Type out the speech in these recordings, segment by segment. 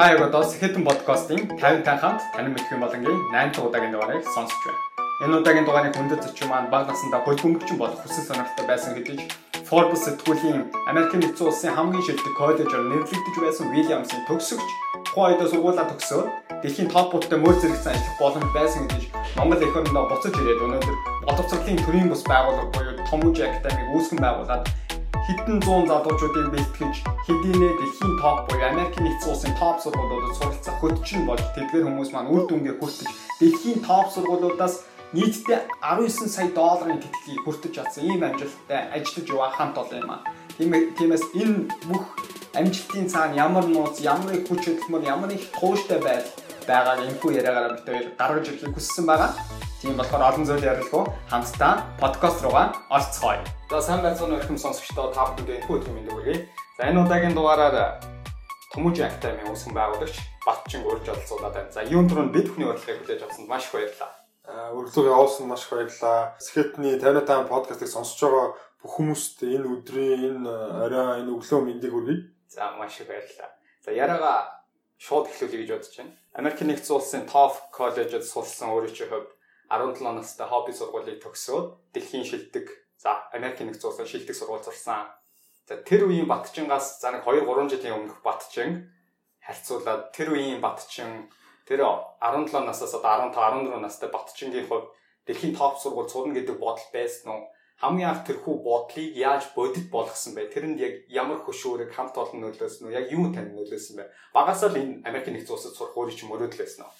Та яг одоо Сэхэтэн подкастын 50 хамт танин мэдх юм болонгийн 8 дахь удаагийн дугаарыг сонсож байна. Энэ удаагийн дугааны хүндэт зочин маань баг насандаа хөлбөмбөгчин болох хүсэл сонирхолтой байсан гэдгийг Forbes сэтгүүлийн Америкийн нэгдсэн улсын хамгийн шилдэг коллежоор нэрлэгдэж байсан Williams-ийн төгсөгч тухайн үед сургуулаа төгсөөд дэлхийн топ будтай мөр зэрэгцэн ажиллах боломж байсан гэдгийг Монгол эх орондоо буцаж ирээд өнөөдөр боловсролын төрийн бус байгууллага буюу Томж Академиг үүсгэн байгуулад хэдэн зуун залуучуудыг бэлтгэж хэдийнэ дэлхийн топ буюу Америкийн нэгдсэн улсын топ сургуулиудад суралцах хөтчин болж тэдгээр хүмүүс маань үр дүнгээ хүртэж дэлхийн топ сургуулиудаас нийтдээ 19 сая долларын тэтгэлгийг хүртэж чадсан ийм амжилттай ажиллаж яваа хамт олон юм аа. Тиймээс энэ бүх амжилтын цаана ямар нууц, ямар их хүч хөдөлмөр, ямар их тууштай байл байгааг энэхүү яриагаараа бид хоёр гаргаж ирэхийг хүссэн байгаа. Тийм болохоор олон зүйл ярилцгоо хамтдаа подкаст руугаа орцгоё. За сайн байцгаана өрхөм сонсогчдоо та бүхэнд энэхүү мэндийг хүргэе. За энэ удаагийн дугаараар Төмөж Академийн үүсгэн байгуулагч Батчин урьж олцуулаад байна. За юун түрүүнд бид бүхний урилгыг хүлээж авсанд маш их баярлалаа. Урилгыг авсан маш их баярлалаа. Сэхэтний 58 подкастыг сонсож байгаа бүх хүмүүст энэ өдрийн энэ орой энэ өглөө мэндийг хүргэе. За маш их баярлалаа. За яриагаа шууд эхлүүлье гэж бодож байна. Америк нэгдсэн улсын топ коллежид сурсан өөрийнхөө хувьд 17 настай хобби сургуулийг төгсөөд дэлхийн шилдэг за Америкийн нэгдсэн улсын шилдэг сургууль сурсан. За тэр үеийн Батчингаас за нэг 2 3 жилийн өмнөх Батчин харьцуулаад тэр үеийн Батчин тэр 17 наснаас одоо 15 14 настай Батчингийн хувьд дэлхийн топ сургууль сурна гэдэг бодол байсан уу? Хамгийн анх тэрхүү бодлыг яаж бодит болгосон бэ? Тэрэнд яг ямар хөшөөрөг хамт олон нөлөөсөн үү? Яг юу тань нөлөөсөн бэ? Багасаа л энэ Америкийн нэгдсэн улсад сурах өөрийн ч мөрөөдөл байсан уу?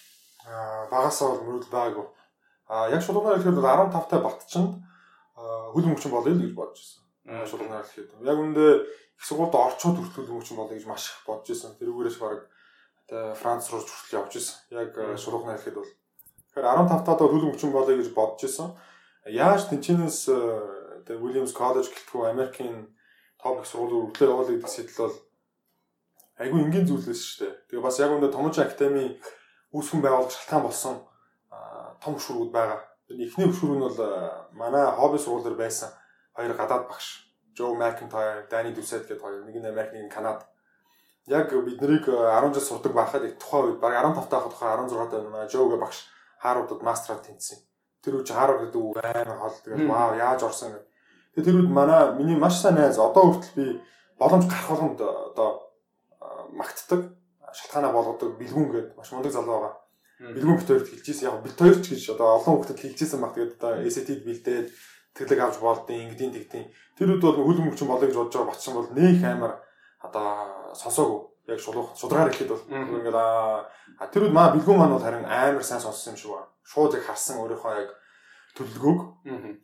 Аа багасаа бол мөрөөдөл байгаагүй А яг шулуунаар хэлэхэд 15 та батчинд хөл мөчн болъё л гэж бодож байсан. Шулуунаар хэлэхэд. Яг үндэ их сургуульд орчууд хүртэл хөл мөчн болъё гэж маш их бодож байсан. Тэрүүгээрээс баг Франц руу хүртэл явж байсан. Яг шулуунаар хэлэхэд бол Тэгэхээр 15 таад хөл мөчн болъё гэж бодож байсан. Яаж тэнчнээс тэгээ Williams College гэлтгүү Америкийн топ их сургууль өглөө явуулах гэдэг сэтэл бол айгүй энгийн зүйлээс шүү дээ. Тэгээ бас яг үндэ Томж Академи үүсгэн байгуулах шалтгаан болсон том хөшүүрүүд байгаа. Эхний хөшүүр нь бол манай хобби сургуулиар байсан хоёр гадаад багш. Joe McIntyre, Danny Doucette гэдэг хоёр. Нэг нь Америк, нэг нь Канада. Яг бид нарыг 10 жил сурдаг байхад их тухайн үед баг 15 таах тухай 16 таа манай Joe гэ багш Харвардд мастраа тэнцсэн. Тэр үуч Харвард гэдэг үг амар хол тэгээд вау яаж орсон гэдэг. Тэгээд тэр үед манай миний маш сайн найз одоо хүртэл би боломж гарах болгонд одоо магтдаг шалтгаанаа болгодог бэлгүүн гэдэг маш мундаг залуу байгаа бэлгүүн бит хоёрт хэлчихсэн. Яг бит хоёр ч гэж одоо олон хүүхдэд хэлчихсэн баг. Тэгээд одоо SAT-д бэлдээд тэглэг авч болдیں۔ Ингэдийн тэгтийн. Тэр үед бол хөл мөчн болоё гэж бодож байгаа батсан бол нөх амар одоо сонсоогүй. Яг шулуух шударгаар ихэд бол ингээд а тэр үед маа бэлгүүн маань бол харин амар сайн сонссон юм шиг байна. Шууд яг харсан өөрийнхөө яг төлөвлөгөөг.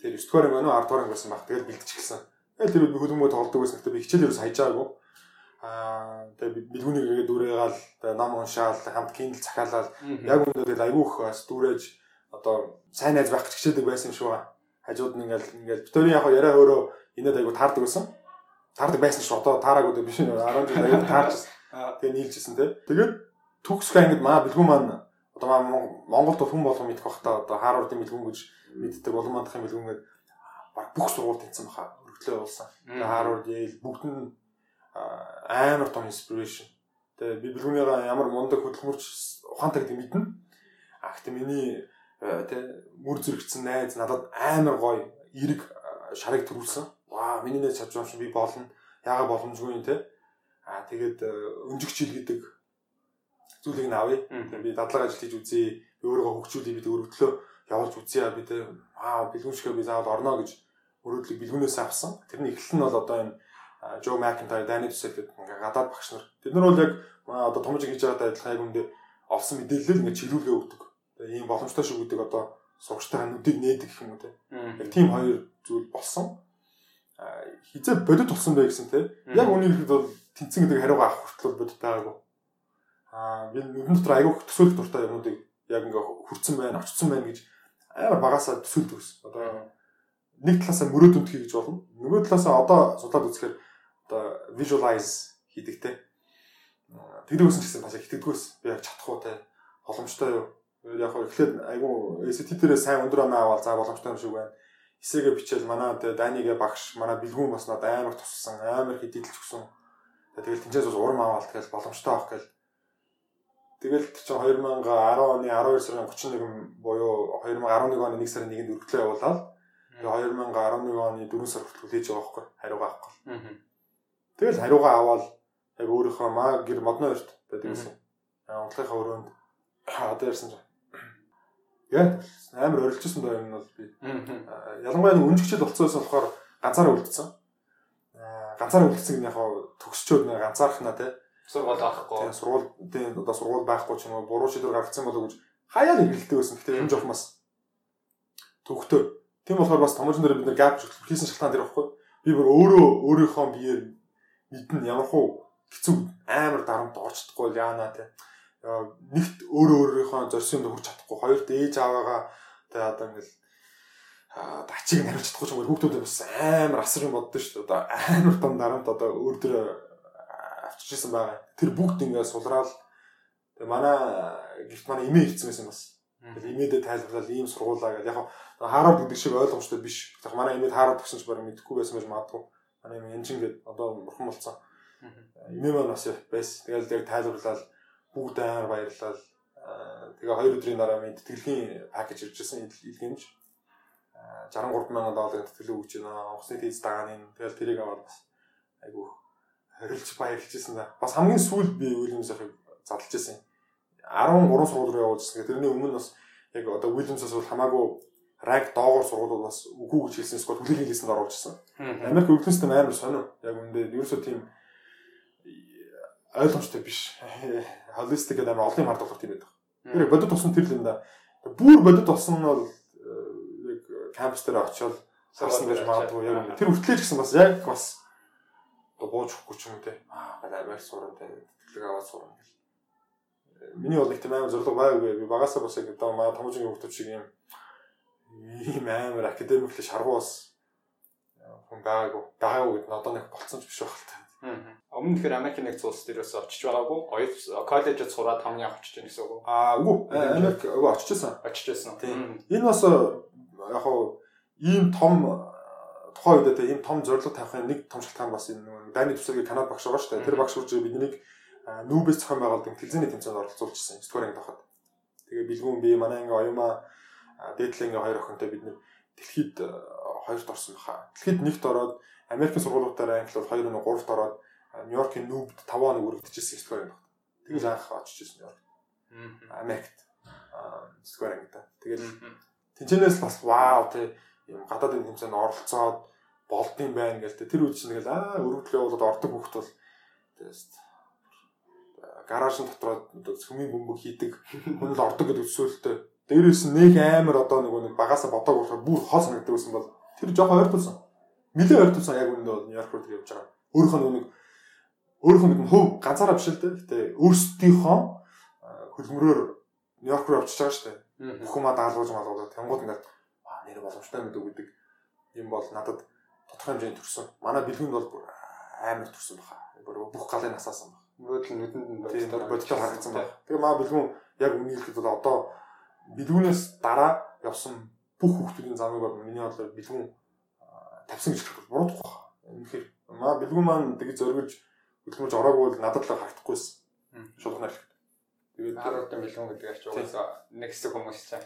Тэр 9 дугаар юм аа 10 дугаар байсан баг. Тэгээд бэлдчихсэн. Тэгээд тэр үед хөлбөмбө тоглодог байсан. Гэтэ би хичээл ерөөс хайжаагүй аа тэгээ бэлгүүнийг дүүрээгаал тэгээ ном уншаал хамт киндл захиалал яг үүндээ тэгээ айгүйх бас дүүрээж одоо сайн найз байх гэж хичээдэг байсан юм шиг байна. Хажууд нь ингээл ингээл битүүрийн яг яриа өөрөө инээд айгүй таардаг байсан. Таардаг байсан шүү одоо таараагүй дээ биш нэ 10 жил айгүй таарчсан. Тэгээ нийлжсэн те. Тэгээд төгсгөө ангид маа бэлгүүн маань одоо маа Монголд хүн болгон мэдэх бах та одоо Харвардын бэлгүүн гэж мэддэг улан мандахын бэлгүүнгээд баг бүх сургууль тэнцсэн баха өргөдлөө болсон. Харвард, Yale бүгд нь амар том inspiration. Тэгээ би бэлгүүнийгаа ямар мундаг хөдөлмөрч ухаантай гэдэг мэднэ. А гэхдээ миний тэ мөр зэрэгцсэн найз надад амар гоё эрг шарыг төрүүлсэн. Ваа миний найз чадж байгаа би болно. Яага боломжгүй юм те. А тэгээд өнжигчил гэдэг зүйлийг нь авъя. Би дадлага ажил хийж үзье. Би өөрийгөө хөгжүүлье. Би өргөдлөө явуулж үзье. Би тэ аа бэлгүүн шигээ би заавал орно гэж өрөөдлөг бэлгүүнээс авсан. Тэрний эхлэл нь бол одоо энэ Joe McIntyre, Danny Dussel гэдэг ингээ гадаад багш нар. Тэд нар бол яг одоо томжиг хийж байгаатай адилхан яг үндэ олсон мэдээлэл ингээ чиглүүлгээ өгдөг. Тэгээ ийм боломжтой шүү гэдэг одоо сурагчтай хануудыг нээдэг гэх юм уу те. Яг тийм хоёр зүйл болсон. Хизээ бодит болсон бай гэсэн те. Яг үнийг хэлэхэд бол тэнцэн гэдэг хариугаа авах хүртэл бодит байгаагүй. Аа нүдэн дотор аягүй төсөөлөх дуртай юмнуудыг яг ингээ хүрцэн байна, очсон байна гэж амар багасаа төсөөлдөг ус. Одоо нэг талаасаа мөрөөд өндөхий гэж болно. Нөгөө талаасаа одоо судлаад үзэхээр одоо visualize хийдэг те. Тэгдэг гэсэн ч гэсэн бас итгэдэггүйс би яг чадах уу те. Боломжтой юу? Яг хөө эхлээд айгу SAT дээрээ сайн өндөр оноо аваад за боломжтой юм шиг байна. Эсээгээ бичээл манай Данигээ багш манай бэлгүүн бас надад амар туссан, амар их дидэлж өгсөн. Тэгэл тэнцээс бас урам аваад тэгэл боломжтой авах гэл Тэгэл чинь 2010 оны 12 сарын 31 буюу 2011 оны 1 сарын 1-нд өргөдлөө явуулаад тэгээ 2011 оны 4 сар хүртэл хийж байгаа байхгүй хариугаа авахгүй. Тэгэл хариугаа аваад яг өөрийнхөө маа гэр модны өрт байдаг гэсэн. Онцлогынхаа өрөөнд одоо ярьсан чинь Яа амар орилжсэн доо юм бол би. Ялангуяа нэг үнжигчд болцсоос болохоор ганцаараа үлдсэн. Аа ганцаараа үлдсэн гэх яг төгсчөөд нэг ганцаархнаа те сургууль авахгүй. Тийм сургууль тийм одоо сургууль байхгүй ч юм уу буруу шийдвэр гаргацсан болов гэж хаяа нэгэлтэй байсан. Гэтэ энэ жоох бас төвхтөө. Тийм болохоор бас томооч нар бид нар гап хийсэн шалтгаан дээр байхгүй. Би бүр өөрөө өөрийнхөө биеэр мэдэн ямар хуу хэцүү амар дарамт орчдохгүй яана те. Нэгт өөрөө өөрийнхөө зорьсонд хүрч чадахгүй. Хоёрт ээж аваагаа те одоо ингээл дачиг хариулж чадахгүй ч юм уу хүүхдүүд бас амар асар юм боддоо шүү дээ. Одоо амар том дарамт одоо өөр төр авчижсэн байгаа. Тэр бүгд ингээд сулраал тэгээ манай гэрт манай эмээ ирсэн байсан бас. Тэгээ эмээдээ тайлбарлал ийм сургуулаа гэдэг. Яг Харвард гэдэг шиг ойлгомжтой биш. Яг манай эмээд Харвард гэсэн ч барыг мэдэхгүй байсан байж магадгүй. Манай эмээ энжин гэдэг одоо бурхан болсон. Эмээ маань бас байсан. Тэгэл яг тайлбарлал бүгд амар баярлал. Тэгээ хоёр өдрийн дараа минь тэтгэлгийн пакэж иржсэн илгэнж 63 сая долларын тэтгэлэг өгч байна. Онгоцны тийз дагааны тэгэл тэрийг аваад бас айгу хорилж баярлж ирсэн да. Бас хамгийн сүүлд би Уильямсыг задлж ирсэн. 13 сургууль руу явуулсан. Тэрний өмнө бас яг одоо Уильямсаас бол хамаагүй ранк доогоор сургуулиуд бас үгүй гэж хэлсэн скот хүлээгийн листэнд оруулжсэн. Америк өвлөнстэй амар сонио. Яг үндэ ерөөсөө тийм ойлгомжтой биш. Холистик гэдэг амар олон юм хардуулах тийм байдаг. Тэр бодит тусан тэр л юм да. Бүр бодит болсон нь бол яг кампус дээр очиод сарсан гэж магадгүй яг тэр хүртлээ ч гэсэн бас яг бас одоо бууж өгөхгүй ч юм те аа Америк суран те тэтгэлэг аваад суран гэл. Миний бол нэг тийм амар зорилго байгаагүй. Би багасаа бас яг одоо маа томжгийн хүмүүс шиг юм ийм амар академик л шаргуу бас хүн байгаагүй. Байгаагүй гэдэг нь одоо нэг болцсон ч биш байх л та. Өмнө тэр Америк нэг цус дээрээс очиж байгаагүй. Оюут коллежид сураад хамгийн очиж байгаа гэсэн үг? Аа үгүй. Америк үгүй очиж байсан. Очиж байсан. Энэ бас яг хуу ийм том тухайн үед тийм том зорилго тавихын нэг том шалтгаан бас энэ дайны тусаагийн Канада багш байгаа шүү дээ. Тэр багш үрж биднийг нүүбэс зохион байгуулалтын тэлзээний тэмцээнд оролцуулчихсан. 9 дугаар анги тахад. Тэгээ бэлгүүн би манай ингээ оюума дээдлийн хоёр охинтой бид нэр дэлхийд хоёрт орсон баха. Дэлхийд нэгт ороод Америкийн сургуулиудаар англи бол 2 өнөө 3-т ороод Нью-Йоркийн нүүбд 5 хоног үргэлжлэжсэн 9 дугаар анги. Тэгэл анх очиж ирсэн Нью-Йорк. Америкт. 9 дугаар анги та. Тэгэл тэнцэнээс бас вау тий юм гадаадын тэмцээнд оролцоод болдсон байна гэл тэр үед чинь тэгэл аа өргөдлөө болоод ордог хөхт бол тест. Гаражын дотроо цөмийн бөмбөг хийдэг. Хүн л ордог гэдэг төсөөлтөй дээрээс нэг амар одоо нэг нэг багасаа бодог болохоор бүр хол санагддаг байсан бол тэр жоохон ойртуулсан нэлээ ойртуулсан яг үүндээ бол Нью-Йорк руу тэр явж байгаа. Өөрийнхөө нэг өөрийнхөө нэг хөв ганцаараа биш л дээ гэтээ өөрсдийнхөө хөлмөрөөр Нью-Йорк руу явчихж байгаа шүү дээ. Бүх юмаа даалгуулж малгуулаад тэнгууд ингээд нэр боломжтой мэдээ гэдэг юм бол надад тодорхой хэмжээнд төрсөн. Манай бэлгэнд бол бүр амар төрсөн баха. Бүр бүх галын насаасан баг. Нөгөөдөл нүдэнд нь бодлоо харагдсан баг. Тэгээ маа бэлгүүн яг үнийг хэлэхэд бол одоо бэлгүүнээс дараа явсан бүх хүмүүсийн замыг бол миний бодлоор бэлгүүн тавьсан гэж хэлэх буруу тох. Үнэхээр маа бэлгүүн маань тэгээ зоригж бэлгүүнж ороогүй бол надад л харагдахгүйсэн. Шулган хэлэхэд. Тэгээд харуудын бэлгүүн гэдэг ач угаасаа нэг хэсэг хүмүүс чаа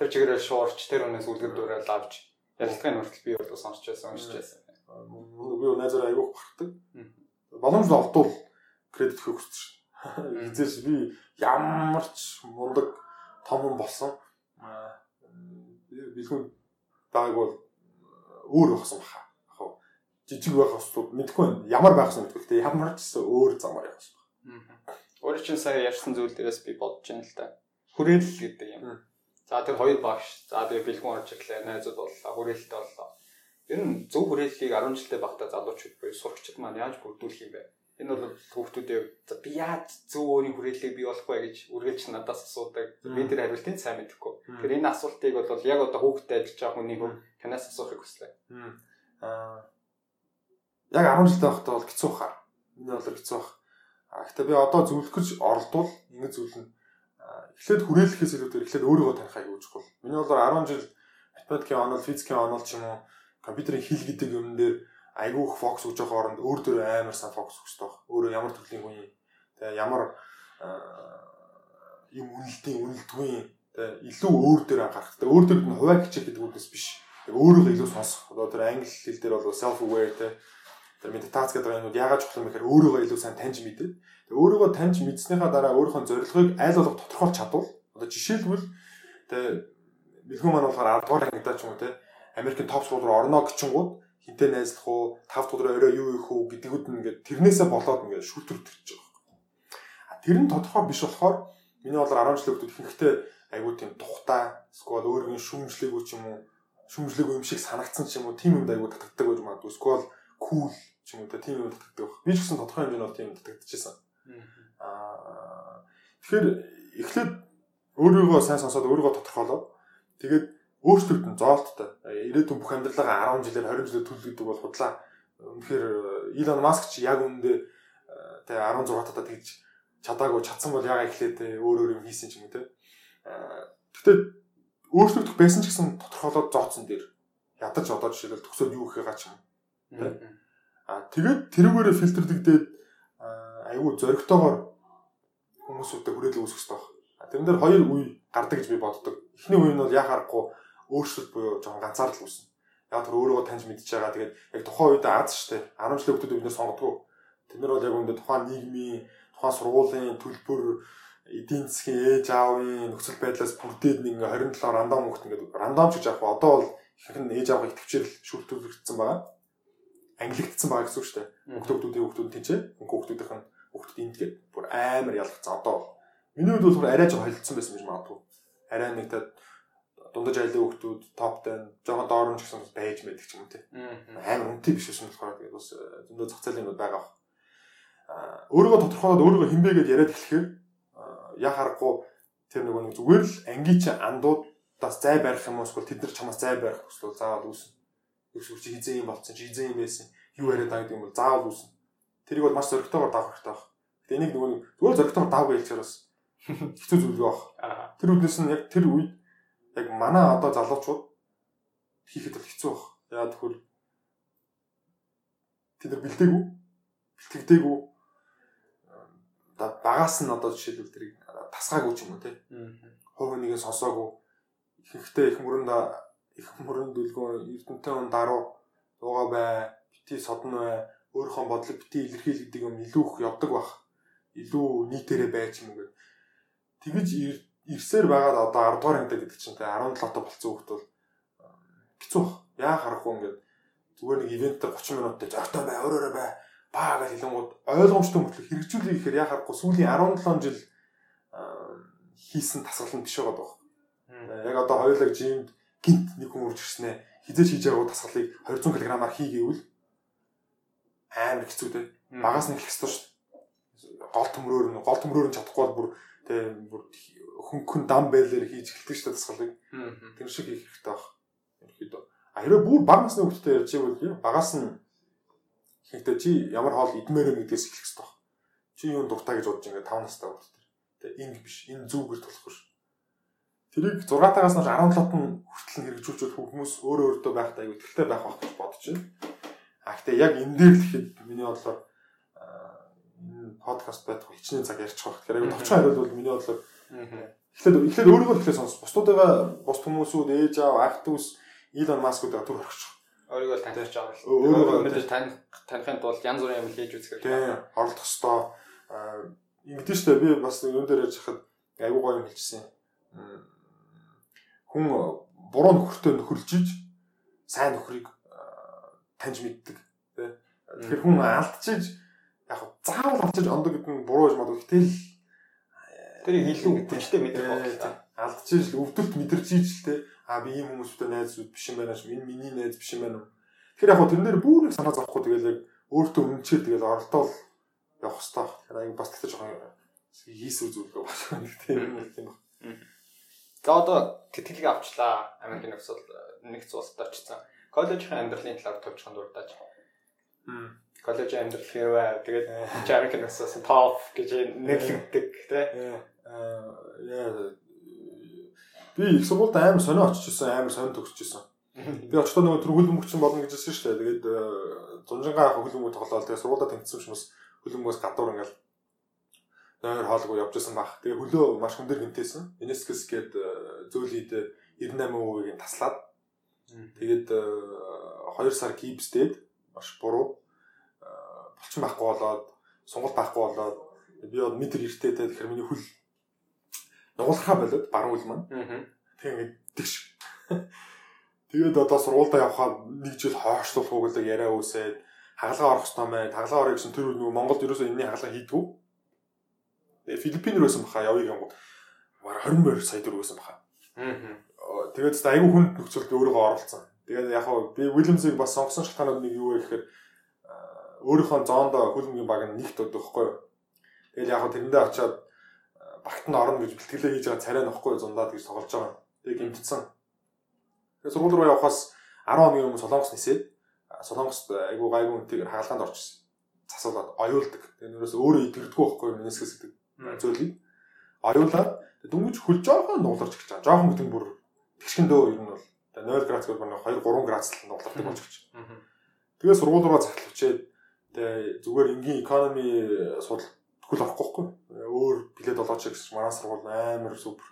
Тэр чигээрээ шуурч тэр өнөөс үлгэр дуурайл авч ярилцлагын хүртэл би бол сонсч байсан, уншиж байсан. Би найзаар аягүй багтдаг. Боломж олдвол кредит өгөх хүсэж шин. Эцээс би ямар ч мундаг том хүн болсон. Бэлгүүн байгааг бол өөр болсон баха. Жижиг байх хэвчээ мэдгүй байна. Ямар байх юм мэдгүй. Гэтэ ямар ч өөр замаар юм. Өөрөө чинь сая ярьсан зүйл дээрээс би бодож байна л да. Хүрээлэл гэдэг юм За тэр хоёр багш. За тэгээ бэлгүүн орж ирлээ. Найзууд боллоо. Хүрээлэлтэй боллоо. Ер нь зөв хүрээллийг 10 жилдээ багтаа залуучууд буюу сурагчид маань яаж бүрдүүлэх юм бэ? Энэ бол хүүхдүүдээ за би яаж зөв өөрийн хүрээллийг бий болох вэ гэж үргэлж надаас асуудаг. Би тэр хариултыг сайн мэдэхгүй. Тэр энэ асуултыг бол яг одоо хүүхдтэй ажиллаж байгаа хүний хүн танаас асуухыг хүслээ. Аа яг 10 жилдээ байхдаа бол хэцүү хаа. Энэ бол хэцүү бах. А гэхдээ би одоо зөвлөх гэж оролдвол ингэ зөвлөнө эхлээд хүрээлэхээс илүүтэй эхлээд өөрийгөө таних аягүй чухал. Миний бодлоор 10 жил математикийн онол, физикийн онол ч юм уу компьютерийн хэл гэдэг юм дээр айгүй их фокус өгж байгаа хооронд өөр дөр амар сайн фокус өгч таах. Өөрөө ямар төрлийн хүн юм. Тэгээ ямар ийм үнэлтийн үнэлтгүй тэ илүү өөр дээр анхаарах. Тэ өөр дээр нь хуваа хичээх гэдэг үгнээс биш. Тэг өөрийгөө илүү сонсох. Одоо тэр англи хэл дээр бол self aware тэ тэр медитац гэдэг юмуд яагаад чухал юм гэхээр өөрийгөө илүү сайн таньж мэдээд тэг өөрийгөө таньж мэдснийхаа дараа өөрийнхөө зорилгыг аль болох тодорхойлж чадвал одоо жишээлбэл тэг бэлгүүн маань болохоор 10 дугаар ангидаа ч юм уу тэ Америкийн топ скул руу орно гэчингууд хинтээ найзлах уу, тав өдрөө орой юу ийх үү гэдгүүд нь ингээд тэрнээсээ болоод ингээд шүлтүрдэж байгаа. А тэр нь тодорхой биш болохоор миний бодлоор 10 жилийн хүмүүс ихэнхдээ айгуу тийм тухтай эсвэл өөрийн шүмжлээгүй ч юм уу шүмжлээгүй юм шиг санагдсан ч юм уу тийм юмд айгуу татдаг байж магадгүй эсвэл кул ч юм уу тийм юм татдаг байх. Би ч гэсэн тодорхой хэмжээнд тийм юм татагдчихсан. Аа тэгэхээр эхлээд өөрийгөө сайн сонсоод өөрийгөө тодорхойлоод тэгээд өөрчлөлт нь зоолттой. Ирээдүйн бүх амьдралаа 10 жилээр 20 жилээр төлөв гэдэг бол худлаа. Үнэхээр Илон Маск ч яг үүндээ тэ 16 татаа тэгж чадаагүй чадсан бол ягаа эхлээд өөр өөр юм хийсэн ч юм уу те. Гэхдээ өөрчлөгдөх байсан ч гэсэн тодорхойлоод зооцсон дээр ядаж одоо жишээлбэл төгсөөд юу гэхээ гач юм. Аа тэгээд тэрүүгээрээ фильтрдэгдээд айгүй зоригтойгоор хүмүүсүүдэд хүрээлэн хэрэгтэй байна. Тэрэн дээр хоёр үе гардаг гэж би боддог. Эхний үе нь бол яа харахгүй өөрчлөлт буюу жоохон ганцаардал үүснэ. Яг тэр өөрийгөө таньж мэдж байгаа. Тэгээд яг тухайн үед аз штэ 10 жилийн хүмүүс биднээс сонгодгоо. Тэд нар бол яг үүндээ тухайн нийгмийн, тухайн сургуулийн төлбөр эдийн засгийн ээж аавын нөхцөл байдлаас бүрдээд нэг ингээ 27 рандом хөлт ингээ рандом ч гэж яг одоо бол ихэнх нь ээж аавыг итгэвчээр шүлтүүлэгдсэн байгаа. Англигдсан байгаа гэсэн үг шүү дээ. Хүүхдүүдийн хүүхдүүд тийч хүүхдүүдийнх нь хүүхдүүд энд гээд бүр амар ялгцсан. Одоо миний хувьд бол арай жоо холилдсон байсан гэж магадгүй. Арай нэг та дундаж айлын хүүхдүүд топ 10 жоохон доор нь ч гэсэн байж мэддэг ч юм те. Амар үнэтэй биш байсан болохоор тэгээд бас э, зөндөө зах зээлийн байгаа баг. Аа өөрийгөө тодорхойлоод өөрийгөө хинбэ гэж яриад эхлэхээр яа харахгүй тэр нөгөө нэг зүгээр л ангийн чи андуудаас зай барих юм уу эсвэл тэд нар чамаас зай барих хүсвэл заавал үүснэ. Юу чи хизээ юм болцсон чи хизээ юм байсан. Юу яриад байгаа юм бол заавал үүснэ. Тэрийг бол маш зөрөгтэйгээр давах хэрэгтэй баг. Тэгээ энийг нөгөө зүгээр зөрөгтэйгээр давах хэлчихээр бас хэцүү зүйл байх. Тэр үднэс нь яг тэр үед яг манай одоо залуучууд хийхэд бол хэцүү баг. Яа тэгэхээр тэд нар бэлдээгүй, бэлтгэдэггүй багаас нь одоо жишээлбэл тэрийг тасгаагүй ч юм уу те. Хувь нэгээ сонсоогүй. Ихэнхдээ их мөрөнд их мөрөнд дүлгөө эрдэнтэй он даруу дууга бай, бити содон бай, өөрийнхөө бодлыг бити илэрхийл гэдэг юм илүү их явдаг бах. Илүү нийтээрээ байж юм гээд. Тэгэж ирсээр байгаа одоо 10 дугаар ангид гэдэг чинь те 17 тоо болцсон хүүхд бол хэцүү бах. Яа харахгүй ингээд зүгээр нэг ивент дээр 30 минуттай зортой бай, өөрөөрөө бай баа гэж хэлэнгууд ойлгомжтой мөртлөө хэрэгжүүлэх гэхээр яа харахгүй сүүлийн 17 жил хийсэн тасгал нь биш байгаа даа. Яг одоо хоёулаа жимд гинт нэг хүн урж ирснэ хизээч хийж байгаа тасгалыг 200 кг-аар хийгээвэл амар хэцүү дээ. Багаас нь эхлэх ёстой шүү дээ. Гол төмрөөр нь гол төмрөөр нь чадахгүй бол бүр тэгээ бүр хөнгөн дам байлэр хийж эхэлдэг шүү дээ тасгалыг. Тэр шиг хийх хэрэгтэй баг. Ерөөдөө. А хэрэг бүр баг насны хүмүүстэй ярьж байвал багаас нь Гэхдээ чи ямар хоол идмээр юм гэдгээс эхлэх хэрэгтэй. Чи юу дуртай гэж бодож ингээд 5 настай тэр. Тэгээ ингэ биш. Энэ зүгээр болохгүй ш. Тэрийг 6-таагаас нь 17-т нь хүртэл хэрэгжүүлж хүмүүс өөрөө өөртөө байхтай аюу тэлтэй байх байх гэж бодож байна. А гэхдээ яг энэ дээр л ихэд миний бодлоор энэ подкаст байх хичнээн цаг ярьчих байх. Тэгэхээр аюу товчхон хариулт бол миний бодлоор эхлээд эхлээд өөрийгөө эхлээд сонс. Бусдуудаа бус хүмүүсүүд ээж аав, ах дүүс, Илон Маскуудаа түр орчих өөрийгөө таньж байгаа л. Өөрийгөө мэдээж таних танихын тулд янз бүрийн юм хийж үзэх хэрэгтэй. Тийм, оролдох хэвээр ингэдэж штэ би бас юун дээр ярьж хахад аюу гоё юм хэлчихсэн. Хүн буруу нөхөртөө нөхөрлж иж сайн нөхрийг таньж мэддэг. Тэгэхээр хүн алдчихж яг заавал алдчих ондог гэдэг нь буруу гэж боддог. Гэтэл тэрийг илүү хүчтэй мэдэх байна. Алдчихж өвдөлт мэдэрч иж л те а би ийм хүмүүстэй найзууд биш юм байна ш. Энэ миний найз биш юм байна. Тэгэхээр яг хөө тэрнэр бүр их санаа зовхгүй тэгэл яг өөртөө үнчээр тэгэл оролдоол явах хэрэгтэй. Тэгэхээр аяг бас тэгтээ жоохон хийсүү зүйлгээ багш тийм юм байна. За одоо тэтгэлэг авчлаа. Америкийн нөхцөл нэгц улсад очсон. Коллежийн амьдралын талаар товчхон дурдаж. Коллежийн амьдрал хэрвээ тэгээд Америкийн нөхцөлсөн топ гэж нэрлэгддэг тий. Аа яа Би их сургуульд амар сонио очиж исэн, амар сонио төгсөж исэн. Би очихдоо нөгөө тэр хөлбөмбөгчин болно гэж хэлсэн шүү дээ. Тэгээд зунжингаа хөлбөмбөг тоглоод тэгээд сургуульд тэнцсэн бас хөлбөмбөгөөс гадуур ингээл нойр хоолгүй явж байсан баг. Тэгээ хөлөө маш хүндэр гинтээсэн. Meniscus гээд зөөлийд 98%-ийг таслаад тэгээд 2 сар гипсдээд маш буруу болчин байхгүй болоод сонголт байхгүй болоод би бол метр эрттэй тэгэхээр миний хөл нугалахаа болоод баруун хөл маань. Тэгээ ингээд тэгш. Тэгээд одоо сургуультай явхаа нэг жил хойшлуулах уу гэдэг яриа үсээд хагалгаа орох хэрэгтэй мэй. Хагалгаа орох гэсэн тэр нөгөө Монголд ерөөсөө энэний хагалгаа хийдгүү. Тэгээ Филиппин рүү байсан баха явъя гэнэ. Мара 20 морь сая төгрөг байсан баха. Аа. Тэгээд зөв айгүй хүнд нөхцөлд өөрийгөө оролцсон. Тэгээд яг хаа би Уильямсыг бас сонгосон шалтгаанууд нэг юу вэ гэхээр өөрийнхөө зоондоо хөлбөмбөгийн баг нь нэгт өгөхгүй. Тэгэл яг хаа тэрэндээ очиад багт нь орно гэж бэлтгэлээ хийж байгаа царай нөхгүй зундаад гэж тоглож байгаа. Тэгээ гимтсэн. Тэгээ сургууль руу явхаас 10 хоногийн өмнө Солонгос нисээд Солонгост айгу гайгүй үнтэйгээр хаалгаанд орчихсон. Засуулаад оюулдаг. Тэгээ нөөс өөрөө идэгдэггүй байхгүй менескс гэдэг зүйлийг оюулаад дөнгөж хөл жоохон нууларч эхэлж байгаа. Жоохон гэдэг бүр тэгшгэндөө ер нь бол 0 градус бол 2 3 градус л нуулардаг болж эхэлж. Тэгээ сургууль руу захиалчээд тэгээ зүгээр энгийн экономи судал хөл авахгүй байхгүй. Өөр билет олооч гэсэн манай сургууль амар супер.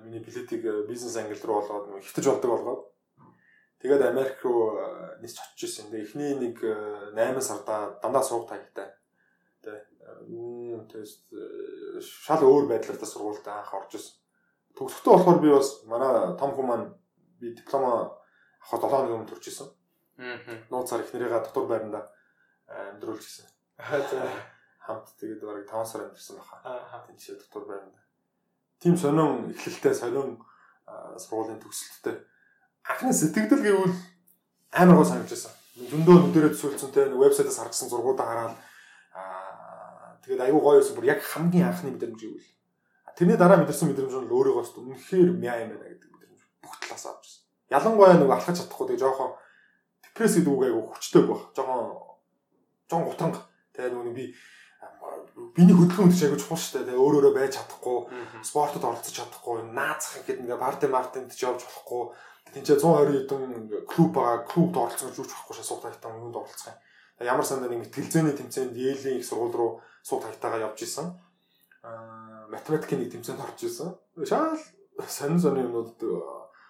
Миний билетийг бизнес англи руу болоод хэвтэж болдог болгоод тэгээд Америк руу нисч очиж ирсэн. Тэгээ эхний нэг 8 сарда дандаа суух таягтай. Тэгээд шал өөр байдлаар та сургуультай анх орж ирсэн. Төгсөхдөө болохоор би бас манай том хүмүүс маань би диплома авах 7 хоногийн өмнө төрж ирсэн. Аа. Нууцаар эхнэрийгээ дотор байранда амьдруулж ирсэн. Аа хамт тэгээд бараг 5 сар амьдсан баха. Аа. Тэнцээ дотор байранда. Тим сонин эхлэлтэй сонин сургуулийн төгсөлттэй. Анхны сэтгэл гэвэл амар гоо санагдчихсан. Зөндөө нүдэрээ төсөөлцөнтэй вебсайтаас харгасан зургуудаа хараад аа тэгээд аюу гоё байсан. Бүр яг хамгийн анхны мэдрэмж гэвэл. Тэрний дараа мэдэрсэн мэдрэмж нь өөрийгөө ч үнэхээр мяа юм байна гэдэг мэдрэмж бүх талаас авчихсан. Ялангуяа нэг алхаж чадахгүй тэгээд жоохон депресс гэдэг үг аюу хүчтэй байх. Жоохон жоохон гутранг. Тэгээд нөгөө би биний хөдөлгөөн үүсэж аягүй чухал шүү дээ. Тэгээ өөрөөрөө байж чадахгүй, спортод оролцож чадахгүй, наацах гэхэд ингээ парти мартинд ч явж болохгүй. Тинчээ 120 хэдэн клуб байгаа. Клубд оролцож юуч болохгүй шээ сууг тайтаа юунд оролцох юм. Ямар сандаа нэг тэлзээний тэмцээнд Yale-ийн их сургууль руу сууг тайтаагаа явж исэн. Аа математикийн нэг тэмцээнд орж исэн. Шаал сонин сонин юмнууд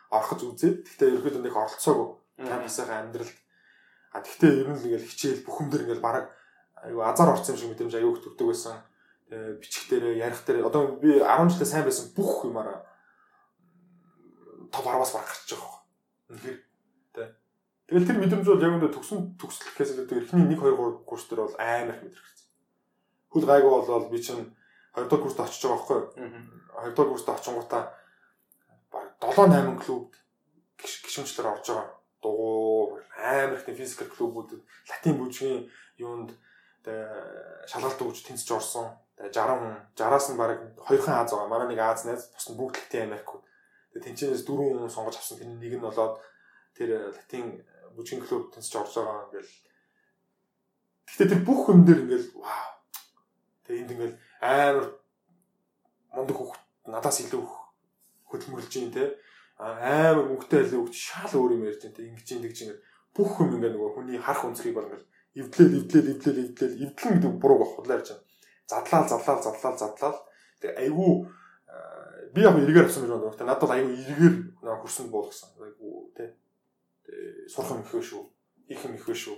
орохж үзээд гэхдээ ерөөдөө нэг оролцоогүй. Кампусынхаа амьдралд. А тэгтээ ер нь ингээл хичээл бүхэмдэр ингээл бараг айгу азар орсон юм шиг мэдрэмж аюу их төрдөг байсан. Тэгээ бичих дээр ярих дээр одоо би 10 жилээ сайн байсан бүх юмараа топ 10-аас баг гарч байгаа юм. Тэгэл тэр мэдрэмж бол яг үндэ төгсөн төгслөхээс илүү эхний 1 2 3 курс дээр бол амар их мэдрэгдсэн. Хөл гайгүй болол би чинь 2 дахь курст очиж байгаа байхгүй юу? 2 дахь курст очингуудаа баг 7 8 клуб гişүнчлэр орж байгаа. Дугуй амар их физикал клубүүдэд латин бүжгийн юунд тэгээ шалгалт өгч тэнцэж орсон. Тэгээ 60 60-аас нь баг хоёрхан Аз байгаа. Манай нэг Аз найз, бус нь бүгд Латин Америкууд. Тэгээ тэнцэнээс дөрвөн хүн сонгож авсан. Тэр нэг нь болоод тэр Латин бүжгийн клуб тэнцэж орж байгаа ингээл. Гэхдээ тэр бүх юм дээр ингээл вау. Тэгээ энд ингээл амар мундаг хөх надаас илүү хөдөлмөрлж юм те амар мөнгөтэй илүү өгч шал өөр юм ярьж те ингэж ингэж ингээд бүх юм ингээд нөгөө хүний харах өнцгийг бол ингээд эвдлээл эвдлээл эвдлээл эвдлээл эвдлэн гэдэг бурууг ярьж байна. Задлаал задлаал задлаал задлаал тэгээ айгүй би яг эргээр авсан гэж байна. Надад бол айгүй эргээр хөрсөнд буулгасан. Айгүй тий. Тэгээ сурах юм ихвэ шүү. Их юм ихвэ шүү.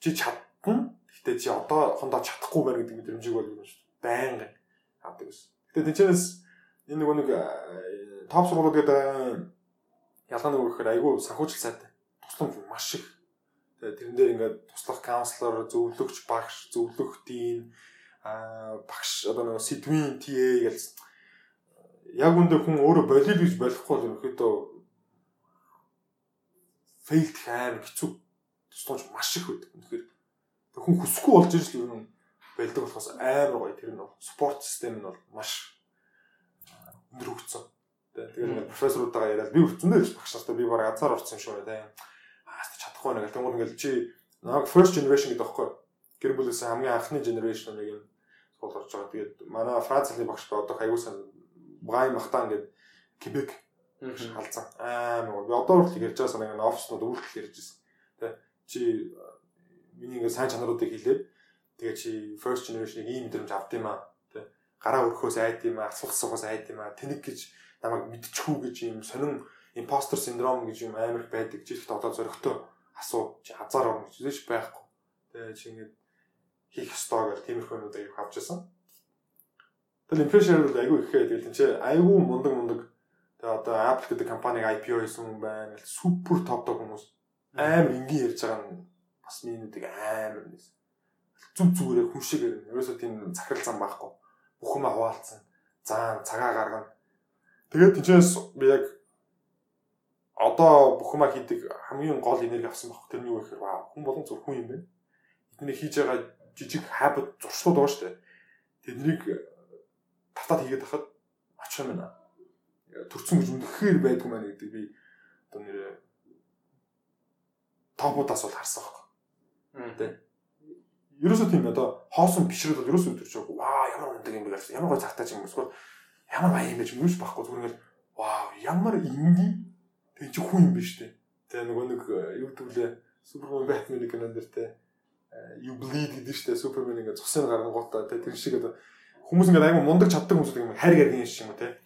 Чи чадна. Гэтэ чи одоо хондоо чадахгүй байна гэдэг мэдрэмжийг бол юм шүү. Байнга авдаг гэсэн. Гэтэ тэнчэнээс энэ нөгөө нэг топ сургуулиуд гэдэг ялгаа нөгөө гэхээр айгүй санхүүжил сайтай. Тусламж маш их Тэгээ тэрэн дээр ингээд туслах каунслер, зөвлөгч багш, зөвлөх дийн аа багш одоо нэг сэдвийн TA гэж яг үндэ хүн өөрөө болил гэж болохгүй л ерөөхдөө фейлд хаан хэцүү. Тусламж маш их байдаг. Тэгэхээр хүн хүсэхгүй болж ирж л юм байлдаг болохоос амар гоё. Тэр нь спорт систем нь бол маш өндөр хөгжсөн. Тэгээд профессоруудаа яриад би үрцэндээ багш нартай би бараг азар орсон юм шүү дээ чадахгүй нэг тэгмэл ингээл чи нэг first generation гэдэг байхгүй гэр бүлээс хамгийн анхны generation нэг юм суул орж байгаа. Тэгээд манай Францны багш одоо хаягуулсан Брайан Махтан гэдэг Кебек халзан аа би одоо хүртэл ярьж байгаа санаа нэг офснууд үйлдэл ярьж байсан. Тэ чи миний ингээ сайн чанаруудыг хэлээд тэгээ чи first generation ийм мэдрэмж авд юм аа тий гараа өрхөөс айд юм аа асуулт асуухаас айд юм аа тэнэг гэж намайг мэдчихүү гэж юм сонин импостер синдром гэж юм амар их байдаг. Чи ихт одоо зөрөгтөө асуу чи хазаар орно гэж зээш байхгүй. Тэгээ чи ингэ хийх ёстой гэх тиймэрхүү юмудыг авч ирсэн. Тэгэл инфлэшн бол айгүй ихээр тэгэл чи айгүй мундаг мундаг тэгээ одоо Apple гэдэг компаниг IPO хийсэн хүн байна супер топ топ хүмүүс амар энгийн ярьж байгаа нь бас минутыг амар нэс зүг зүгээрээ хүн шиг ярина. Ерөөсөө тийм захирал зам байхгүй. Бүх юм хуваалцсан. Заан цагаа гаргана. Тэгээд тийчээс би яг одоо бүх юм хийдэг хамгийн гол энерги авсан баг. Тэр нь юу гэхээр вау хүн болон зөв хүн юм байна. Эдний хийж байгаа жижиг habit зуршлууд байгаа шүү дээ. Тэднийг татаад хийгээд хахад очих юм байна. Төрцөн гэж үнэхээр байдгүй маа гэдэг би одоо нэрээ топуудаас бол харсан баг. Тэ ерөөсөө тийм одоо хоосон бишрэл бол ерөөсөө өдөрч байгаа. Ваа ямар ундаг юм бэ гэсэн. Ямар гой цагтаач юм эсвэл ямар баян юм бэ юм юус байхгүй зүгээр ингээл вау ямар ингийн тэг чи хүн юм биш үү? Тэгээ нөгөө нэг э, юу гэвэл Супермен Бэтмен кинон дэр те you bleed гэдэг дээ. Супермен ингээд цусын гаргангуудаа те тэр шиг одоо хүмүүс ингээд аймаг мундаг чаддаг хүмүүс юм хайр гаргийн шиг юм те.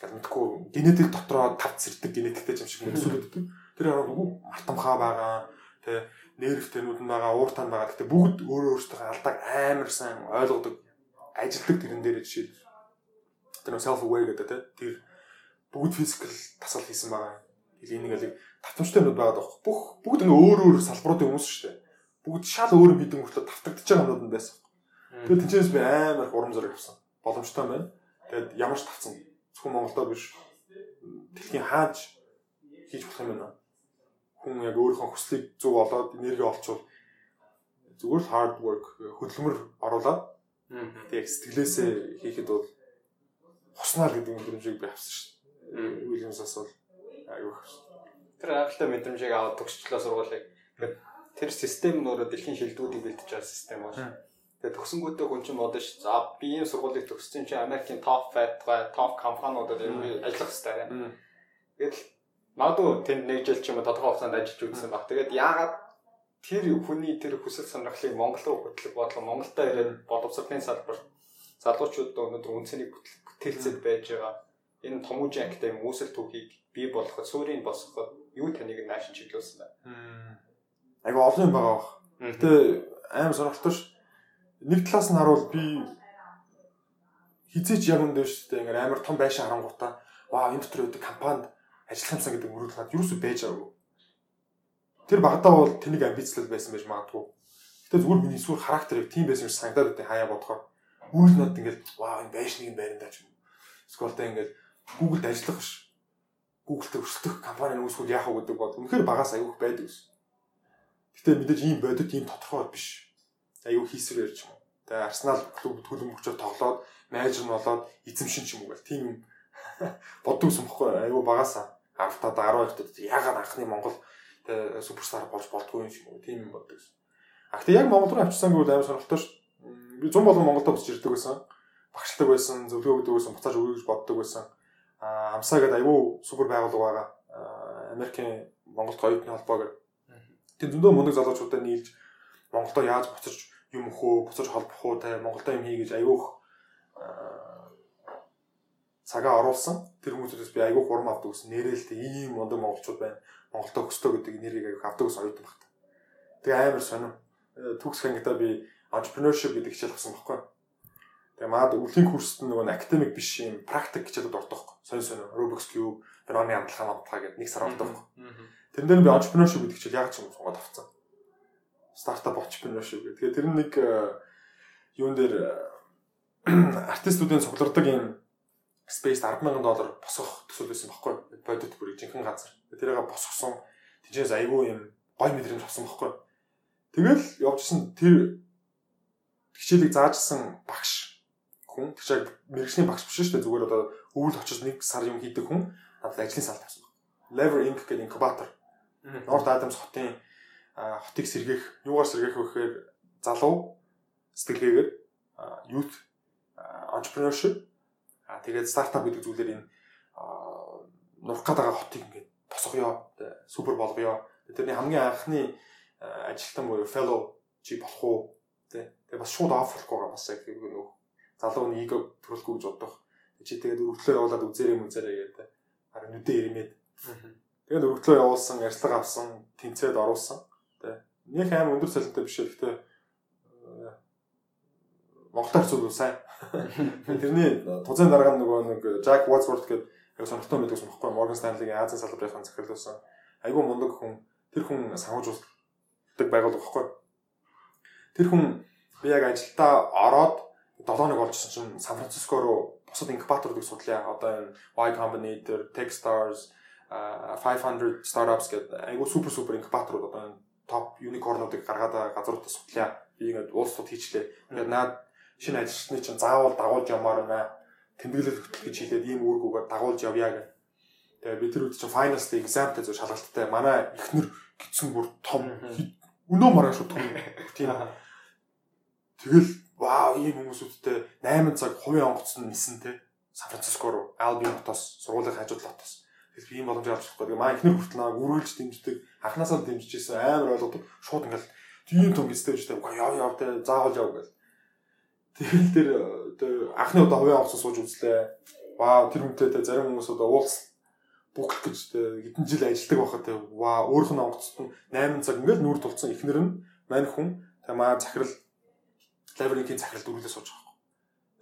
Гал мэдхгүй генетик дотроо тавц сэрдэг генетиктэй юм шиг хүмүүсүүд гэдэг. Тэр хараад үгүй мартамхаа байгаа те нервтэнүүд нь байгаа, ууртаа нь байгаа. Гэтэ бүгд өөрөө өөрсдөө алдааг амар сайн ойлгодог, ажилдаг тэрэн дээр жишээ. Тэр нөө self aware гэдэг тий. Тэр бүгд физикал тасал хийсэн байгаа. Тэгээ энийг алиг татамжтай юмуд байгаа даа. Бүх бүгд ингээ өөр өөр салбаруудын хүмүүс шүү дээ. Бүгд шал өөр юм хийдэг мөртлөө тавтагдчих байгаа юмуд нь байсан. Тэгээд тэнцээс би амар урам зориг авсан. Боломжтой байна. Тэгээд ямар ч тавцсан. Зөвхөн Монголдоо биш. Дэлхийн хааж хийж болох юм байна хүн яг өөрийнхөө хүслийг зөв олоод энерги олчвол зүгээр л hard work хөдөлмөр оруулаад тэг сэтгэлээсээ хийхэд бол хуснаар гэдэг мэдрэмжийг би авсан шүү дээ. Уильямсаас бол аюу авсан. Тэр гайхалтай мэдрэмжийг аваад төгсчлөө сургуулийг. Тэр систем нөрө дэлхийн шилдэгүүдийг бэлдэж байгаа систем байна. Тэгээ төгсөнгүүтээ хүн чинь бодож за би ийм сургуулийг төгссөн чинь Америкийн топ фат гай топ компаниудад ажиллах хэрэгтэй. Тэгэл магадгүй тэнд нэг жил ч юм уу тодорхой хугацаанд ажиллаж үзсэн баг. Тэгээд яагаад тэр хүний тэр хүсэл сонирхлыг Монгол руу хөтлөх бодлого Монголдо ирээд боловсролын салбар залуучууд өнөөдөр үнцнийг бүтээлцэд байж байгаа. Энэ Томужин академи үүсэл түүхийг бий болгоход суурийг босгоход юу таныг наашин чиглүүлсэн байна. Айгу олон юм байгаа. Гэтэ аим сонирхолтой ш. Нэг талаас нь харуул би хизээч яг үндэ шүү дээ. Ингээр амар том байшин харангуйтаа ваа энэ дотор үүдэг компанид ажиллах юмсан гэдэг мөрөд хаад юу ч байж байгаагүй. Тэр багтаа бол тэнийг амбицлал байсан байж магадгүй. Гэтэ зүгээр миний сүр характерыг тийм байсан юм санагдаад байт хаяа бодохоор үйл над ингээд ваа энэ байшныг байрандаа ч юм. Эсвэл тэ ингээд Google-д ажиллах ш. Google-д өрсөлдөх компани үүсгүүл яах вэ гэдэг бол үнэхээр багаас аяух байдаг ш. Гэтэ мэдээж ийм бодит ийм тодорхой биш. Аяух хийсэр ярьж юм. Тэгээ Арсенал клуб төлөмөгчөөр тоглоод менежер нь болоод эзэмшин ч юм уу гэл тийм боддог юм бохгүй аюу багасаа 10 тад 12 тад ягаад анхны Монгол суперстар болж болдгүй юм шиг үү тийм юм боддог. А гэхдээ яг Монгол руу авчсан гэвэл амар сонирхолтой ш. Би 100 болон Монголд босч ирдэг байсан. Багшлагдаг байсан, зөвлөгөө өгдөг байсан, буцааж өгье гэж боддог байсан. А амсаа гэдэг аюу супер байгууллага байгаа. Америкийн Монголд оюутны холбоо гэдэг. Тэр зөндөө мундаг залуучуудаа нийлж Монголдо яаж буцаж юм өхөө, буцаж холбох уу, те Монголдо юм хий гэж аюух цагаа оруулсан. Тэр хүмүүсээс би айгүй хурам авдаг гэсэн нэрэлтэй ийм мундаг монголчууд байна. Монголдо өстөө гэдэг нэрийг айгүй авдаг ус оюутан багт. Тэгээ амар сонирм. Э, төгсөх ангидаа би entrepreneurship гэдэг хичээл авсан байхгүй. Тэгээ маад өвлийн курст нөгөө академик биш юм практик хичээлүүд ордог. Сонь сонь Rubik's Cube, Вероны амтлагын амтлагаа гэдэг нэг сар ордог. Тэрэн дээр би entrepreneurship гэдэг хичээл яг ч юм сонгоод авцсан. Startup entrepreneurship гэдэг. Тэгээ тэр нэг э, юун дээр артистуудын цуглардаг юм Space 100000 доллар босгох төсөл байсан байхгүй бодит бүрийг жинхэнэ газар. Тэрийг босгосон. Тинчээс айгүй юм гой мэдрэмж авсан байхгүй. Тэгэл явжсэн тэр хичээлийг заажсан багш хүн чиг мэрэгчний багш биш шүү дээ зүгээр одоо өвөл очиж нэг сар юм хийдэг хүн надад ажлын салт авсан. Lever Inc гэдэг инкубатор. Норд Адамс хотын хотыг сэргээх, юугаар сэргээх вэ гэхээр залуу сэтгэлгээгээр youth entrepreneurship тэгээд стартап гэдэг зүйлээр энэ нурах байгаа хотыг ингээд босгоё, супер болгоё. Тэрний хамгийн анхны ажилтан буюу fellow чи болох уу? Тэ. Тэгээ бас шууд байгаа бас яг нөгөө залуу нэг төрөлгүй гэж боддог. Чи тэгээд өргөдлөө явуулаад үзээрэй мүзээрэй гэдэг. Харин нүдэ ирмээд. Тэгээд өргөдлөө явуулсан, ярьцлага авсан, тэнцээд оруулсан. Нэг аим өндөр цалинтай биш гэхдээ Монголоор зүйл сайн. Тэрний тузын дарга нөгөө нэг Jack Wadsworth гэдэг яг сонирхтой мэддэг сонирхгүй Morgan Stanley-гийн Азийн салбарын захирлуулсан. Айгуу мундаг хүн. Тэр хүн санхүүжүүлдэг байгууллага байхгүй. Тэр хүн би яг ажилдаа ороод 7 хоног олжсэн чинь Сан Франциско руу бусад инкубаторуудыг судлаа. Одоо энэ Y Combinator, Techstars, 500 startups гэдэг айгуу супер супер инкубаторууд одоо энэ топ юникорнуудыг гаргаад газруудаа судлаа. Би ингээд уулзууд хийчлээ. Тэгээд наад шинэ ажилчны чинь заавал дагуулж явмаар байна. Тэмдэглэл хөтөл гэж хэлээд ийм үүргүүгээр дагуулж явъя гэх. Тэгээ бид үед чинь finals day examтай зөв шалгалттай. Манай ихнэр гидсэн бүр том өнөө маргааш шүү том. Тийм. Тэгэл вау ийм хүмүүсүүдтэй 8 цаг хувийн онгоцсон нисэн те. Сан Франциско руу Albion хотоос сургуулийн хажууд лотоос. Би ийм боломж авч чадахгүй. Тэгээ манай ихнэр хүртэл намайг үргэлж дэмждэг. Анханасаа дэмжижсэн амар ойлгодог. Шууд ингээл тийм том гистэй үстэй. Яа яа те заавал яв гэл. Тэгэл тэр анхны удаа хувийн онгоцсон сууж үзлээ. Вау тэр хүнтэй те зарим хүмүүс одоо уулз бүхэл гэж те хэдэн жил ажилладаг байхад те ваа өөрх нь онгоцсон 8 цаг ингээл нүүр тулцсан ихнэр нь мань хүн те маа захирал лабиринтийн захирал дөрүлээ сууж байгаа.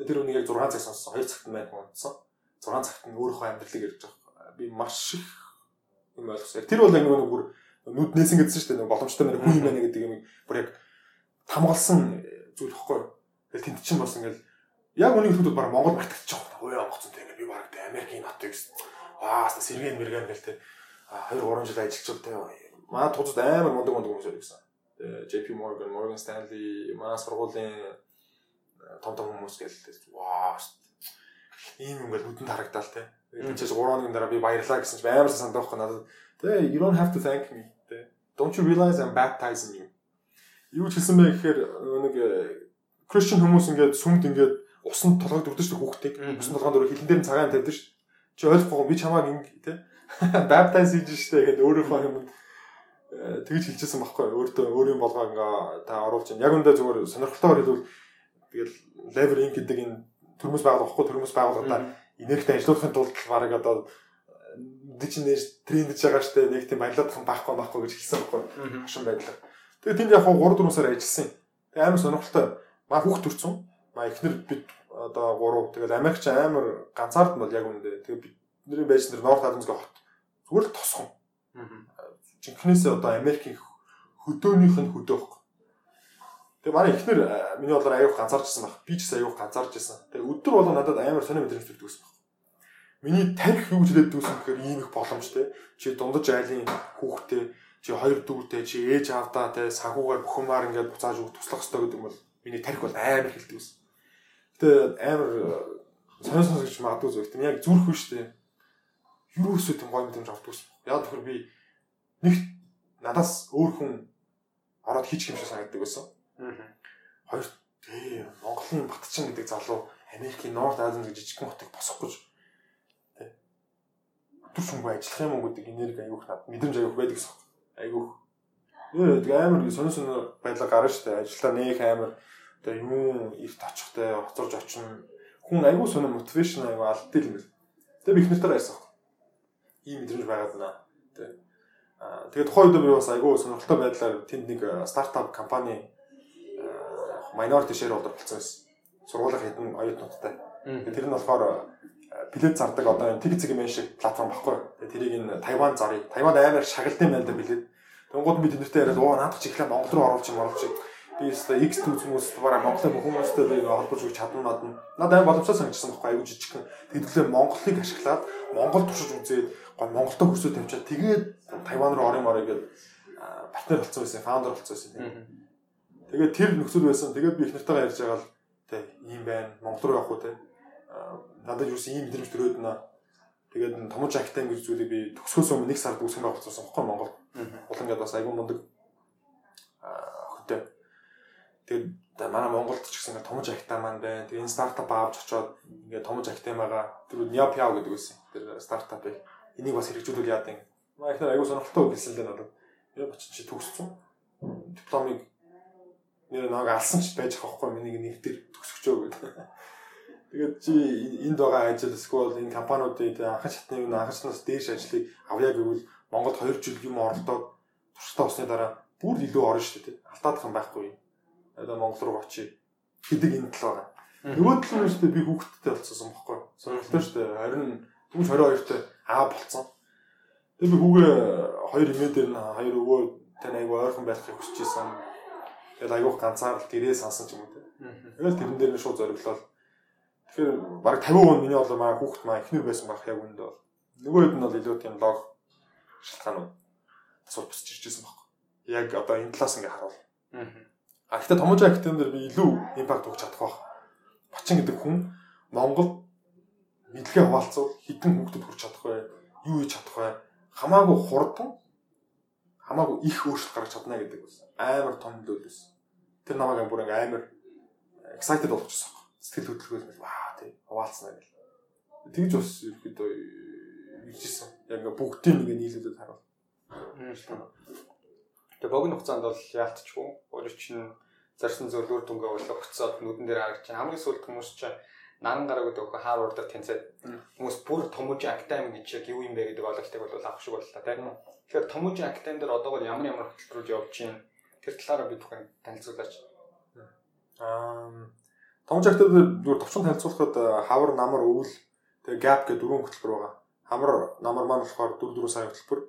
Тэр үнийг яг 6 цаг сонссон. 2 цагт мань хүн унтсан. 6 цагт нь өөрийнхөө амьдралыг ярьж байгаа. Би маш их юм ойлгосон. Тэр бол нэг нэг бүр нүд нээсэн гэдсэн шүү дээ. Боломжтой мань хүн юм байна гэдэг юм бүр яг хамгаалсан зүйл хэвгүй Тэгэл тэнд чинь бас ингээл яг үнийг хэлэхэд баг Монгол мартагч байгаа. Өө онгоцсон тэг би баг Америкийн хот гэсэн. Аа хаста сэргэн мэргэн гэл тэ 2 3 жил ажиллаж байгаа. Маа тузад амар мундаг мундаг хүмүүс байсан. Тэгээ JP Morgan, Morgan Stanley, маа сургуулийн том том хүмүүс гээл ваа ийм юм ингээл нүдэнд харагдаал те. Чи 3 хоногийн дараа би баярлаа гэсэн чинь амар сандаа байхгүй надад. Тэгээ you don't have to thank me. Тэ. Don't you realize I'm baptizing you. Юу ч хэлсэн бэ гэхээр нэг Christian хүмүүс ингээд сүмд ингээд усан толгойд өгдөг шүү хүүхдийг. Усан толгойд өрөө хилэн дээр цагаан тавьдаг шүү. Чи ойлгохгүй би чамааг ингэ тий. Baptize хийж штэ гэдэг өөрийнхөө юм э, тэгж хэлчихсэн байхгүй өөртөө өөрийн болгоо ингээ та оруулж байна. Яг үндэ зүгээр сонирхолтойгоор хэлвэл тэгэл level ink гэдэг энэ төрмөс байгуулах байхгүй төрмөс байгууллагаа энергитэй ажиллахын тулд бараг одоо дижнэж трендж байгаа штэ нэг тийм баялаад хан байхгүй байхгүй гэж хэлсэн байхгүй хашин байдлаар. Тэгээ тэнд яг 3 4 сар ажилласан. Тэгээ амар сонирхолтой маа хүүхд төрсөн. Маа эхнэр бид одоо гурав тэгэл Америкч амар ганцаард нь бол яг үнэндээ тэгээ бидний байж нэр Норт Адамсгийн хот зүгээр л тосхон. Жинхнээсээ одоо Америкийн хөдөөнийх нь хөдөөх. Тэгээ манай эхнэр миний болоор аюух ганцаарчсан баг. Би ч гэсэн аюух ганцаарчсан. Тэгээ өдөр болоо надад амар сонио мэдрэмж төрдөг гэсэн баг. Миний тарих юу гэж хэлээд дүүсэн гэхээр ийм их боломжтой. Чи дундаж айлын хүүхдээ чи хоёр дүүтэй чи ээж аавдаа те санхугаар бүхэмээр ингээд буцааж өгөх туслах хэрэгтэй гэдэг юм бол Миний тарих бол амар хэлдэг ус. Гэтэ амар сонир сонир гэж магадгүй зүйл. Тийм яг зүрх биш тийм. Юу өсөө тийм гоё мэдрэмж авдаг ус. Яг тэгэхээр би нэг надаас өөр хүн ороод хийчих юм шиг санагддаг байсан. Хоёр тий Монголын Батчин гэдэг залуу Америкийн Норт Азийн гэж жижигхэн хотыг босох гэж. Өдөр шөнөгүй ажиллах юм уу гэдэг энерги аюух над мэдрэмж аюух байдаг гэсэн. Аюух. Нөө тэг амар сонир сонир байдлаар гарна штэ. Ажилдаа нэг амар одоо юм эрт очихтай хоцорж очино. Хүн айгүй сонир мотивашн айгүй алддаг юм байна. Тэгээ би их нэртээр ярьсан. Ийм мэдрэмж байгаад байна. Тэ. Аа тэгээд тухайн үед би бас айгүй сонирхолтой байдлаар тэнд нэг стартап компани minority share holder болсон байсан. Сургуулийн хэдэн оюутнуудтай. Тэр нь болохоор билет зардаг одоо энэ тиг цэгийн шиг платформ баггүй. Тэрийг энэ Тайван зарыг. Тайванд амар шагналын байл да билет. Тэнгууд би тэндэртэй яриад оо наадах чиглэлээ Монгол руу оруулж юм оруулж би өстой X төс хүмүүс бараа Монголын бүх хүмүүстэй би холбож өгч чадна надад. Надад аим боломжтой санагдсан байхгүй аюу жижигхэн. Тэгэлээ Монголыг ашиглаад Монгол туршиж үзээд гоо Монголтой хөрсөө тавьчаад тэгээд Тайван руу орын морой гэдэг партнер болсон байсан, фаундер болсон байсан. Тэгээд тэр нөхцөл байсан. Тэгээд би их нартайгаа ярьж байгаа л тий ийм байна. Монгол руу явах уу тий. Надад юу ч ийм мэдрэмж төрөөд нэ. Тэгээд томж актан гэж зүйлийг би төгсгөөс өмнө нэг сард үсгэн байгуулсан байхгүй Монгол. Улангаад бас айгүй мундаг хөтэ Тэгээд манай Монголд ч гэсэн томж ахтай маань байна. Тэгээд энэ стартап аавч очоод ингээд томж ахтай байгаа. Тэр Ня Пяо гэдэг байсан. Тэр стартапыг энийг бас хэрэгжүүлүүл яад юм. Маа ихнэр аягүй сонирхолтой үг хэлсэн л дээ надад. Яг очиж чи төгссөн. Дипломыг нэр намайг алсан ч байж байгаа байхгүй миний нэг дээр төгсөчөө гэдэг. Тэгээд чи энд байгаа ажил эсвэл энэ компаниудын анхан шатны анхачлаас дээш ажлыг авъя гэвэл Монголд 2 жил юм оролдоод туршилтаа усны дараа бүр илүү орно шүү дээ. Алдаадах юм байхгүй. Одоо Монгол руу очие. Хэдэг энэ тал байгаа. Нөгөө тал нь шүү дээ би хүүхдтэй болцсон байхгүй. Сонирхолтой шүү дээ. Харин түнш 22-т аа болцсон. Тэгээ би хүүгээ хоёр эмээ дээр нь хоёр өвөө тань айгу ойрхон байхыг хүсэж исэн. Тэгээд айгуух ганцаар л гэрээ сансан ч юм уу те. Тэгэл тэрэн дээр нь шууд зориглол Тэгэхээр баг 50% миний бол маа хүүхэд маа ихнэр байсан байх яг үндэ бол. Нөгөө хэд нь бол илүү тийм лог шалтгаанууд асуулт босч ирж байсан байхгүй. Яг одоо энэ талаас ингээ харуул. Аа. Гэхдээ томооч актен дээр би илүү импакт өгч чадах байх. Бачин гэдэг хүн Монгол мэдлэгээ хуваалцвал хідэн хүүхдэд хүрч чадах бай, юу хийж чадах бай, хамаагүй хурдан хамаагүй их өөрчлөлт гаргаж чадна гэдэг бас амар том нөлөө байсан. Тэр намайг бүр ингээ амар excited болгочихсон сэтгэл хөдлөлгөөл ваа тий хуваалцсан гэл. Тэгж бас ерөөдөө иржсэн. Яг ингээ бүгдийг ингээ нийлүүлээд харуул. Тэгээ богино хугацаанд бол яалтчгүй. Өөрөө чинь зарсан зөвлөөр дүнгээ бол өгцөөд нүдэн дээр харагч хамгийн сүүлд хүмүүс чинь наран гараг гэдэг өгөх Харвардд тэнцээд хүмүүс бүр томожи актайм гэж яг юу юм бэ гэдэг ойлголтыг бол авах шиг боллоо тийм. Тэгэхээр томожи актайм дээр одоогор ямар ямар хөтөлбөрүүд явж чинь тэр талаараа би бүхэн танилцуулаач. Аа Томжаагтад зүгээр товчон танилцуулахад хавар намар өвөл тэгээ gap гэдэг дөрвөн хөтөлбөр байгаа. Хамар намар маань болохоор 4 4 сарын хөтөлбөр.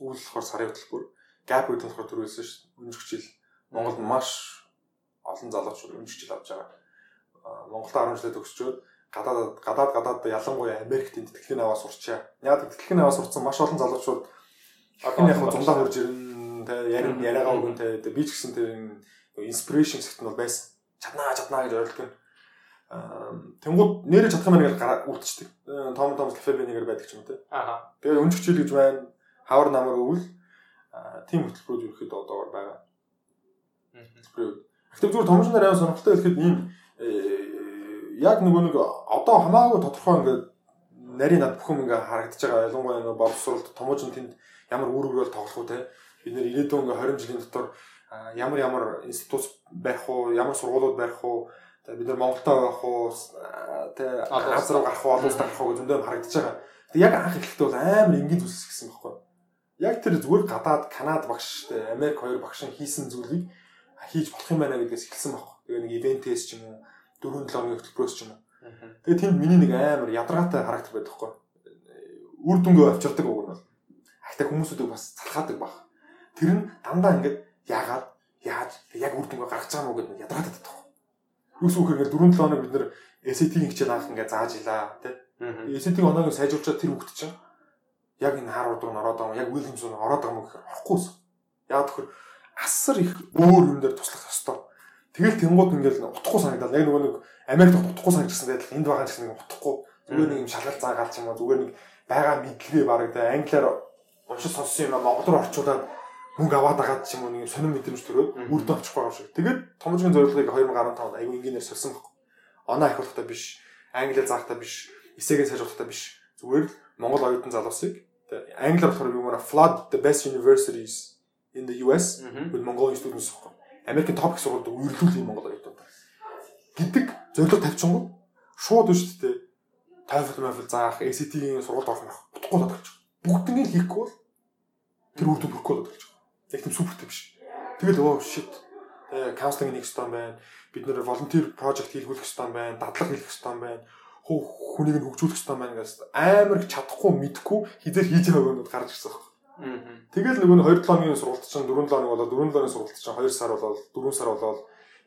Өвөл болохоор сарын хөтөлбөр. Gap гэдэг болохоор түрүүлсэн шүү дээ. Өнжих жил Монголд маш олон залуучууд өнжих жил авч байгаа. Монголд 10 жилээ төгсчөөд гадаад гадаад гадаад ялангуяа Америкт тэтгэлгийн аваа сурчаа. Яг тэтгэлгийн аваа сурцсан маш олон залуучууд одоо яг зундаа хурж ирэн тэ ярин яриагаа өгөн тэ би ч гэсэн тэр инспирэшн хэсэгт нь бол байсан чаднаа чаднаа гэж ойлгох юм. Тэнгууд нэрээ чадах юм байна гэж үлдчихдэг. Том том кафе бинийгэр байдаг ч юм те. Аа. Тэгээд өнжих жил гэж байна. Хавар намар өвөл тийм хөтөлбөрүүд ерөөхдөө одоогор байгаа. Гэхдээ зүгээр томчноор аяа сонирхолтой хэлэхэд ийм яг нөгөө нэг одоо хамаагүй тодорхой ингээд нарийн над бүхэн ингээ харагдаж байгаа. Ялангуяа нөгөө боловсролд томооч нь тэнд ямар үр өгөөл тоглох уу те. Бид нэр ирээдүйн ингээ 20 жилийн дотор ямар ямар институт барих уу, ямар сургуулиуд барих уу, бид нар Монголтой байх уу, тэ газар руу гарах уу, олон улсад гарах уу зөндөө харагдаж байгаа. Тэг яг анх эхлэхдээ бол амар энгийн зүйлс гэсэн байхгүй. Яг тэр зүгээр гадаад Канад багш, Америк хоёр багшин хийсэн зүйлийг хийж болох юм байна гэдгээс эхэлсэн байхгүй. Тэгээ нэг ивентээс ч юм уу, 4 7 оны хөтөлбөрөөс ч юм уу. Тэгээ тэнд миний нэг амар ядаргаатай характер байдаг байхгүй. Үр дүнгээ авчирдаг үг нь бол. Ахтай хүмүүсүүдийг бас залхаадаг баг. Тэр нь дандаа ингээд яагаад яаж яг үр дүнгээ гаргаж байгаа мó гэдэг нь ядраад байдаг. Юус үхээр 4 7 хоног бид нэр SAT-ийн хичээл анх ингээ зааж илаа тий. SAT-ийн оноогийн сайжруулчаад тэр хүүхд чинь яг энэ Harvard руу ороод байгаа юм яг Williams руу ороод байгаа юм гэхээр орохгүй. Яг тэгэхээр асар их өөр юм дээр туслах ёстой. Тэгэл тэнгууд ингээл утахгүй санагдал. Яг нөгөө нэг Америкт утахгүй санагдсан байдал энд байгаа ч гэсэн утахгүй. Зүгээр нэг юм шалгалт заагаал ч юм уу зүгээр нэг байгаа мэдлэгээ бараг тэ англиар уншиж сонссон юм Монгол руу орчуулад мөнгө аваад агаад ч юм уу нэг сонир мэдрэмж төрөөд үр дүн авчих байгаа юм шиг. Тэгээд томжгийн зорилгыг 2015 онд айгүй инженеэр сольсон баг. Оноо ахиулахтаа биш, англиар заахтаа биш, эсэгээ сайжруулахтаа биш. Зүгээр л Монгол оюутан залуусыг англиар болохоор юу маа flood the best universities in the US with Mongolian students гэхгүй. Америкийн топ их сургуульд үерлүүлэх Монгол оюутан гэдэг зорилго тавьчихгүй шууд биш үү? TOEFL, TOEFL заах, ACT-ийн сургуульд орох. Утгагүй болж байгаа. Бүгднийг хийхгүй бол тэр үр дүн бүрэхгүй болж байгаа. Яг тийм супертэй биш. Тэгэл өө shit. Counseling нэг хэвээр байна. Бид нэр volunteer project хийлгүүлэх хэвээр байна. Дадлага хийх хэвээр байна. Хүнийг нь хөгжүүлэх хэвээр байна гэсэн амар чадахгүй мэдхгүй хизээр хийж байгаа юмуд гарч ирсэн байна. Тэгэл нөгөө 2 7 оны сургалт чинь 4 7 оног болоод 4 7 оны сургалт чинь 2 сар болоод 4 сар болоод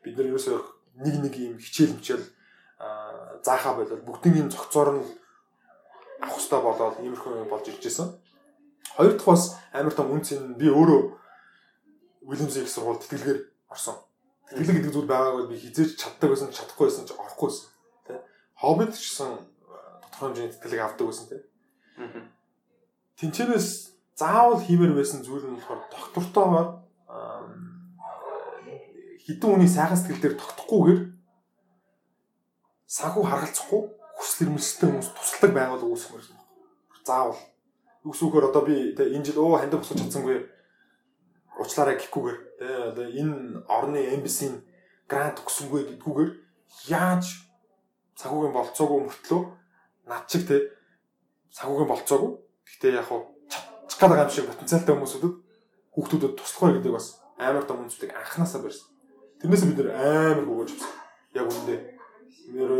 бид нар ерөөсөө нэг нэг юм хичээл хичээл заахаа болоод бүгдийн юм цогцоор нь авах хэрэгтэй болоод иймэрхүү юм болж ирж байсан. Хоёр дахь бас амар том үнц нь би өөрөө Williams их сургууль тэтгэлгээр орсон. Тэтгэлэг гэдэг зүйл байгаагүй би хизээж чаддаг байсан чадахгүй байсан ч орохгүй байсан. Тэ. Ч гэсэн тодорхой хэмжээний тэтгэлэг авдаг байсан тэ. Тинчнээс заавал хиймээр байсан зүйл нь болохоор доктортойгоор хідэн үний сайхан сэтгэл дээр тогтохгүйгээр санхүү харгалзахгүй хүсэл эрмэлзэлтэй хүмүүс тусалдаг байгууллага үүсгэх юм. Заавал. Үгсүүхээр одоо би тэ энэ жил өө хандив босгож чадсангүй уучлаарай гэхгүйгээр тий одоо энэ орны эмбасийн грант өгсөнгүй гэдгүүгээр яаж цагуугийн болцоогүй мөртлөө над чиг тий цагуугийн болцоогүй гэхдээ яг хуу чадчих гэдэг юм шиг потенциалтай хүмүүсүүдэд хүүхдүүдэд туслах гэдэг бас амар том үнцүүдийг анханасаа барьсан. Тэрнээс бид нэр амар гүгэж авсан. Яг үндэ нэр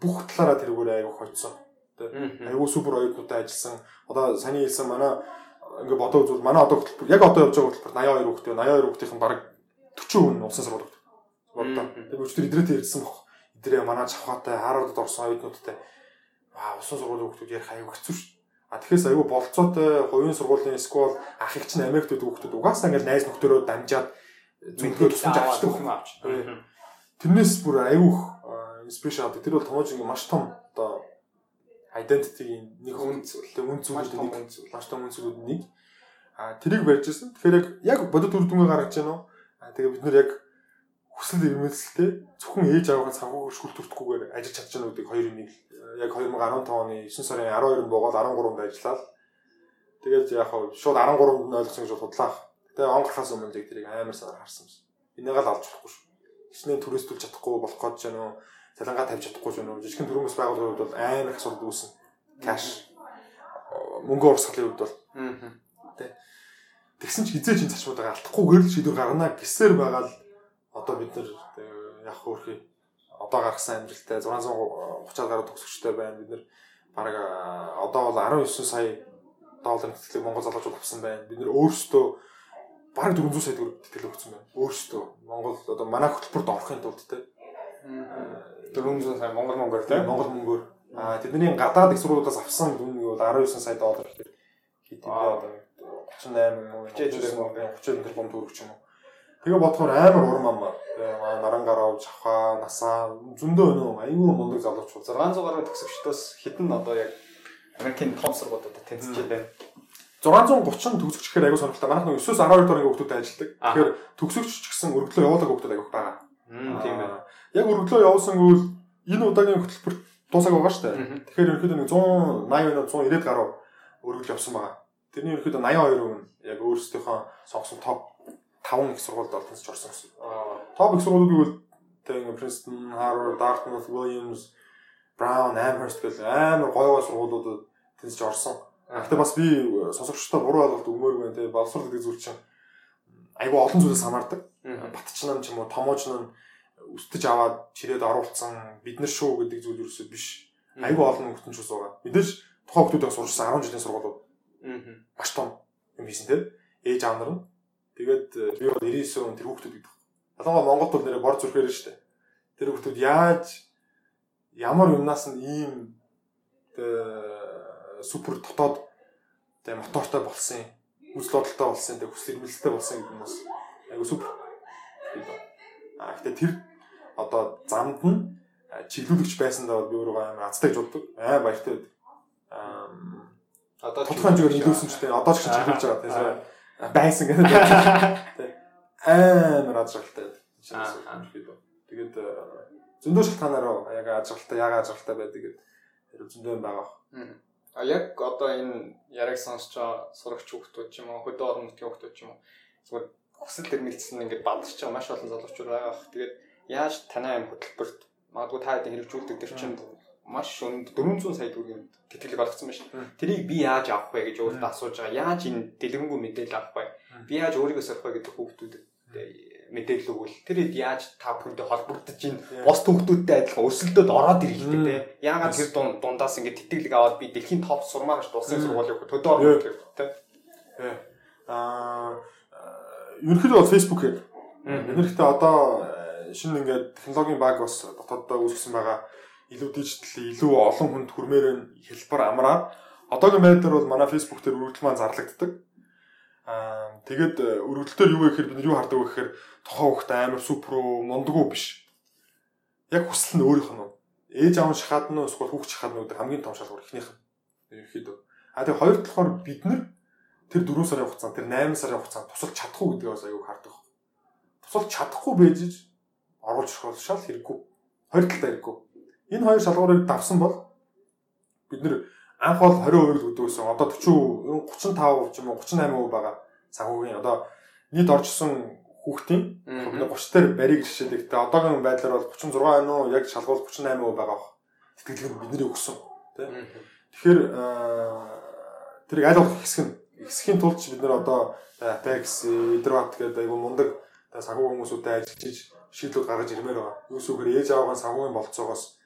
бүх талаараа тэргээр аяг хоцсон. Аягүй супер оюутнуудтай ажилласан. Одоо саний хэлсэн манай ингээ бодоо үзвэл манай одоо хөтөлбөр яг одоо явж байгаа хөтөлбөр 82 хүүхдээ 82 хүүхдийн баг 40 хүн улсын сургууль бодлоо. Тэгээ өчтөр идрээтэй ирсэн бох. Идрээ манай чавхаатай Харвардд орсон оюутнуудтай аа улсын сургуулийн хүүхдүүд ярих аягүй хэцүү шүү. А тэгэхээр аягүй болцоотой хувийн сургуулийн скол ах их чинь Америкт хүүхдүүд угаасаа ингээ найз нөхдөөрөө дамжаад зөвхөн тусламж авчдаг юм авч. Тэрнээс бүр аягүй инспирэшн авдаг. Тэр бол томооч ингээ маш том одоо identity-ийн нэг үнцэлтэй үнцүүд нэг маш том үнцүүд нэг а тэрийг барьжсэн. Тэгэхээр яг яг бодит үр дүнгээ гаргаж байна уу? А тэгээ бид нэр яг хүсэл эрмэлзэлтэй зөвхөн ээж аваагаа санхүүгээр шүл төртгүүгээр ажиллаж чадж байгаа нүдийг хоёр нэг яг 2015 оны 9 сарын 12-нд буугаад 13-нд ажиллаад тэгээд яг хав шууд 13-нд ойлгосон гэж бодлаа. Тэгээ он гарахаас өмнө тэрийг амар сар харсан юм. Энийг л алж болохгүй шүү. Хичнээн түрээсдүүлж чадахгүй болох гэж байна уу? цалингаа тавьж чадахгүй юм уу жижигхэн төрөмс байгууллагын хувьд бол амар их асуудал үүснэ. Кэш мөнгө урсгалын хувьд бол. Тэгсэн ч хизээч энэ зачмуудаа алдахгүйгээр л шийдвэр гаргана гэсээр байгаа л одоо бид нар яг хөөрхий одоо гаргасан амжилттай 630 гаруй төгсөгчтэй байна. Бид нар бараг одоо бол 19 сая долларын тэтгэлэг Монгол залуучууд авсан байна. Бид нар өөрсдөө бараг 400 сая төгрөг тэтгэл өгсөн байна. Өөрсдөө. Монгол одоо манай хөтөлбөрт орохын тулд те. 400 сая монгол мөнгөөр тийм монгол мөнгөөр. Аа тэдний гадаад сургуулиудаас авсан дүн нь бол 19 сая доллар бэ одоо 38 мөн 30 мөнгө 30 тэрбум төгрөг ч юм уу тэгээ бодохоор амар урам ам наран гарав чавха насаа зөндөө өнөө аюу мундаг залуучууд 600 гаруй төгсөгчдөөс хэдэн одоо яг Америкийн том сургуулиудад тэнцэж байна 630 төгсөгч гэхээр аягүй сонирхолтой. Манайх нэг 9-12 дөрөнгө хүүхдүүд ажилладаг. Тэгэхээр төгсөгч ч гэсэн өргөдлөө явуулдаг хүүхдүүд аягүй байгаа. Тийм байна. Яг өргөдлөө явуулсан гэвэл энэ удаагийн хөтөлбөр дуусаг байгаа шүү дээ. Тэгэхээр ерөөхдөө нэг 180 190 гаруй өргөл явсан байгаа. Тэрний ерөөхдөө 82% нь яг өөрсдийнхөө сонгосон топ 5 их сургуульд ч орсон гэсэн. Топ их сургуулиуд гэвэл тэгээ Princeton, Harvard, Dartmouth, Williams, Brown, Amherst гэх амар гоё гоё сургуулиудад тэнцэж орсон. Гэхдээ бас би сонсогчдоо буруу ойлголт өгмөөргүй те боловсрол гэдэг зүйл чинь айгүй олон зүйлээс хамаардаг. Батчнаа ч юм уу, томооч нь өстөж аваад чирээд оруулсан бид нар шүү гэдэг зүйл ерөөсөө биш. Айгүй олон хүмүүс ч ус байгаа. Мэдээж тухайн хүмүүсээс сурсан 10 жилийн сургуулиуд. Маш том юм хийсэн тийм. Ээж аав нар нь. Тэгээд э, би бол 99 он тэр хүмүүс гэдэг. Ялангуяа Монголд бол нэрээ бор зүрхээр шүү дээ. Тэр хүмүүс яаж ямар юмнаас нь ийм супер дотоод тэ мотортой болсон юм үзэл бодолтой болсон тэ хүсэл эрмэлзэлтэй болсон гэдэг нь бас айгу супер. А гэхдээ тэр одоо замд нь чиглүүлэгч байсандаа би өөрөө амар азтай гэж боддог. Аа баяртай. Аа одоо тодорхой хэмжээгээр нөлөөсөн ч тийм одоо ч чиглүүлж байгаа тийм байсан гэдэг. Амар ажралтай. Тэгээд зөндөө шалтгаанаар яг ажралтай яг ажралтай байдаг гэдэг зөндөө юм байгаа. А яг одоо энэ яриг сонсч байгаа сурагч хүүхдүүд ч юм уу хөдөө орон нутгийн хүүхдүүд ч юм уу зүгээр хүсэл тэмүүлсэн ингээд бадж байгаа маш олон залуучууд байгаа. Тэгээд яаж танай аим хөтөлбөрт магадгүй та хэдийн хэрэгжүүлдэг төр чинь маш өнд 400 сая төгрөгийн тэтгэлэг олгсон байна шүү. Тэрийг би яаж авах вэ гэж өөртөө асууж байгаа. Яаж энэ дэлгэрэнгүй мэдээлэл авах вэ? Би яаж өөрийгөө сорих вэ гэдэг хүүхдүүдэд мэдээлэл өгвөл тэр яаж та бүхэндээ холбогдож ин бос хүүхдүүдтэй адилхан өсөлтөд ороод ирэхтэй те. Яагаад тэр дундаас ингэ тэтгэлэг аваад би дэлхийн топ сурмаар ш дуусны сургуулийн төдөө орно гэх те. Аа ерөнхийдөө бол Facebook хэрэг. Бид нэрхтээ одоо шинэ ингээд технологийн баг бас дотооддоо үүсгэсэн байгаа илүү дижитал илүү олон хүнд хүрмээр хэлбэр амраад одоогийн байдлаар бол манай Facebook дээр үргэлж маань зарлагддаг. Аа тэгээд э, өргөдөлтөөр юу гэхээр бид нар юу хардаг вэ гэхээр тохоо хөхт амар супер уу мундаггүй биш. Яг хүсэл нь өөрийнх нь. Ээж аав шахаад нь эсвэл хүүхд шахаад нь хамгийн том шалгуур ихнийх нь. Ерөнхийдөө. А тэгээд хоёр талаар бид нар тэр 4 сарын хугацаанд тэр 8 сарын хугацаанд тусалж чадахгүй гэдгийг бас аюуг хардаг. Тусалж чадахгүй байж оруулж шал хэрэггүй. Хоёр талтай хэрэггүй. Энэ хоёр шалгуурыг давсан бол бид нэр анх бол 20% л өгдөг гэсэн. Одоо 40 35% ч юм уу 38% байгаа санхүүгийн одоо нийт оржсон хүүхдийн бид 30 дээр барийг жишээлээ. Тэгээ одоогийн байдлаар бол 36 байна уу? Яг шалгуул 38% байгаа баг. Сэтгэлгээ бидний өгсөн. Тэ. Тэгэхээр тэрийг аль болох хэсэг нь хэсгийн тулд бид нэр одоо Apex, Hyderabad гэдэг айгу мундаг санхүү хүмүүсүүдтэй ажиллаж шийдлүүд гаргаж ирмээр байгаа. Юусүүгээр ээж аваагаа санхүүгийн болцоогоос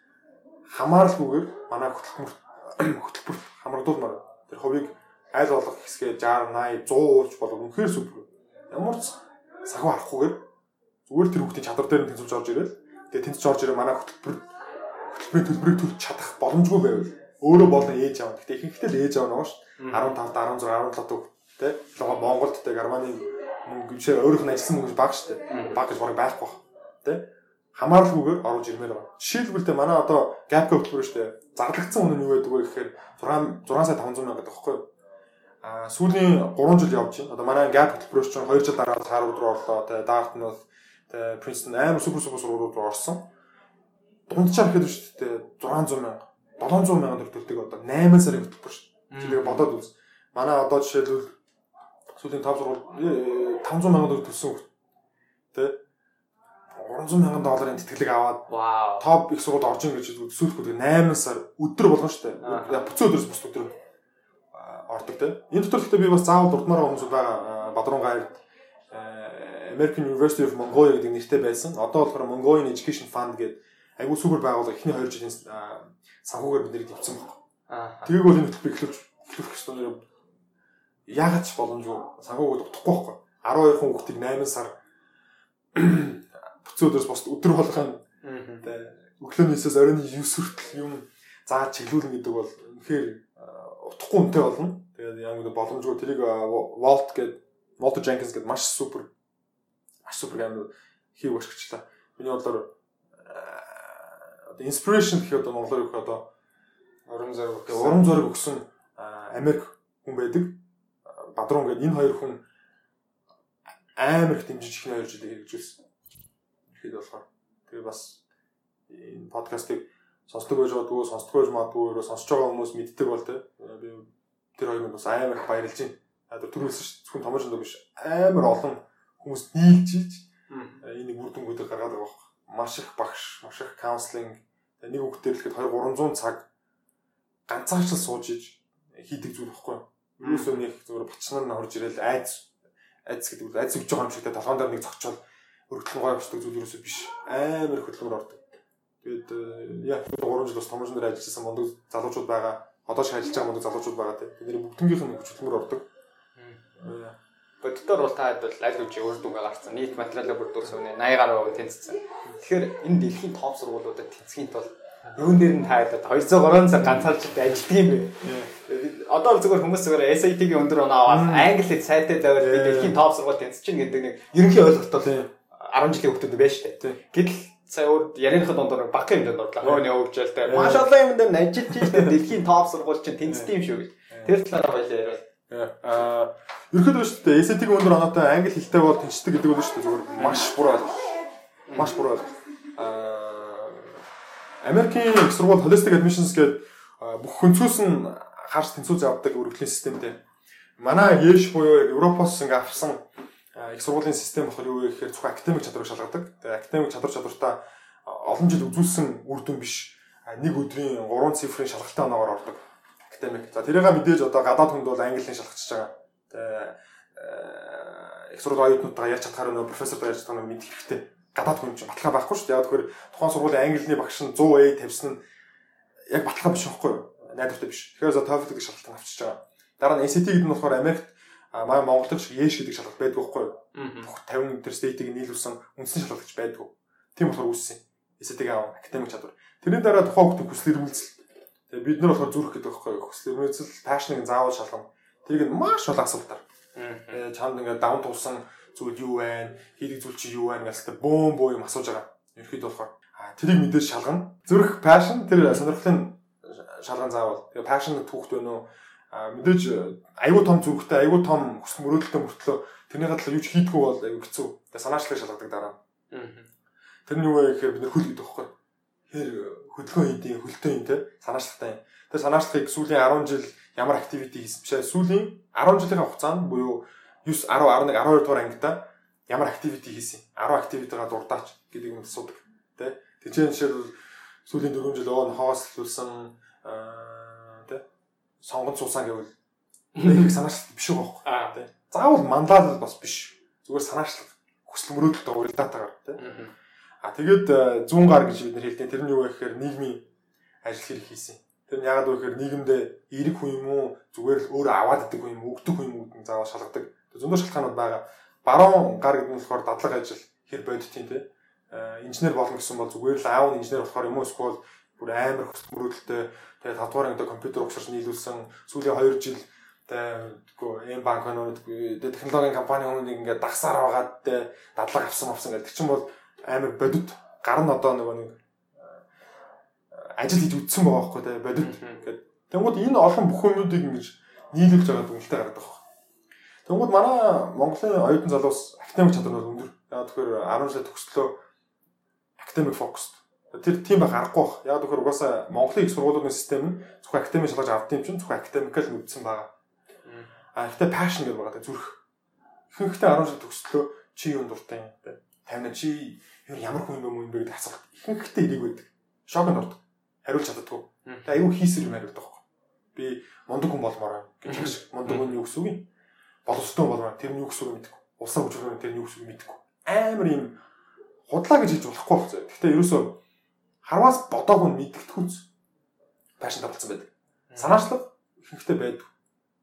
хамааралгүйгээр манай хөтөлбөр хөтөлбөр хамрагдуулмаар. Тэр хувийг аль болох хэсгээ 60, 80, 100 уулж болов үнэхээр супер. Ямар ч санхүү харахгүйгээр зүгээр тэр хүүхдийн чадвар дээр нь тэнцвэрж орж ирэл. Тэгээ тэнцвэрж орж ирээ манай хөтөлбөр хөтөлбөрийн төлбөрийг төлж чадах боломжгүй байвал өөрөө болон ээж аав. Гэтэ ихэнхдээ л ээж аав байгаа шүү дээ. 15, 16, 17 төв тэ. Лого Монголд тэ Германы мөнгө гişээ өөрийнх нь ажилласан мөнгө баг шүү. Баг гэж барыг байхгүй бах. Тэ. Хамааралгүйгээр оруулж ирмээр байгаа. Жишээлбэл манай одоо gap хөтөлбөр шүү дээ. Зарлагдсан үнэ нь юу байдаг вэ гэхээр 6 6 сая 500 мянга гэдэг байхгүй юу? А сүүлийн 3 жил явж байна. Одоо манай gap хөтөлбөрөөс чинь 2 жил дараа Harvard руу орлоо. Тэ Dartmouth, тэ Princeton амар супер супер сургуулиуд руу орсон. Дунджаар ихэд шүү дээ 600 мянга, 700 мянга төгрөг төлдөг одоо 8 сарын хөтөлбөр шүү. Тэгээд бодоод үз. Манай одоо жишээлбэл сүүлийн 5 сургууль 500 э, мянга төгрөг төлсөн тэ 300 мянган долларын тэтгэлэг аваад топ их сургуульд орж ин гэж сүүлэхгүй 8 сар өдөр болгоно шүү дээ. Буцаа өдрөөс бус өдөр ордог тийм. Энэ дотор гэхдээ би бас заавал дурдмаар хүмүүс байгаа Бадрун гайр American University of Mongolia гэдэг нэртэй байсан. Одоо болохоор Mongolian Education Fund гэдэг айгүй супер байгууллага эхний 2 жилийн санхүүгээр бид нарыг дэвцсэн байна. Аа. Тэрийг бол энэ хөтөлбөр эхлүүлж эхлүүлэх гэсэн нэр яагаад ч боломжгүй санхүүгээр дутхгүй байхгүй. 12 хүн хүүхдийг 8 сар буцаа өдрөөс бос өдөр болгоно. Өглөөнөөсөөс оройн 9 хүртэл юм зааж чиглүүлнэ гэдэг бол үнэхээр утахгүй үнэтэй болно. Тэгээд яг нэг боломжгүй тэрийг Walt гээд Walter Jenkins гээд маш супер маш супер гэмээр хийв ашиглчлаа. Миний бодлоор одоо inspiration гэх одоо монголоор өгөх одоо урам зориг урам зориг өгсөн Америк хүн байдаг. Бадрун гээд энэ хоёр хүн амар их дэмжиж хоёр жилийн хэрэгжүүлсэн. Ихэд болохоор тэгээ бас энэ подкастыг сонсдог байж магадгүй, сонсдог байж магадгүй, сонсож байгаа хүмүүс мэддэг бол тэ. Би тэр хоёрыг бас амар их баярлж байна. А тэр түрүүлсэн шүү зөвхөн томооч нэг биш амар олон хүмүүс нийлж ийж энийг үр дүнгуудыг гаргаад байгаа байхгүй. Маш их багш, маш их каунслинг нэг л ихэд 2 300 цаг ганцаарчл сууж иж хийдэг зүйл байхгүй. Юусоо нэг зүгээр бачнаар нь орж ирэл айц айц гэдэг үг айц өгж байгаа юм шиг тэ толгоон дээр нэг цогцол өргөдлөн гой авчдаг зүйл юусоо биш. Амар хөдөлмөр ордог. Тэгээд яг 3 жил бас томооч нар ажилласан мундаг залуучууд байгаа одоо шиг ажиллаж байгаа мөн залуучууд байгаа тийм. Тэдний бүгднгийнх нь хөдөлмөр ордог. Боддоор бол та хэд бол аль хэвч өөр дүнгээ гарцсан. Нийт материалаа бүрдүүлсэн үнэ 80 гаруй тэнцсэн. Тэгэхээр энэ дэлхийн топ сургуулиудад тэнцхийн тулд юун дээр нь та хэд 200 300 цаг ганцаарч ажилладаг юм бэ? Одоо зүгээр хүмүүс зүгээр SAT-гийн өндөр оноо аваад англи хэл сайтай тавиад би дэлхийн топ сургууль тэнцэж чинь гэдэг нэг ерөнхий ойлголт бол 10 жилийн хүүхдүүд байж тээ. Гэтэл сая өөр ярианыхаа дундуур баг хэмжээнд орлоо. Хөөний хөвжөлтэй. Маш олон юм дээр ажиллаж тийштэй дэлхийн топ сургууль чинь тэнцдэг юм шүү гэж. Тэр талаараа баялаа яриа. Аа ерөөдөө шүү дээ SAT-ийн өндөр оноотой англи хэлтэй бол тэнцдэг гэдэг шүү дээ зүгээр маш буруу ойлголт. Маш буруу ойлголт. Аа Америкийн их сургууль Holistic Admissions гэдэг бүх хөнцөөс нь харж тэнцүүж авдаг өргөдлийн системтэй. Манай Еш буюу Европоос ингээ авсан их сургуулийн систем болохоор юу вэ гэхээр зөвхөн академик чадварыг шалгадаг. Тэгээ академик чадвар чадвартаа олон жил үзүүлсэн үр дүн биш. Нэг өдрийн 3 цифрын шалгалтын оноогоор ордог академик. За тэрийг мэдээж одоо гадаад хүнд бол английн шалгачиж байгаа. Тэгээ их сургуулийн оюутнуудаа яаж чадхаар нөө профессортой яаж чадхаар мэдэх хэрэгтэй. Гадаад хүн чинь баталгаа байхгүй шүү дээ. Яг тэгэхээр тухайн сургуулийн английн багш нь 100A тавьсан нь яг баталгаа биш байхгүй юу? Найдвартай биш. Тэгэхээр за TOEFL гэдэг шалгалтыг авчиж байгаа. Дараа нь SAT гэдэг нь болохоор Америкт А манай Монголд шиг Еш гэдэг шалгалт байдгүй байхгүй юу? Бүх 50 төр стейтийг нийлүүлсэн үндсэн шалгалагч байдгүй. Тийм болохоор үүссэн. Эсэтэг аав академик чадвар. Тэрний дараа тухайн хүүхдийн хүсэл эрмэлзэл. Тэгээ бид нар болохоор зүрх гэдэг байхгүй юу? Хүсэл эрмэлзэл пашныг заавал шалгана. Тэрийг нь маш олон асуултаар. Тэгээ чамд ингээд даван туулсан зүйл юу вэ? Хийдэг зүйл чи юу вэ? Гэсэн бөөм бөө юм асууж байгаа. Ерхэд болохоор тэрийг мэдээж шалгана. Зүрх пашн тэр сонирхлын шалган заавал. Тэгээ пашн түүхт байна уу? Мэдээж аюу том зүрхтэй аюу том хүсэл мөрөөдөлтэй мөртлөө тэрний гадал юу ч хийдгүү бол аюу хэцүү. Тэгээ санаачлалыг шалгадаг дараа. Тэр нь юу вэ гэхээр бид хөл гэдэг байхгүй. Тэр хөдөлгөөн хийдэг хөлтэй юм те санаачлалтай юм. Тэр санаачлалыг сүүлийн 10 жил ямар активити хийсэн бишээ сүүлийн 10 жилийн хугацаанд буюу 9 10 11 12 дугаар ангида ямар activity хийсэн 10 activity-га дурдаач гэдэг юм асуудаг тий Тэгжээ жишээл сүүлийн 4 жил хоос хэлүүлсэн тий сонгон цуусан гэвэл нэг санаачлалт биш байгаа байхгүй Аа. тий заавал мандал бас биш зүгээр санаачлал хүсэл мөрөөдөлт байгаа датагаар тий А тэгээд зүүн гар гэж бид нэр хэлдэг. Тэр нь юу вэ гэхээр нийгмийн ажил хэрэг хийсэн. Тэр нь яагаад вэ гэхээр нийгэмдээ эерэг хүн юм уу зүгээр л өөрөө аваад идэг хүн юм уу өгдөг хүн юм уу гэдэг заавал шалгадаг. Зөндөө шалтгаанууд байгаа. Баруун гар гэдэг нь болохоор дадлага ажил хэр бодитын те. инженер болно гэсэн бол зүгээр л аав нь инженер болохоор юм уу эсвэл бүр амар хөсөл тэгээд татвар ангид компьютер угсарч нийлүүлсэн сүүлийн 2 жил тэгэхгүй эм банк өнөд технологийн компани хүмүүс ингээд дагсаар байгаад дадлага авсан авсан гэдэг чинь бол амар бодит гар нь одоо нөгөө нэг ажил хийж үтсэн байгаа байхгүй те бодит гэдэг. Тэнгууд энэ олон бүх юмнуудыг ингэж нийлүүлж байгаа дүнэлтэй гараад байгаа. Тэнгууд манай Монголын оюутан залуус академик чадвар бол өндөр. Яг тэгэхээр 10 жил төгслөө академик фокус. Тэр тийм байх аргагүй баг. Яг тэгэхээр угаасаа Монголын их сургуулиудын систем нь зөвхөн академик шалгаж авдсан юм чинь зөвхөн академикал нүдсэн байгаа. А ихтэй passion гэдэг байгаа зүрх. Ихэнхдээ 10 жил төгслөө чи юунд дуртай юм те. Тавина чи ямар хүн юм юм бэ гэдэг асуулт ихэнхдээ ирэг байдаг. Шоконд ордог. Хариулж чаддаггүй. Тэгээ аюу хийсэр юм хариулдаг байхгүй. Би мундаг хүн болмоор гэж шиг мундаг хүн юу гэсэн үг юм? Боловстой болмоор тэр нь юу гэсэн үг мэдгүй. Улсаа хүчрэх тэр нь юу гэсэн үг мэдгүй. Амар юм худлаа гэж хэлж болохгүй зөө. Гэхдээ ерөөсөө харваас бодоогүй мэдгэдэггүйц. Пашнта болсон байдаг. Санаачлал ихэнхдээ байдаг.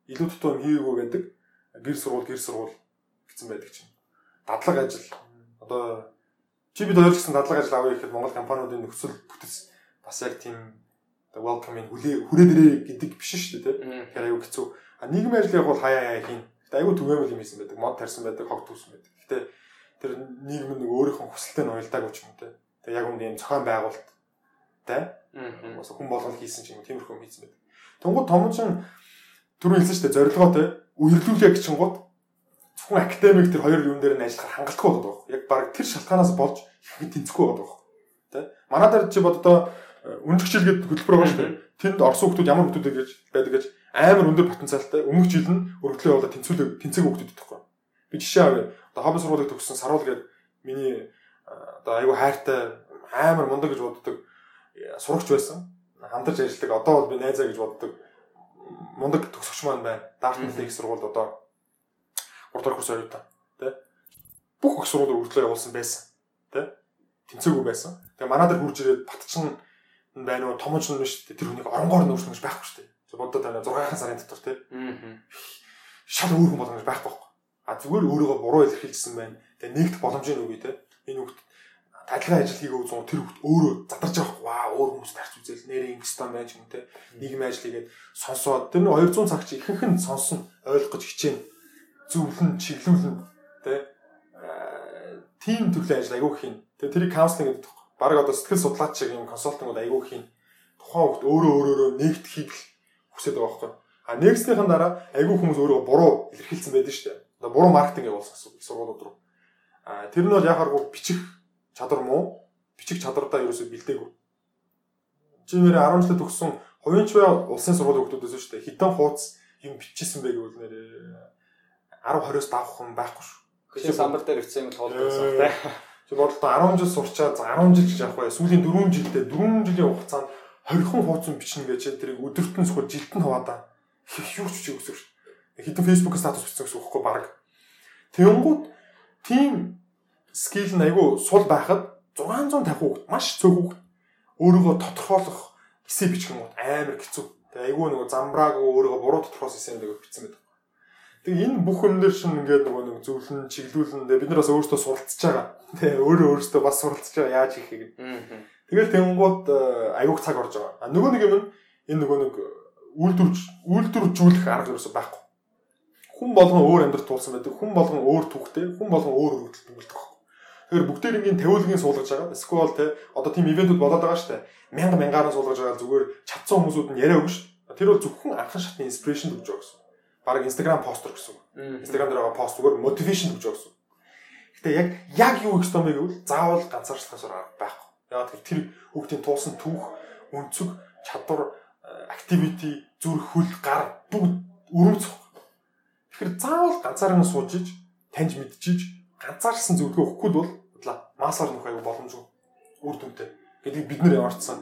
Илүү дутуу юм хийгээгүй байдаг. Гэр сургууль гэр сургууль гэсэн байдаг чинь. Дадлаг ажил одоо чи бид хоёр гэсэн дадлага ажил авъя гэхэд Монгол компаниудын нөхцөл бүтэц бас яг тийм welcome-ing хүлээ хүрээдэрээ гэдэг биш шүү дээ тийм. Тэгэхээр аюу хэцүү. А нийгмийн ажил яг бол хаяа хаяа хийн. Аюу түгээмэл юм хийсэн байдаг. Мод тарьсан байдаг, хог түүсэн байдаг. Гэтэ тэр нийгэм нэг өөрийнхөө хүсэлтэд нь уялдаагүй ч юм те. Тэгээ яг үнд юм зохион байгуулалт те. Бас хүн болгол хийсэн ч юм тиймэрхүү юм хийсэн байдаг. Тэнгууд томчин түрүү хэлсэн шүү дээ зорилгоо те. Үерлүүлээ гэж чингууд зөвхөн академик тэр хоёр юм дээр нь ажиллахаар хангалттай болоод байгаа. Яг баг тэр шалтгаанаас болж их тэнцэхгүй болоод байгаа. Тэ? Манай дээр чи боддоо өндөр хичээлгээд хөтөлбөр байгаа шүү дээ. Тэнд орсон хүмүүс ямар хүмүүс гэж байдаг гэж амар өндөр потенциалтай өмнөх жил нь өргөдлөө болоод тэнцүүлэг тэнцэг хүмүүс байхгүй. Би жишээ авъя. Одоо хобби сургуулийг төгссөн Саруул гэдэг миний одоо айгүй хайртай амар мундаг гэж боддог сурагч байсан. Хамтарч ажилладаг. Одоо бол би найзаа гэж боддог. Мундаг төгсөгч маань байна. Дартмут их сургуульд одоо 3 дахь курс оюутан тий бүх их сургууль өргөдлөө явуулсан байсан тий тэнцээгүй байсан. Тэгээ манай дээр хурж ирээд батчин байна уу? Томч нь дээ тэр хүнийг оронгоор нөөсөн гэж байхгүй шүү дээ. Боддоо тань 6 сарын дотор тий шал өөр хүн болгоно гэж байхгүй байхгүй. А зүгээр өөрийгөө буруу илэрхийлсэн байна. Тэгээ нэгт боломжийн үгүй тий энэ хүүхд адилхан ажил хийгээ үзэн тэр хүүхд өөрөө задарч байгаа ваа өөр хүмүүс тарч үзэл нэрээ ингстан байж юм те нийгмийн ажил хийгээд сонсоод тэр нэг 200 цаг чи ихэнх нь сонсон ойлгох гэж хичээнэ зөвлөн чиглүүлэн тэ тим төрлийн ажил айгуух хийн. Тэгээ тэрийг каунслинг гэдэг. Бараг одоо сэтгэл судлаач шиг юм консалтингууд айгуух хийн. Тухайн хүүхд өөрөө өөрөөрөө нэгт хийх хүсэж байгаа байхгүй. А нэгснийхэн дараа айгуу хүмүүс өөрөө буруу илэрхийлсэн байдаг шүү дээ. Буруу маркетинг явуулсан сургуулиуд руу. Тэр нь бол яхааргүй бичих чадвар муу. Бичих чадвардаа ерөөсөө бэлдээгүй. Чи нэр 10 жил төгссөн хувийн ч бай улсын сургуулийн хүмүүсээс шүү дээ. Хитэн хууц юм бичсэн бэ гэвэл нэр 10 20-оос давах хүн байхгүй шүү. Чи самбар дээр өчсөн юм тоолдог гэсэн тий. Чи бодлоо 10 жил сурчаад 10 жил гэж явах бай. Сүүлийн 4 жилдээ 4 жилийн хугацаанд 20 хүн хуучин бичнэ гэж тэрийг өдөртөн сухад жилтэн хаваадаа юу ч чиг өсөв шүү. Хэдэн фэйсбүүк статус бичсэн гэсэн үг байхгүй баг. Тэнгүүд тим скил нь айгүй сул байхад 650 хүүхд маш цөөх хүүхд өөрийгөө тодорхойлох эсэ бичих юм амар хэцүү. Тэгээ айгүй нөгөө замбрааг өөрийгөө буруу тодорхойлсон эсэ нэг бичсэн байдаг. Тэгээ энэ бүх юм дээр шин ингээд нөгөө нэг зөвлөн чиглүүлэн бид нар бас өөрсдөө суралцж байгаа. Тэгээ өөрөө өөрсдөө бас суралцж байгаа яаж хийхийг. Тэгэл тэнгууд аюух цаг орж байгаа. А нөгөө нэг юм энэ нөгөө нэг үйлдвэрж үйлдвэржүүлэх арга ерөөсөй байхгүй. Хүн болгон өөр амьдрал туулсан байдаг. Хүн болгон өөр түүхтэй, хүн болгон өөр өргөдөл тэмүүлдэг байхгүй. Тэгэхээр бүгдээрингийн тавиулгын суулгаж байгаа. Эсвэл те одоо тийм ивентүүд болоод байгаа шүү дээ. Мянга мянгаараа суулгаж байгаа зүгээр чадсан хүмүүсүүд нь яриа өгнө дээ. Тэр бол зөвхөн анхан шатны инспирэшн өгж байгаа гэсэн. Бараг Instagram постэр гэсэн. Instagram дээр байгаа пост зүгээр мотивашн өгж байгаа гэсэн. Гэтэ яг яг юу их бэ гэвэл заавал ганцаарчлахаас байхгүй. Яг тэр хүүхдийн туусан түүх, өнцөг, чадвар, activity, зүрх хөл, гар бүгд өрөвцөх. Тэгэхээр заавал ганцаараа сууж иж таньж мэдчихэж ганцаарсан зөвлөгөө өгөхгүй бол бодлаа маасаар нөх аягүй боломжгүй үр дүнтэй гэдгийг бид нэр ямарчсан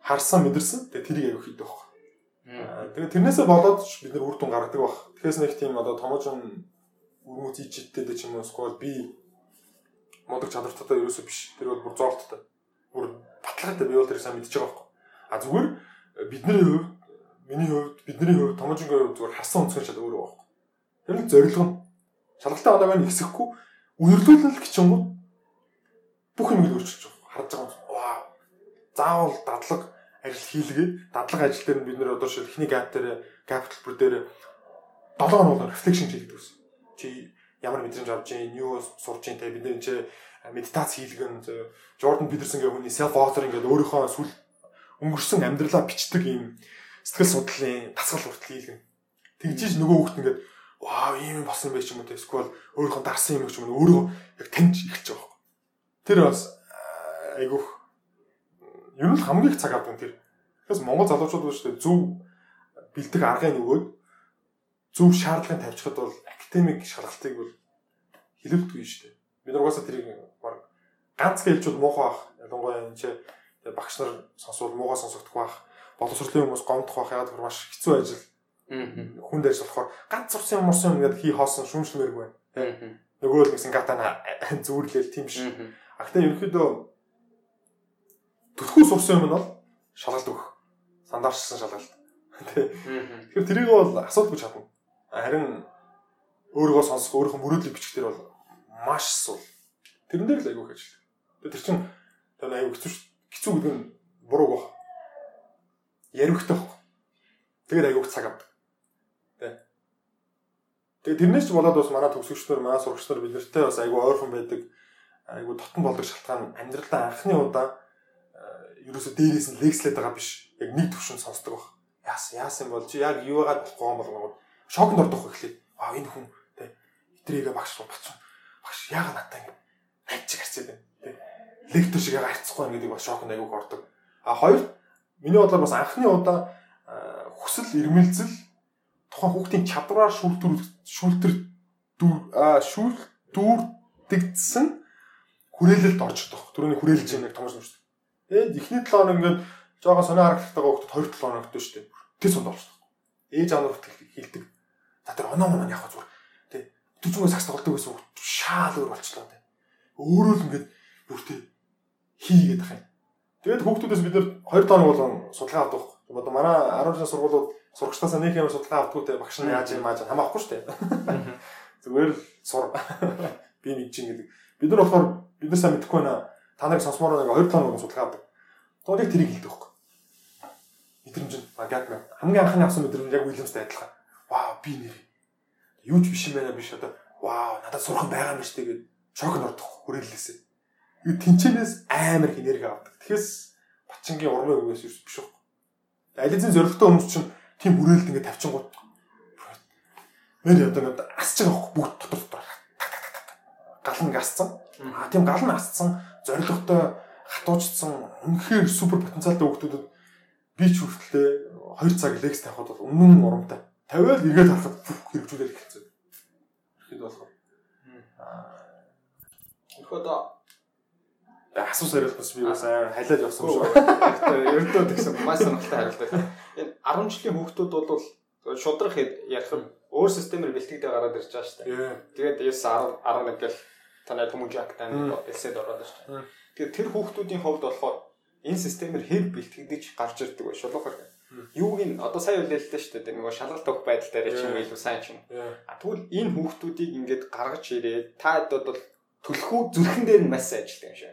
харсан мэдэрсэн тэгээ тэрийг аягүй хийдэг баг. Тэгээ тэрнээсээ болоод бид нар үр дүн гаргадаг баг. Тэгэхээс нэг тийм одоо томоохон өрмөц ичэттэй ч юм уу сквал би модог чадвартайгаа ерөөсөө биш. Тэр бол бүр зоорттой. Бүр баталгаатай би бол тэр сайн мэдчихэж байгаа байхгүй. А зүгээр бидний хувьд миний хувьд бидний хувьд томоожингийн хувьд зүгээр харсан өнцгөр шал өөрөө байхгүй. Тэр нэг зорилго нь шалгалтын оноог нь ихсэхгүй үнэрлүүлэл гिचэнгүүд бүх юмыг өөрчилж байгаа. Харж байгаа юм. Вау. Заавал дадлаг ажил хийлгээ. Дадлаг ажил дээр нь бид нэр одоо шил ихний гап дээр гап төлбөр дээр 7 хоног рефлекшн хийдэг гэсэн чи ямар мэдрэмж авч чинь юу сурч чинь те бид нэр чи медитац хийлгэн Jordan Peterson-гийн хүний self authoring гэдэг өөрийнхөө сүл өнгөрсөн амьдралаа бичдэг юм сэтгэл судлалын дасгал хүртэл хийлгэн. Тэгжиж нөгөө хүүхд ингээд вау ийм болсон байх юм уу эсвэл өөрийнхөө дарсан юм ч юм өөрөө яг таньж эхэлж байгаа байхгүй. Тэр бас айгуух ер нь хамгийн их цаг авдаг тэр. Тэгээс Монгол залуучууд бол шүү дээ зөв бэлдэх аргыг нөгөөд зөв шаардлагыг тавьчихад бол академик шалгалтыг бол хэлэлтгүй шүү дээ. Бид нар угаасаа тэрийг баг ганц гэлжүүд муухай бах. Ялангуяа энэ ч багш нар сонсвол муугаа сонсогдох бах. Боловсролын хүмүүс гомдох бах. Яг тэр маш хэцүү ажил. Хүнд ажил болохоор ганц урсан мурсан ингээд хий хоосон шүүмжлэмээргүй байна. Нөгөө л нэгсэн гатана зүүрлээл тийм ш. А гэхдээ ерөнхийдөө төлхөө сурсан юм нь бол шалгалт өгөх. Стандартчсан шалгалт. Тэгэхээр тэрийг бол асуудалгүй чадна. Харин өөрийгөө сонсох, өөрийнхөө мөрөөдлийг бичих дээр бол маш сул. Тэрэн дээр л айгүй ажилладаг. Тэр чинь тэр айгүй хэцүү хэцүү гэдэг нь буруу баг. Яривхтай баг. Тэгээд айгүй цаг авдаг. Тэ. Тэгээд тэрнээс ч болоод бас манай төгсөгчнөр, манай сурагчнаар бид нартай бас айгүй ойрхон байдаг. Айгүй дотн болдог шалтгаан амьдралдаа анхны удаа ерөөсө дээрээс нь лекслээд байгаа биш. Яг нэг төвшин сонсдог баг. Яасан яасан бол чи яг юу яагаад болохгүй юм болгоод шокнд ордог эхлэв. Аа энэ хүн Трийг багш руу бацсан. Багш яагаад надтай ингэ хайчих харцаад байна. Тэ. Лектор шиг яагаад харцахгүй байна гэдгийг бас шокнд аягүй ордог. А хоёр миний бодлоор бас анхны удаа хүсэл эрмэлзэл тухайн хүүхдийн чадвараар шүүлтүр шүүлтэр дүр а шүүл дүүрдэгдсэн хүрээлэлд орж идэх. Түрүүний хүрээлж юм яг томш юм шүү дээ. Тэгээд эхний 7 хоног ингээд жоохон сонио харагдтайгаа хүүхдэд 2 7 хоногт шүү дээ. Тэс сонд орж. Ээж аанаар хүртэл хилдэг. За тэр оноо оноо яг зүгээр түчмөө сакс тоглодог байсан хүүхд шаал өөр болчлоо тэ. Өөрөө л ингээд бүртээ хийгээд ах юм. Тэгээд хүүхдүүдээс бид нэр 2 тоног болгон судалгаа авдаг. Одоо манай 10 жил сургуулиуд сурагчдаас нэг юм судалгаа авдаггүй те багш нь яаж юм ааж хамаахгүй шүү дээ. Зүгээр л сур би нэг чинь гэдэг. Бид нар болохоор бид нар сайн мэдэхгүй байна. Та нарыг сонсомоор нэг 2 тоног судалгаа авдаг. Тоо нэг тэрийг хэлдэг хөөх. Мэдрэмж нь гад хамгийн анхны авсан мэдрэмж яг Уильямстай адилхан. Вау би нэр юу ч биш юм байна биш одоо вау надад сурах байгаа юм шүү дээ гэд шок нь ордох тэнчэнээс амар их энерги авдаг. Тэгэхээс Бачингийн урмын үгээс юу биш үү? Ализын зоригтой хүмүүс чинь тийм хүрээлэлд ингээд тавьчихгууд. Мэр одоо ингээд асч байгаа хөх бүгд дотор дотор. Гал нь асцсан. А тийм гал нь асцсан зоригтой хатууждсан үнэхээр супер потенциалтай хүмүүсүүдэд би ч хүртлээ 2 цаг лекс тавихад бол өмнө нь урамтай. Тавиал эргээд харахад хэрэгжүүлээд эхэлсэн. Ихэд болохоор. Аа. Өөрхөдөө асуус хариултаас би бас халиад явсан шүү. Ердөө тэгсэн маш сонирхолтой хариулт байсан. Энэ 10 жилийн хүүхдүүд бол шудрах ярих өөр системээр бэлтгэдэй гараад ирж байгаа шүү дээ. Тэгээд 9 10 11 гэл танай хүмүүжагтай элсэд ороод шүү дээ. Тэгээд тэр хүүхдүүдийн хувьд болохоор энэ системээр хэв бэлтгэдэж гарч ирдэг ба шулуухаар Юуг нь одоо сайн үлээлтэй шүү дээ. Нөгөө шалгалт өгөх байдал дээр ч юм илүү сайн ч юм. А тэгвэл энэ хүүхдүүдийг ингээд гаргаж ирээд та одоо төлхөө зүрхэн дээр нь маш сайн ажилладаг юм шиг.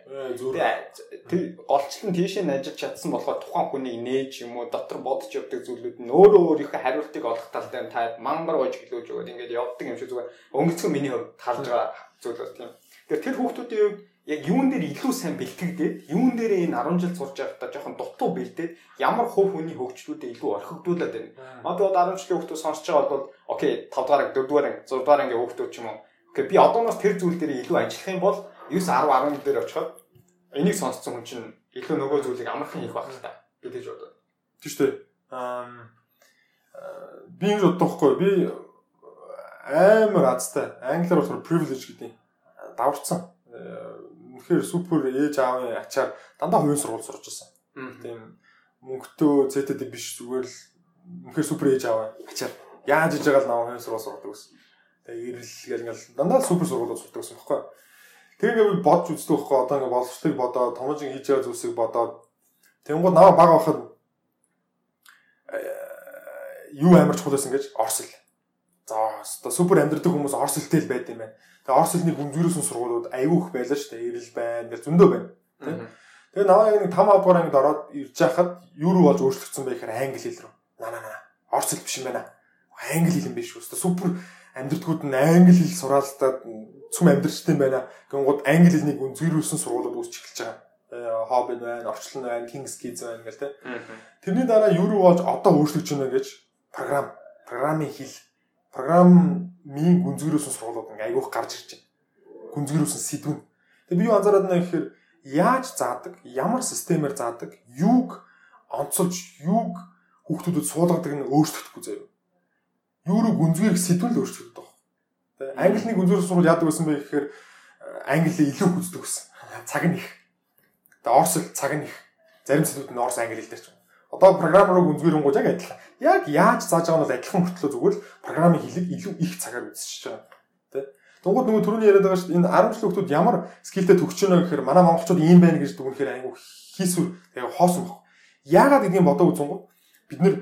Тэр голчлон тийшээ нь ажиллаж чадсан болохоор тухайн хүнийг нээж юм уу дотор бодож явдаг зүйлүүд нь өөрөө өөрийнхөө хариултыг олох тал дээр та мангар гож гэлөөж өгөөд ингээд явдаг юм шиг зүгээр өнгөцгөн миний хувьд харж байгаа зүйл бол тийм. Тэгэхээр тэр хүүхдүүдийн хувьд яг юун дээр илүү сайн бэлтгэгдээд юун дээр энэ 10 жил сурч байхдаа жоохон дутуу бэлдээд ямар хувь хүний хөгжлүүдэд илүү орхигдуулаад байна. Одоо 10 жилийн хүүхдүүд сонсож байгаа бол окей 5 дугаар анги 4 дугаар анги 6 дугаар анги хүүхдүүд ч юм уу. Окей би одооноос тэр зүйл дээр илүү ажиллах юм бол 9 10 11 дээр очиход энийг сонсцсон хүн чинь илүү нөгөө зүйлийг амархан хийх байх л та. Би тэгж бодод. Тийм шүү дээ. Аа би ингэж боддог хгүй. Би амар азтай. Англиар болохоор privilege гэдэг даварцсан. Үнэхээр супер ээж аавын ачаар дандаа хувийн сургууль сурч байсан. Тийм мөнгөтэй зэтэд биш зүгээр л үнэхээр супер ээж аавын ачаар яаж иж байгаа л наваа хувийн сургууль сурдаг гэсэн. Ирэл гэл ингээл дандаа супер сургуулиуд сурдаг гэсэн байхгүй. Тэгээ бодж үздэг байхгүй одоо ингээ боловсролыг бодоод томжин хийж байгаа зүйлсийг бодоод тэнгууд наваа бага байхад юу амар чухал байсан гэж орсол За одоо супер амьдрдаг хүмүүс Орос хэлтэй л байд юм байна. Тэгээ Орос хэлний гүнзгийрсэн сургуулиуд айгүй их байлаа шүү дээ. Ирэл байна, гэл зөндөө байна. Тэгээ наваа яг нэг 5 дугаар ангид ороод ирж хахад юу руу болж өөрчлөгдсөн бэ гэхээр англи хэл рүү. На на на. Орос хэл биш юм байна. Англи хэл юм биш үү? Супер амьдрдгууд нь англи хэл сураалтаад цүм амьдрчтэй байна. Гэнгууд англи хэлний гүнзгийрсэн сургуулиуд үүсч эхэлж байгаа. Хоббин байна, орчлон байна, Kings Kids байна гэл тэ. Тэрний дараа юу болж одоо өөрчлөгдөж байна гэж програм, програмын хэл програмын гүнзгийрүүлсэн сургуулиуд ингээ айгүйх гарч ирж байна. Гүнзгийрүүлсэн сэдвэн. Тэгээ би юу анзаараад байна гэхээр яаж заадаг, ямар системээр заадаг, юуг онцолж, юуг хүүхдүүдэд суулгадаг нь өөрчлөгдөхгүй заяа. Юу руу гүнзгийрэх сэдвэн л өөрчлөгдөж байгаа. Тэгээ англи нэг гүнзгийрэх сургууль яадаг байсан бэ гэхээр англи илүү хүздэг байсан. Цаг нь их. Тэгээ орс цаг нь их. Зарим сэдвүүд нь орс англи хэлдэж байна. Одоо программер руу гүнзгийрэнгуй яг адилхан. Яг яаж зааж байгаа нь бол адилхан мөртлөө зүгээр л программын хэлийг илүү их цагаар үзчихэж байгаа. Тэ. Тунгууд нөгөө түрүүний яриад байгаа шүү дээ. Энэ 10 жил хүмүүс ямар скилтэй төгсөж байна гэхээр манай монголчууд ийм байна гэж дүгнэхээр айгүй хийсвэр тэгээ хоосон баг. Яагаад гэдгийг бодоо үзэнгүү бид нэр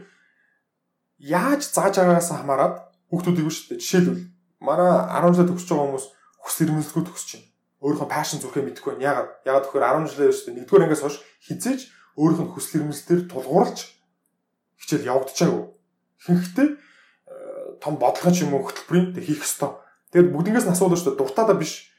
яаж зааж байгаагаас хамаарат хүүхдүүдийг шүү дээ. Жишээлбэл манай 10 жил төгсөж байгаа хүмүүс хүсэл эрмэлзэлгүй төгсөж байна. Өөрийнхөө пашн зүрхээ мэдэхгүй байна. Яагаад? Яагаад тэгэхээр 10 жилээр шүү дээ. Нэгдүгээр ангиас хойш хизээж өөрийнх нь хүсэл эрмэлзлээр тулгуурлаж хичээл явагдчихаагүй. Ихэнхдээ э, том бодлого ч юм уу хөтөлбөрийн тэг хийх ёстой. Тэгээд бүгднгээс нь асуудал шүү дээ. Дуртаадаа биш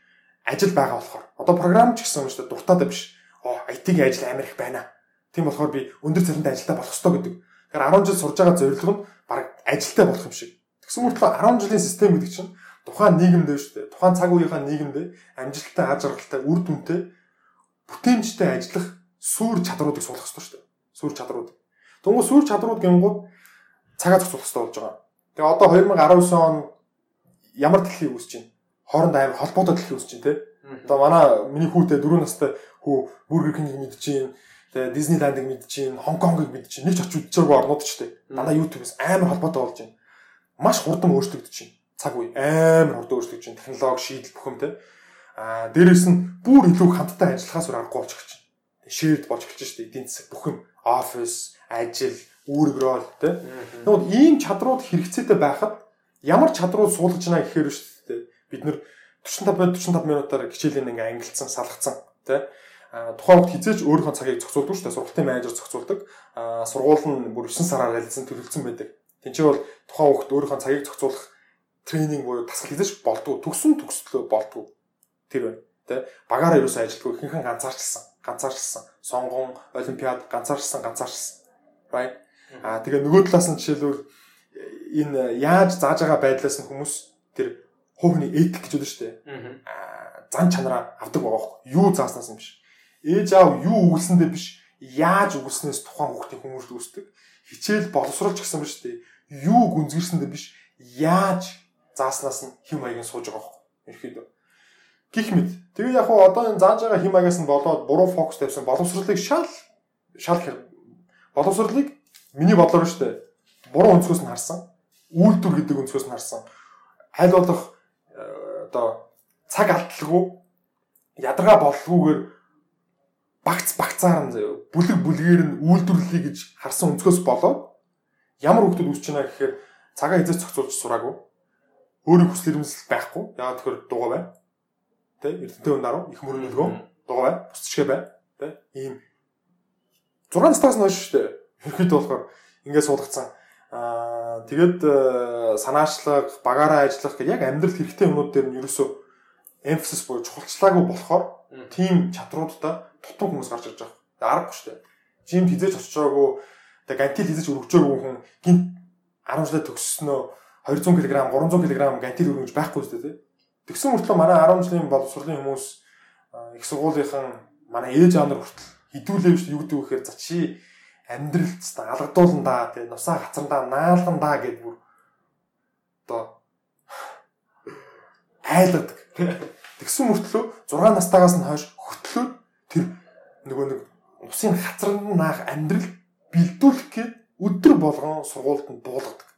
ажил байгаа болохоор. Одоо програмч гэсэн юм шүү дээ. Дуртаадаа биш. Оо IT-ийн ажил амар их байна. Тийм болохоор би өндөр цалинтай ажилдаа болох ёстой гэдэг. Тэгэхээр 10 жил сурж байгаа зорилго нь баг ажилтай болох юм шиг. Тэгсэн мөртлөө 10 жилийн систем гэдэг чинь тухайн нийгэмд шүү дээ. Тухайн цаг үеийнхаа нийгэмд амжилттай, аз жаргалтай, үр дүнтэй бүтээмжтэй ажиллах суур чадруудыг суулгах хэрэгтэй шүү дээ. Суур чадрууд. Тэнгүү суур чадрууд гингууд цагаа зохицуулах хэрэгтэй болж байгаа. Тэгээ одоо 2019 он ямар дэлхий үүсэж байна? Хооронд амар холбоотой дэлхий үүсэж байна те. Одоо манай миний хүүтэй 4 настай хүү Burger King-ийг мэдчихээн. Тэгээ Disneyland-ыг мэдчихээн, Хонконгыг мэдчихээн. Нэг ч очиж үзээгүй орнууд ч те. Дандаа YouTube-с амар холбоотой болж байна. Маш хурдан өөрчлөгдөж байна. Цаг үе амар хурдан өөрчлөгдөж байна. Технологи, шийдэл бүхэм те. Аа дээрэс нь бүр илүү хамтдаа ажиллахаас өөр аргагүй болчих чинь shared болж эхэлж шүү дээ. Эдийн засаг бүх юм office, ажил, үүрэгрол тэ. Тэгвэл ийм чадрууд хэрэгцээтэй байхад ямар чадрууд суулгаж байна гэхээр шүү дээ. Бид нэр 45 45 минутаар хичээлийн ингээ ангилцсан, салгацсан тэ. А тухайн үед хизээч өөрийнхөө цагийг зохицуулдаг шүү дээ. Сургалтын менежер зохицуулдаг. А сургууль нь бүр 9 сараар ялсан төлөвлөсөн байдаг. Тинчээ бол тухайн үед өөрийнхөө цагийг зохицуулах тренинг буюу тасгал хизээч болдгоо. Төгсөн төгслөө болдгоо. Тэр байна. Тэ. Багаараа ерөөсөө ажилтгүй хинхэн ганцаарчсан ганцаарчсан. Сонгон, олимпиад ганцаарчсан, ганцаарчсан. Right? Аа тэгээ нөгөө талаас нь жишээлбэл энэ яаж зааж байгаа байдлаас нь хүмүүс тэр хувийн этик гэж бодож штэ. Аа зан чанараа авдаг байгаа хөө. Юу зааснаас юм биш. Ээж аав юу өгүүлсэндээ биш. Яаж өгүүлснээс тухайн хүүхдийн хүмүүст үүсдэг. Хичээл боловсруулж гисэн биш штэ. Юу гүнзгийрсэндээ биш. Яаж зааснаас нь хэм маягийн сууж байгаа хөө. Ерхийдөө гих мэд. Тэгээ яг хуу одоо энэ зааж байгаа хим агаас нь болоод буруу фокус тавьсан боловсролыг шал шал боловсролыг миний бодлоор дээ. Буруу өнцгөөс нь харсан. Үйлдвэр гэдэг өнцгөөс нь харсан. Аль болох э, одоо цаг алдалгүй ядаргаа боллгүйгээр багц багцаар нь заяа бүлэг бүлгээр нь үйлдвэрлэе гэж харсан өнцгөөс болоод ямар хүмүүс үүсч байна гэхээр цагаа хязгаарч зохицуулж сураагүй өөрийн хүсэл эрмэлзэл байхгүй яагаад тэгэхээр дуугаа байна Тэ эрдэнэтэй хүн даруй их мөрөн нөлгөө дугаа бай. Бусчгээ бай. Тэ ийм 6 настаас нь хойш шүү дээ. Ерхэд болохоор ингээд суулгацсан. Аа тэгээд э, санаачлаг, багаараа ажиллах гэх яг амьдралд хэрэгтэй юмнууд дээр нь ерөөсөө эмфасис буюу чухалчлаагүй болохоор тийм чадруудаа дутуу хүмүүс гарч ирж байгаа. Тэгээд аргагүй шүү дээ. Жимд хизээж очиж байгаагүй тэгээд гантил хизээж өргөжөөгүй хүн гинт 10 жилээ төгссөнөө 200 кг 300 кг гантил өргөж байхгүй шүү дээ. Тэгсэн мөртлөө манай 10 жилийн боловсролын хүмүүс их сургуулийнхан манай ээж аав нар хүртэл хідүүлээвч юу гэдэг вэ гэхээр за чи амьдралд та алгадуулна да тэгээ нусаа гацрандаа наалган да гэд бүр одоо айлгадаг. Тэгсэн мөртлөө 6 настайгаас нь хойш хөтлөө тэр нөгөө нэг усын хацранд наах амьдрал бэлдүүлэх гээд өдөр болгон сургуульд нь буулгадаг.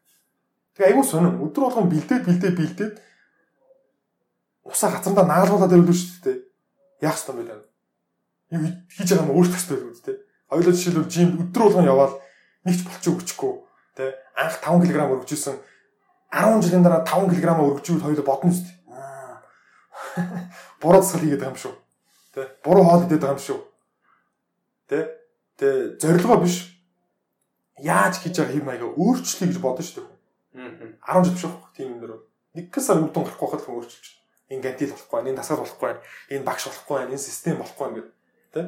Тэгээ айгүй сонирм өдөр болгон бэлдээд бэлдээд бэлдээд усаа хацрандаа нааруулаад ирвэл шүү дээ. Яах ёстой юм бэ? Юу хийж байгаа юм ёстой л үү дээ. Хоёулаа жишээлбэл жимд өдөр болгон яваад нэгч болчих өгчихгүй тий анх 5 кг өргөжсэн 10 жилийн дараа 5 кг өргөжүүл хоёулаа бодно шүү дээ. Буруу засал хийгээд байгаа юм шүү. Тэ буруу хоол идээд байгаа юм шүү. Тэ тэ зорилгоо биш. Яаж хийж байгаа хэм маяга өөрчлөе гэж бодно шүү дээ. 10 жил биш үү? Тийм юм дээр нэг сар үдэн гарахгүй хүн өөрчилж. Энэ гантил болохгүй, энэ дасгал болохгүй, энэ багш болохгүй, энэ систем болохгүй ингээд тэ.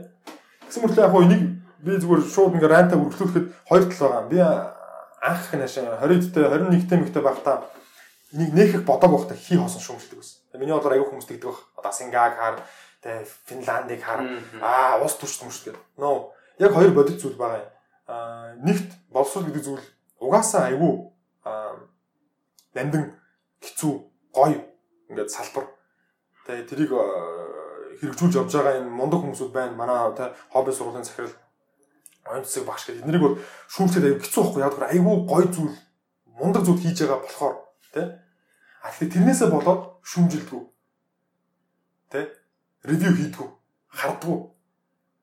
Гэсэн мэтлээ яг хоо энийг би зүгээр шууд ингээ рантаа өргөлүүлэхэд хоёр тал байгаа. Би анх наашаа 20-д 21-т мэгтэй байхдаа энийг нээхэх бодог байхдаа хий хоосон шүүмжлдэг байсан. Миний бодлоор аягүй хүмүүс тэгдэг баг. Одоо Сингаг хаар, тэ Финландыг хаар, аа ус төрч төмөрч гэдэг. Нөө яг хоёр бодит зүйл байгаа юм. Аа нэгт боловсрол гэдэг зүйл угаасаа аягүй нандин хэцүү гоё ингээд салбар. Тэгээ тэрийг хэрэгжүүлж явж байгаа энэ мундаг хүмүүсүүд байна. Манай тэ хобби сургуулийн захирал оюун цэцэг багш гэдэг. Энийг бол шүүмжлээд аягүй хэцүү байхгүй яг тэр аягүй гоё зүйл мундаг зүйл хийж байгаа болохоор тий. А тэгэхээр тэрнээсээ болоод шүүмжилдэггүй. Тэ? Ревю хийдэггүй. Хардггүй.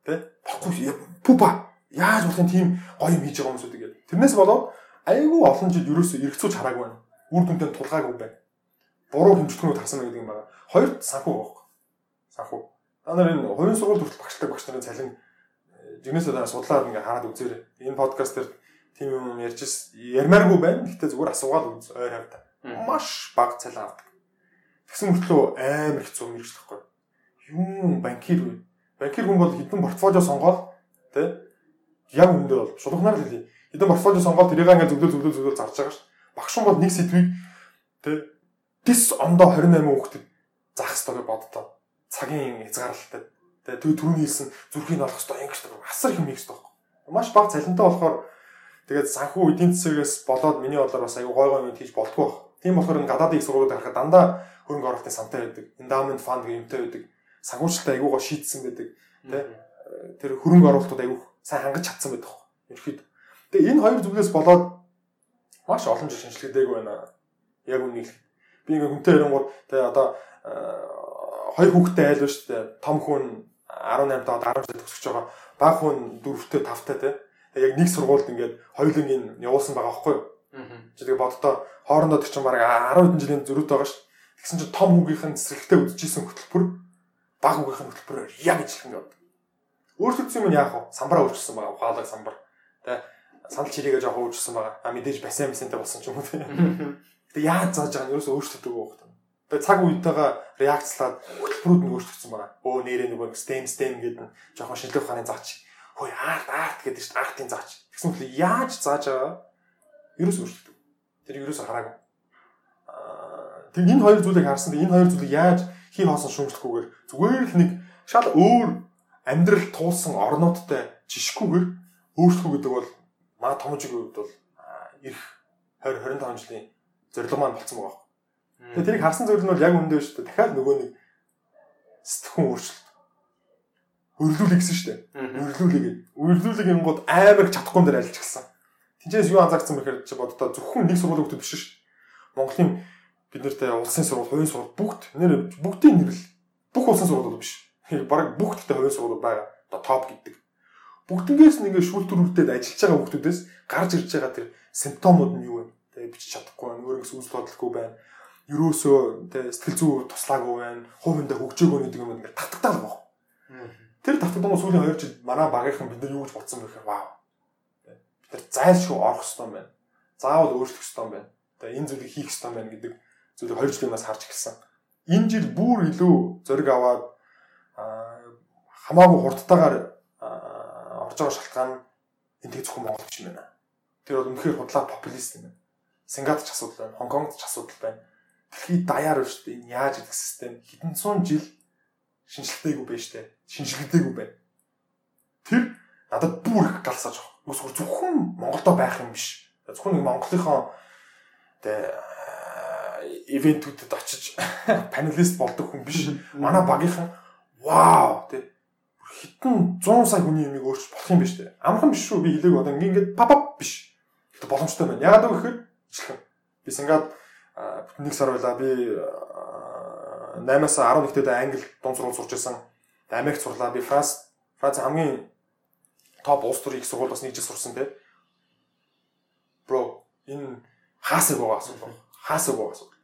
Тэ? Баггүй пупа яаж болох юм тийм гоё юм хийж байгаа хүмүүсүүд гэдэг. Тэрнээс болоод айгүй олон жил ерөөсөө эргэцүүлж хараагүй байна. Үр дүндээ тулгаагүй байна. Буруу хэмжлэгнүүд харсан гэдэг юм байна. Хоёрт санхүү байхгүй. Санхүү. Та нар энэ хувийн сургууль хүртэл багштай багш нарын цалин жигнэсээ дараа судлаад ингээ хараад үзээрэй. Энэ подкаст дээр тийм юм ярьж ярмааргүй байна. Гэхдээ зүгээр асуугаад үз ойр хавтаа. Маш бага цалин авдаг. Тэгсэн мөртлөө амар хэцүү юм ирж тахгүй. Юм банкир вэ? Банкир хүн бол хэдэн портфолио сонгоод тэ яг үндэ бол шулуухнаар л хэлий. Хэдэн портфолио сонгоод тэрийг ингээ зөвлөө зөвлөө зөвлөө зарж байгаа ш. Багш хүн бол нэг сэдвийг тэ дис ондоо 28 хүүхдэд заах хэрэгтэй боддоо. Цагийн хязгаарлалтай. Тэгээ төв түрүүний хэлсэн зүрхийг олох хэрэгтэй ингэж асар их юм хэрэгтэй байхгүй. Маш бага цалинтай болохоор тэгээд санхүү эдийн засагаас болоод миний бодлоор бас аюу гой гой юм хийж болдгоо байх. Тийм болохоор энэ гадаадын их сургуулиуд харахад дандаа хөрөнгө оруулалтын сантай байдаг. Endowment fund гэмтэй байдаг. Санхүүжилтээ аюугаа шийдсэн байдаг. Тэ? Тэр хөрөнгө оруулалтууд аюух сайн хангаж чадсан байдаг. Ерхэд. Тэгээ энэ хоёр зүйлээс болоод маш олон жил шинжилгээдэггүй байна. Яг үнийг би ингээ хүнтэй ярингууд тэ одоо хоёр хүүхэдтэй айл ба дээ. Том хүн 18 доод 10 жил төгсөж байгаа. Бага хүн 4-тэй 5-тай тэ. Яг нэг сургуульд ингээд хоёулангийн явуулсан байгаа байхгүй юу? Чи тэгээ боддоо хоорондоо тэр чинь бараг 10 хэдэн жилийн зөрүүт байгаа шүү. Тэгсэн чинь том хүүгийнхэн цэцэрлэгтээ үдчихсэн хөтөлбөр баг хүүгийнхэн хөтөлбөрөөр яг ижилхэн яваад. Өөрчлөгдсөн юм яах вэ? Самбараа өөрчилсөн байгаа. Ухаалаг самбар. Тэ санал чирээгээ жоох өөрчилсөн байгаа. А мэдээж бассейн мэсэнтэй болсон ч юм уу тэ. Гэтэ яаж зааж байгаа нь ерөөсөө өөрчлөгдөв байгаа юм. Тэгээ цаг үетэйгээ реакцлаад хөтөлбөрүүд нь өөрчлөгдсөн байгаа. Өө нэрээ нөгөө stem stem гэдэг нь жоохон шинжлэх ухааны заач. Хөөе арт арт гэдэг чинь артын заач. Тэгсэн мэт яаж зааж байгаа ерөөс өөрчлөлт. Тэр ерөөс хараагүй. Аа тэг энэ хоёр зүйлийг харсан. Энэ хоёр зүйлийг яаж хий хоосон шүүмжлэхгүйгээр зүгээр л нэг шал өөр амьдрал туулсан орнуудтай жишгүүгээр өөрчлөх гэдэг бол маа томжигийн үед бол ирэх 20 25 жилийн зорилго маань болцсон байгаа. Тэгээ тэрийг харсан зүйл нь бол яг үндэ шүү дээ. Дахиад нөгөө нэг сэтгхүүн өөрчлөлт. Өрлүүлэх гэсэн шүү дээ. Өрлүүлэх. Өрлүүлэх юм гол амар чадахгүй дээр альж гисэн. Тинчээс юу анзаарсан бэхээр чи боддоо зөвхөн нэг сургууль хөгтөд биш шүү. Монголын бид нартай улсын сургууль, хувийн сургууль бүгд нэр бүгдийн нэрэл бүх улсын сургуулиуд биш. Бараг бүгдтэй хувийн сургуулиуд байгаа. Одоо топ гэдэг. Бүгднгээс нэг шүүлтүрүүдэд ажиллаж байгаа хүмүүсээс гарч ирж байгаа тэр симптомууд нь юу вэ? Тэгээ бичиж чадахгүй байна. Өөрөөс үзэл бодолгүй байна. Ерөөсөө тэгээ сэтгэл зүй туслаагүй байна. Хувиндаа хөгжөөгөө гэдэг юм ингээд татагдаад байгаа. Тэр татагдсан сүүлийн 2 жил манай багийнхан бид нар юу гэж бодсон бэ гэхээр вау тэр зайлшгүй орох хэрэгтэй байна. Заавал өөрчлөх хэрэгтэй байна. Тэгээ энэ зүйлийг хийх хэрэгтэй байна гэдэг зүйлийг хоёр жилийнээс харж эхэлсэн. Энэ жил бүр илүү зориг аваад хамаагүй хурдтайгаар орж байгаа шалтгаан энэ тэг зөвхөн Монгол биш юм байна. Тэр бол үнэхээр худлаа популист юм байна. Сингапурт ч асуудал байна, Хонконгт ч асуудал байна. Дэлхийд даяар байна шүү дээ. Энэ яаж идэх систем хэдэн зуун жил шинжилгээгүй байж тээ. Шинжилгээгүй байна. Тэр надад бүр их галсаж байгаа Мөсгөр зөвхөн Монголдо байх юм биш. Зөвхөн нэг Монголынхоо тэ ивентүүдэд очиж панелист болдог хүн биш. Манай багийнхан вау тий хитэн 100 сая хүний юмыг өөрчилж болох юм биш үү? Амархан биш шүү. Би хэлээг одоо ингээд пап пап биш. Гэтэ боломжтой байна. Яагаад вэ гэхээр ижилхэн. Би сингаад нэг сар байлаа. Би 8-аас 11-т англи дунд сургууль сурч байсан. Америкт сурлаа. Би Франц Франц хамгийн топ улс төрийн их сургууль бас нэг жил сурсан тий. Бро энэ хаасаг байгаа асуудал. Хаасаг байгаа асуудал.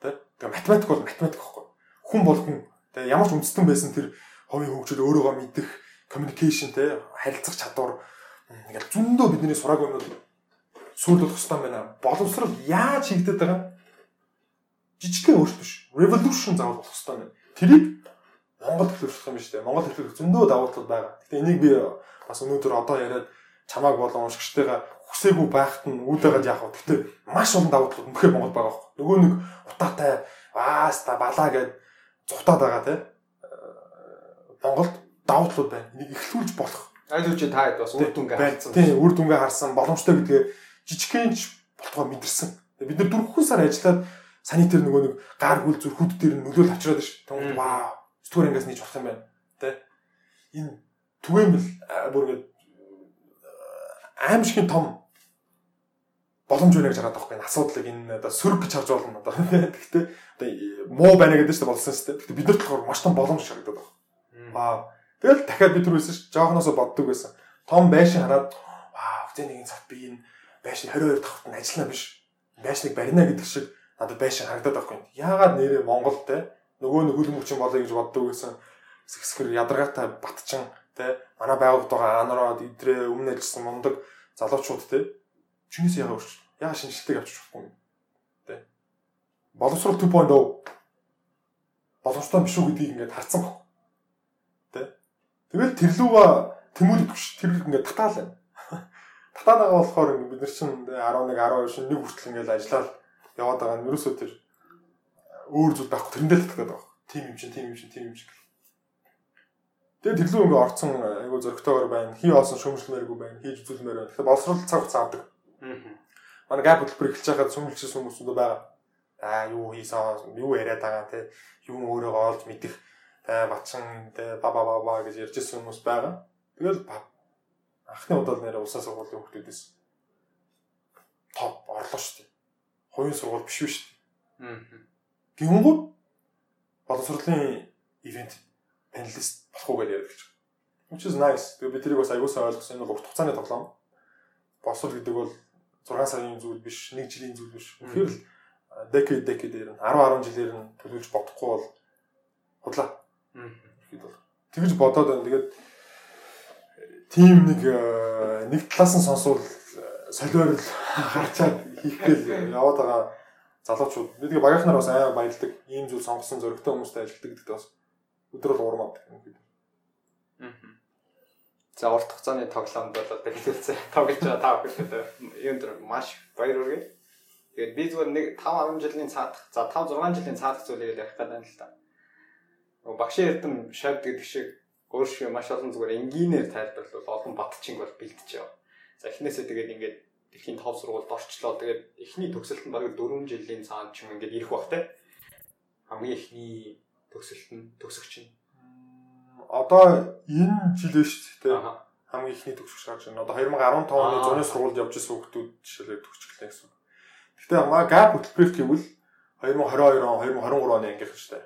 Тэ? Тэгээ математик бол математик байхгүй. Хүн бол хүн. Тэгээ ямар ч үндэстэн байсан тэр хувийн хөгжил өөрөөгөө мэдэх communication те харилцах чадвар ингээл зөндөө бидний сураг өнөд сүйрлүүлэх хэрэгтэй байна. Боловсрал яаж хийгдэт байгаа? Жижигхэн өөрчлөлт биш. Revolution заавал болох хэрэгтэй байна. Тэрийг Монгол төлөвлөх юм шүү дээ. Монгол төлөвлөх зөндөө давуу тал байгаа. Гэтэ энийг би бас өнөөдөр одоо яриад чамааг болон уншигчтайгаа хүсээгүй байхад нь үүдээгээд яах вэ? Гэтэ маш олон давуу тал үнэхээр Монгол байгаа байхгүй. Нөгөө нэг утаатай ааста балаа гэд зутаад байгаа те. Монголд давуу талууд байна. Энийг эхлүүлж болох. Аль үгүй та хэд бас үр дүнгээ харсан. Тийм, үр дүнгээ харсан, боломжтой гэдгээ жижигхэнч болтгоо мэдэрсэн. Бид нар дөрвөн сар ажиллаад санитар нөгөө нэг гар гүл зүр хүд дээр нөлөөл авчираад ш. Тэгвэл вау. Сэтгүүр ангиас нийж болох юм байна. Тэ? Энэ түгээмэл бүр ингэ аимшигын том боломж байна гэж хараад байгаа юм. Асуудлыг энэ одоо сөрөг гэж харж болно одоо. Гэхдээ одоо муу байна гэдэг чинь болсон шүү дээ. Гэхдээ бид нар болохоор маш том боломж харагдаад байна. Вау. Тэгэл дахиад бид түрүүсэн ш. Жоохноосоо боддог байсан. Том байшин хараад вау, зэ нэгэн цаг би энэ байшин 22 давхрт нь ажиллана биш. Байшныг барина гэдэг шиг надад байшин харагдаад байхгүй. Яагаад нэрээ Монголд те нөгөө нэг хөлбөмбөг чинь болоё гэж боддог байсан. Сэсгэр ядаргаатай батчин те манай байгууллагад байгаа анараад идрээ өмнө ажилласан мундаг залуучууд те чинээс яагаад өрч яагаад шинжилтээг авчиж болохгүй те боловсрол 2.0 боломжтой биш үү гэдгийг ингээд харсан баг те тэгэл тэрлүүга тэмүүлэх биш тэр ингээд татаал байна. Татаанагаа болохоор бид нар чинь 11 12 шин нэг хүртэл ингээд ажиллаад яваад байгаа нь ерөөсөө тэр өөр зүйл байхгүй тэрэндээ татдаг байгаа. Тим юм чинь, тим юм чинь, тим юм шиг. Тэгээд тэрлүү ингээ орцсон айгу зөрөгтэйгээр байна. Хий олсон шөмжлмээргүй байна. Хийж үзүүлмээр байна. Тэгэхээр боловсрол цаг хугацаа авдаг. Аа. Манай гап хөтөлбөр эхэлж байхад сүмэлжсэн хүмүүсүүд байгаа. Аа юу хийсэн, юу яриад байгаа те. Юу өөрөөгөө олж мэдэх те батчин те ба ба ба ба гэж ярьжсэн хүмүүс байгаа. Тэгэл анхны удаа нэрээ улсаа сургуулийн хүмүүсээс топ орлоо шүү дээ. Хувийн сургууль биш шүү дээ. Аа. Гэнгүүт боловсролын ивент панелист болох уу гэж яриад гэж. Which is nice. Би тэрийг бас аягуулсаа ойлгосон. Энэ урт хугацааны тоглоом. Боловсрол гэдэг бол 6 сарын зүйл биш, 1 жилийн зүйл биш. Тэгэхээр л decade decade-ээр нь 10 10 жилээр нь төлөвлөж бодохгүй бол худлаа. Тэгэхэд бол тэгж бодоод байна. Тэгээд тийм нэг нэг талаас нь сонсвол солиорл харчаад хийхгээл яваад байгаа залуучууд. Бидний багийнхнаар бас аяа баялдаг. Ийм зүйл сонгосон зөрөгтэй хүмүүстэй ажилладаг гэдэгт бас өдрөл урам авдаг юм гэдэг. За урт хугацааны тоглоомд бол одоо хэлэлцээ тоглож байгаа тав гэхэд юм дээр маш баяр хүргэе. Тэгээд би зүгээр нэг 5 10 жилийн цаадах за 5 6 жилийн цаадах зүйлийг ярих гэдэг юм л та. Багшийн эрдэм шавд гэдэг шиг өөршөө маш олон зүгээр энгийнээр тайлбарлал олон батчин бол бэлдэж байгаа. За эхнээсээ тэгээд ингээд дэлхийн топ сургуульд орчлоо. Тэгээд эхний төгсөлт нь бараг 4 жилийн цаанд ч юм ингээд ирэх бах те. Хамгийн эхний төгсөлт нь төгсөгч нь одоо энэ жил биш тээ хамгийн ихний төгсгч гарч байна. Одоо 2015 оны зуны сургуульд явж исэн хүмүүс жишээлбэл төгсчихлээ гэсэн. Гэхдээ маа гап хөтөлбөрт гэвэл 2022 он 2023 оны ангийнх шүү дээ.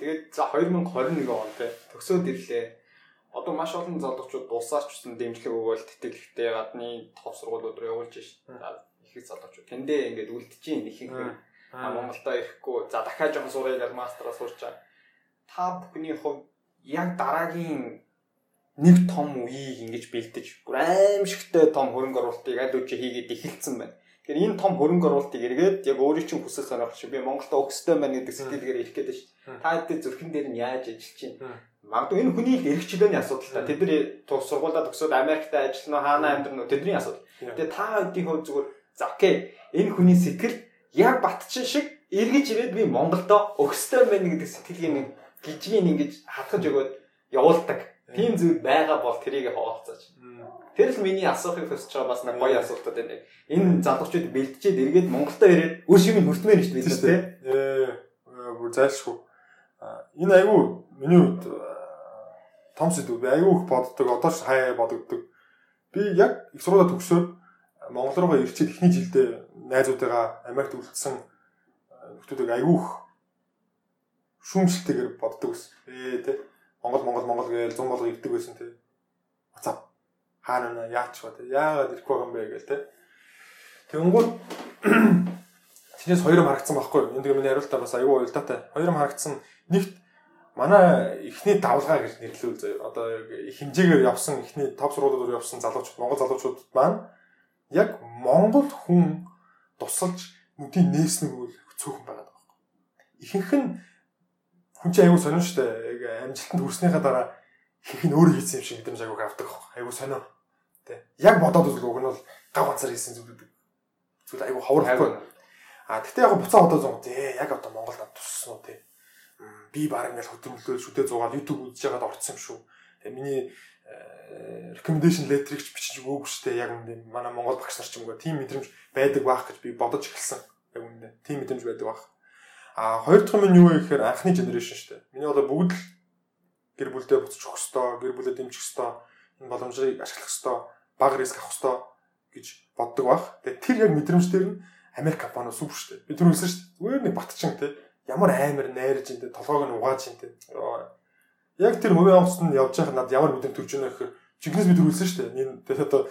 Тэгээд за 2021 он те төгсөөд ирлээ. Одоо маш олон залуучууд дусаач гэсэн дэмжлэг өгөөл тэтгэлэгтэй гадны топ сургуулиуд руу явуулж шин. Их залуучууд тэндээ ингээд үлдчихээн их их. Монголдо ирэхгүй. За дахиад жоохон сурыг гал мастраа сурч байгаа та бүхний хувьд яг дараагийн нэг том үеийг ингэж бэлдэж бүр аимшигтай том хөрөнгө оруулалтыг аль үжи хийгээд эхэлсэн байна. Тэгэхээр энэ том хөрөнгө оруулалтыг эргээд яг өөрийн чинь хүсэл сонирхол шиг би Монголд өгсдөө байна гэдэг сэтгэлгээр ирэх гээд шүү. Та хэдий зүрхэн дээр нь яаж ажиллаж чинь. Магадгүй энэ хүний эрх чөлөөний асуудал та. Тэд нар тус сургуулаа төгсөөд Америкт ажиллана хаана амьдрна тэдний асуудал. Тэгээ та хэдийн хувьд зүгээр за окей энэ хүний сэтгэл яг батчин шиг эргэж ирээд би Монголдо өгсдөө байна гэдэг сэтгэлгээ нэг гижгийн ингэж хатгаж өгөөд явуулдаг. Тийм зүйл байгаа бол тэрийг хаваалцаач. Тэр л миний асуухыг хүсэж байгаа бас нэг гоё асуултууд байна. Энэ залуучууд бэлдчихэд эргээд Монголдо ирээд үр шимийг хүртмээр шүү дээ тий. Ээ бүр зайлшгүй. Энэ айгүй миний хувьд том сэдв. Би айгүй их боддог. Одоо ч хай бодогддог. Би яг их сургуулаа төгсөөд Монгол руугаа ирчээд эхний жилдээ найзуудаагаа Америкт үлдсэн хүмүүсийг айгүй их шүүмжлэлтэйгээр боддог ус. Ээ тий. Монгол Монгол Монгол гээл 100 болго ирдэг байсан тий. Уцаа. Хаана нэ яач ба тий. Яагаад ирэхгүй юм бэ гээл тий. Тэнгүүд Чинээс хоёр юм харагдсан байхгүй юу? Энд миний хариултаа бас аюу уялдаатай. Хоёр юм харагдсан. Нэгт манай эхний давлгаа гэж нэрлэвэл заяа. Одоо их хэмжээгээр явсан эхний топ сургуулиуд явсан залуучууд, Монгол залуучууд маань яг Монгол хүн тусалж нүдийн нээснэг үйл цөөхөн байгаа байхгүй. Ихэнх нь хүн чинь аюу сонирн штэ. Яг амжилтанд хүрснийхаа дараа их нь өөрөө хийсэн юм шиг мэдрэмж аюуг авдаг байхгүй. Аюу сонио. Тэ. Яг бодоод үзвэл уг нь бол гав ганцаар хийсэн зүйлүүд. Зүйл аюу ховор байхгүй А тэгтээ яг буцаа одоо зон тий яг одоо Монголд туссан уу тий. Би баг ингээл хөдөлмөрлөл шүдээ зугаад YouTube үзэж байгаад орцсон юм шүү. Тэгээ миний э, recommendation letter-ыг ч бичиж өгөөгүй шүү дээ. Яг үндэ манай Монгол багш нар ч юм уу тийм мэдрэмж байдаг байх гэж би бодож эхэлсэн. Яг үндэ тийм мэдрэмж байдаг байх. А хоёр дахь нь юу вэ гэхээр анхны generation шүү дээ. Миний одоо бүгд л гэр бүлдээ өгөх ёстой, гэр бүлээ дэмжих ёстой, энэ боломжийг ашиглах ёстой, баг риск авах ёстой гэж боддог байх. Тэгээ тэр яг мэдрэмж дээр нь Америк компаниуд супер шүү дээ. Би түр хэлсэн шүү дээ. Зүгээр нэг батчин те. Ямар амар найрж ин те. Толгойг нь угааж ин те. Яг тэр хувийн онгоцд нь явж байхад надад ямар мэдрэмж төрж байна гэхээр чигнэс би түр хэлсэн шүү дээ. Энэ тэгээд одоо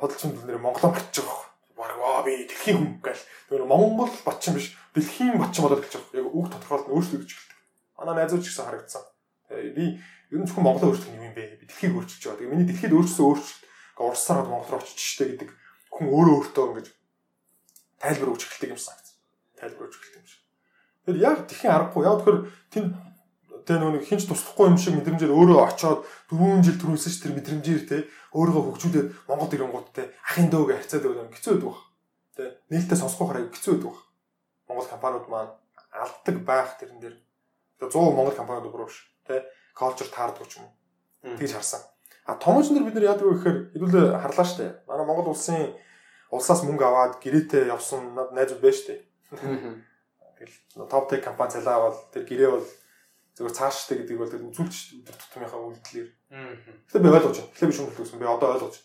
худалчин нэр Монголоо батчих واخ. Баг ваа би дэлхийн хүн гэл. Тэр Монгол батчин биш. Дэлхийн батчин болоод гэж байгаа. Яг үг тодорхойлт нь өөрчлөгдөж эхэлдэг. Манай найзууд ч гэсэн харагдсан. Тэгээд би ер нь зөвхөн Монголоо өөрчлөх юм бэ. Би дэлхийг өөрчилж байгаа. Тэгээд миний дэлхийд өөрчлөсөн өөрчлөлт Оросоор Монгол руу очиж штэ гэдэг хүн өөрөө өөртөө ингэж тайлбар өгч эхэлдэг юм санагц. Тайлбар өгч эхэлдэг юм шиг. Тэгэхээр яг тэхийн аргагүй. Яг тэгэхээр тэнд тэ нөгөө хинч туслахгүй юм шиг мэдрэмжээр өөрөө очоод 4 жил түрүүлсэн ч тэр мэдрэмжээр тэ өөрийгөө хөгжүүлээд Монгол ирэнгууд тэ ахын дөөгөө харьцаад юм хэцүү байдаг. Тэ нээлттэй сонсох хараа хэцүү байдаг. Монгол компаниуд маань алддаг байх тэрэн дээр 100 Монгол компаниуд бүр биш тэ culture таардаг ч юм уу. Тэгж харсан. А томооч нар бид нар яадаг вэ гэхээр хэдүүлээ харлаа штэ. Манай Монгол улсын улсаас мөнгө аваад гэрээтэй явсан найзууд байж тээ. Тэгэл топ тех компани цалаа аваад тэр гэрээ бол зөвхөн цааштай гэдэг бол үзүүлж өдөр тутмынхаа үйлдэлээр. Тэгэхээр би ойлгож байна. Тэгэхээр би шүүмжлэх гэсэн би одоо ойлгож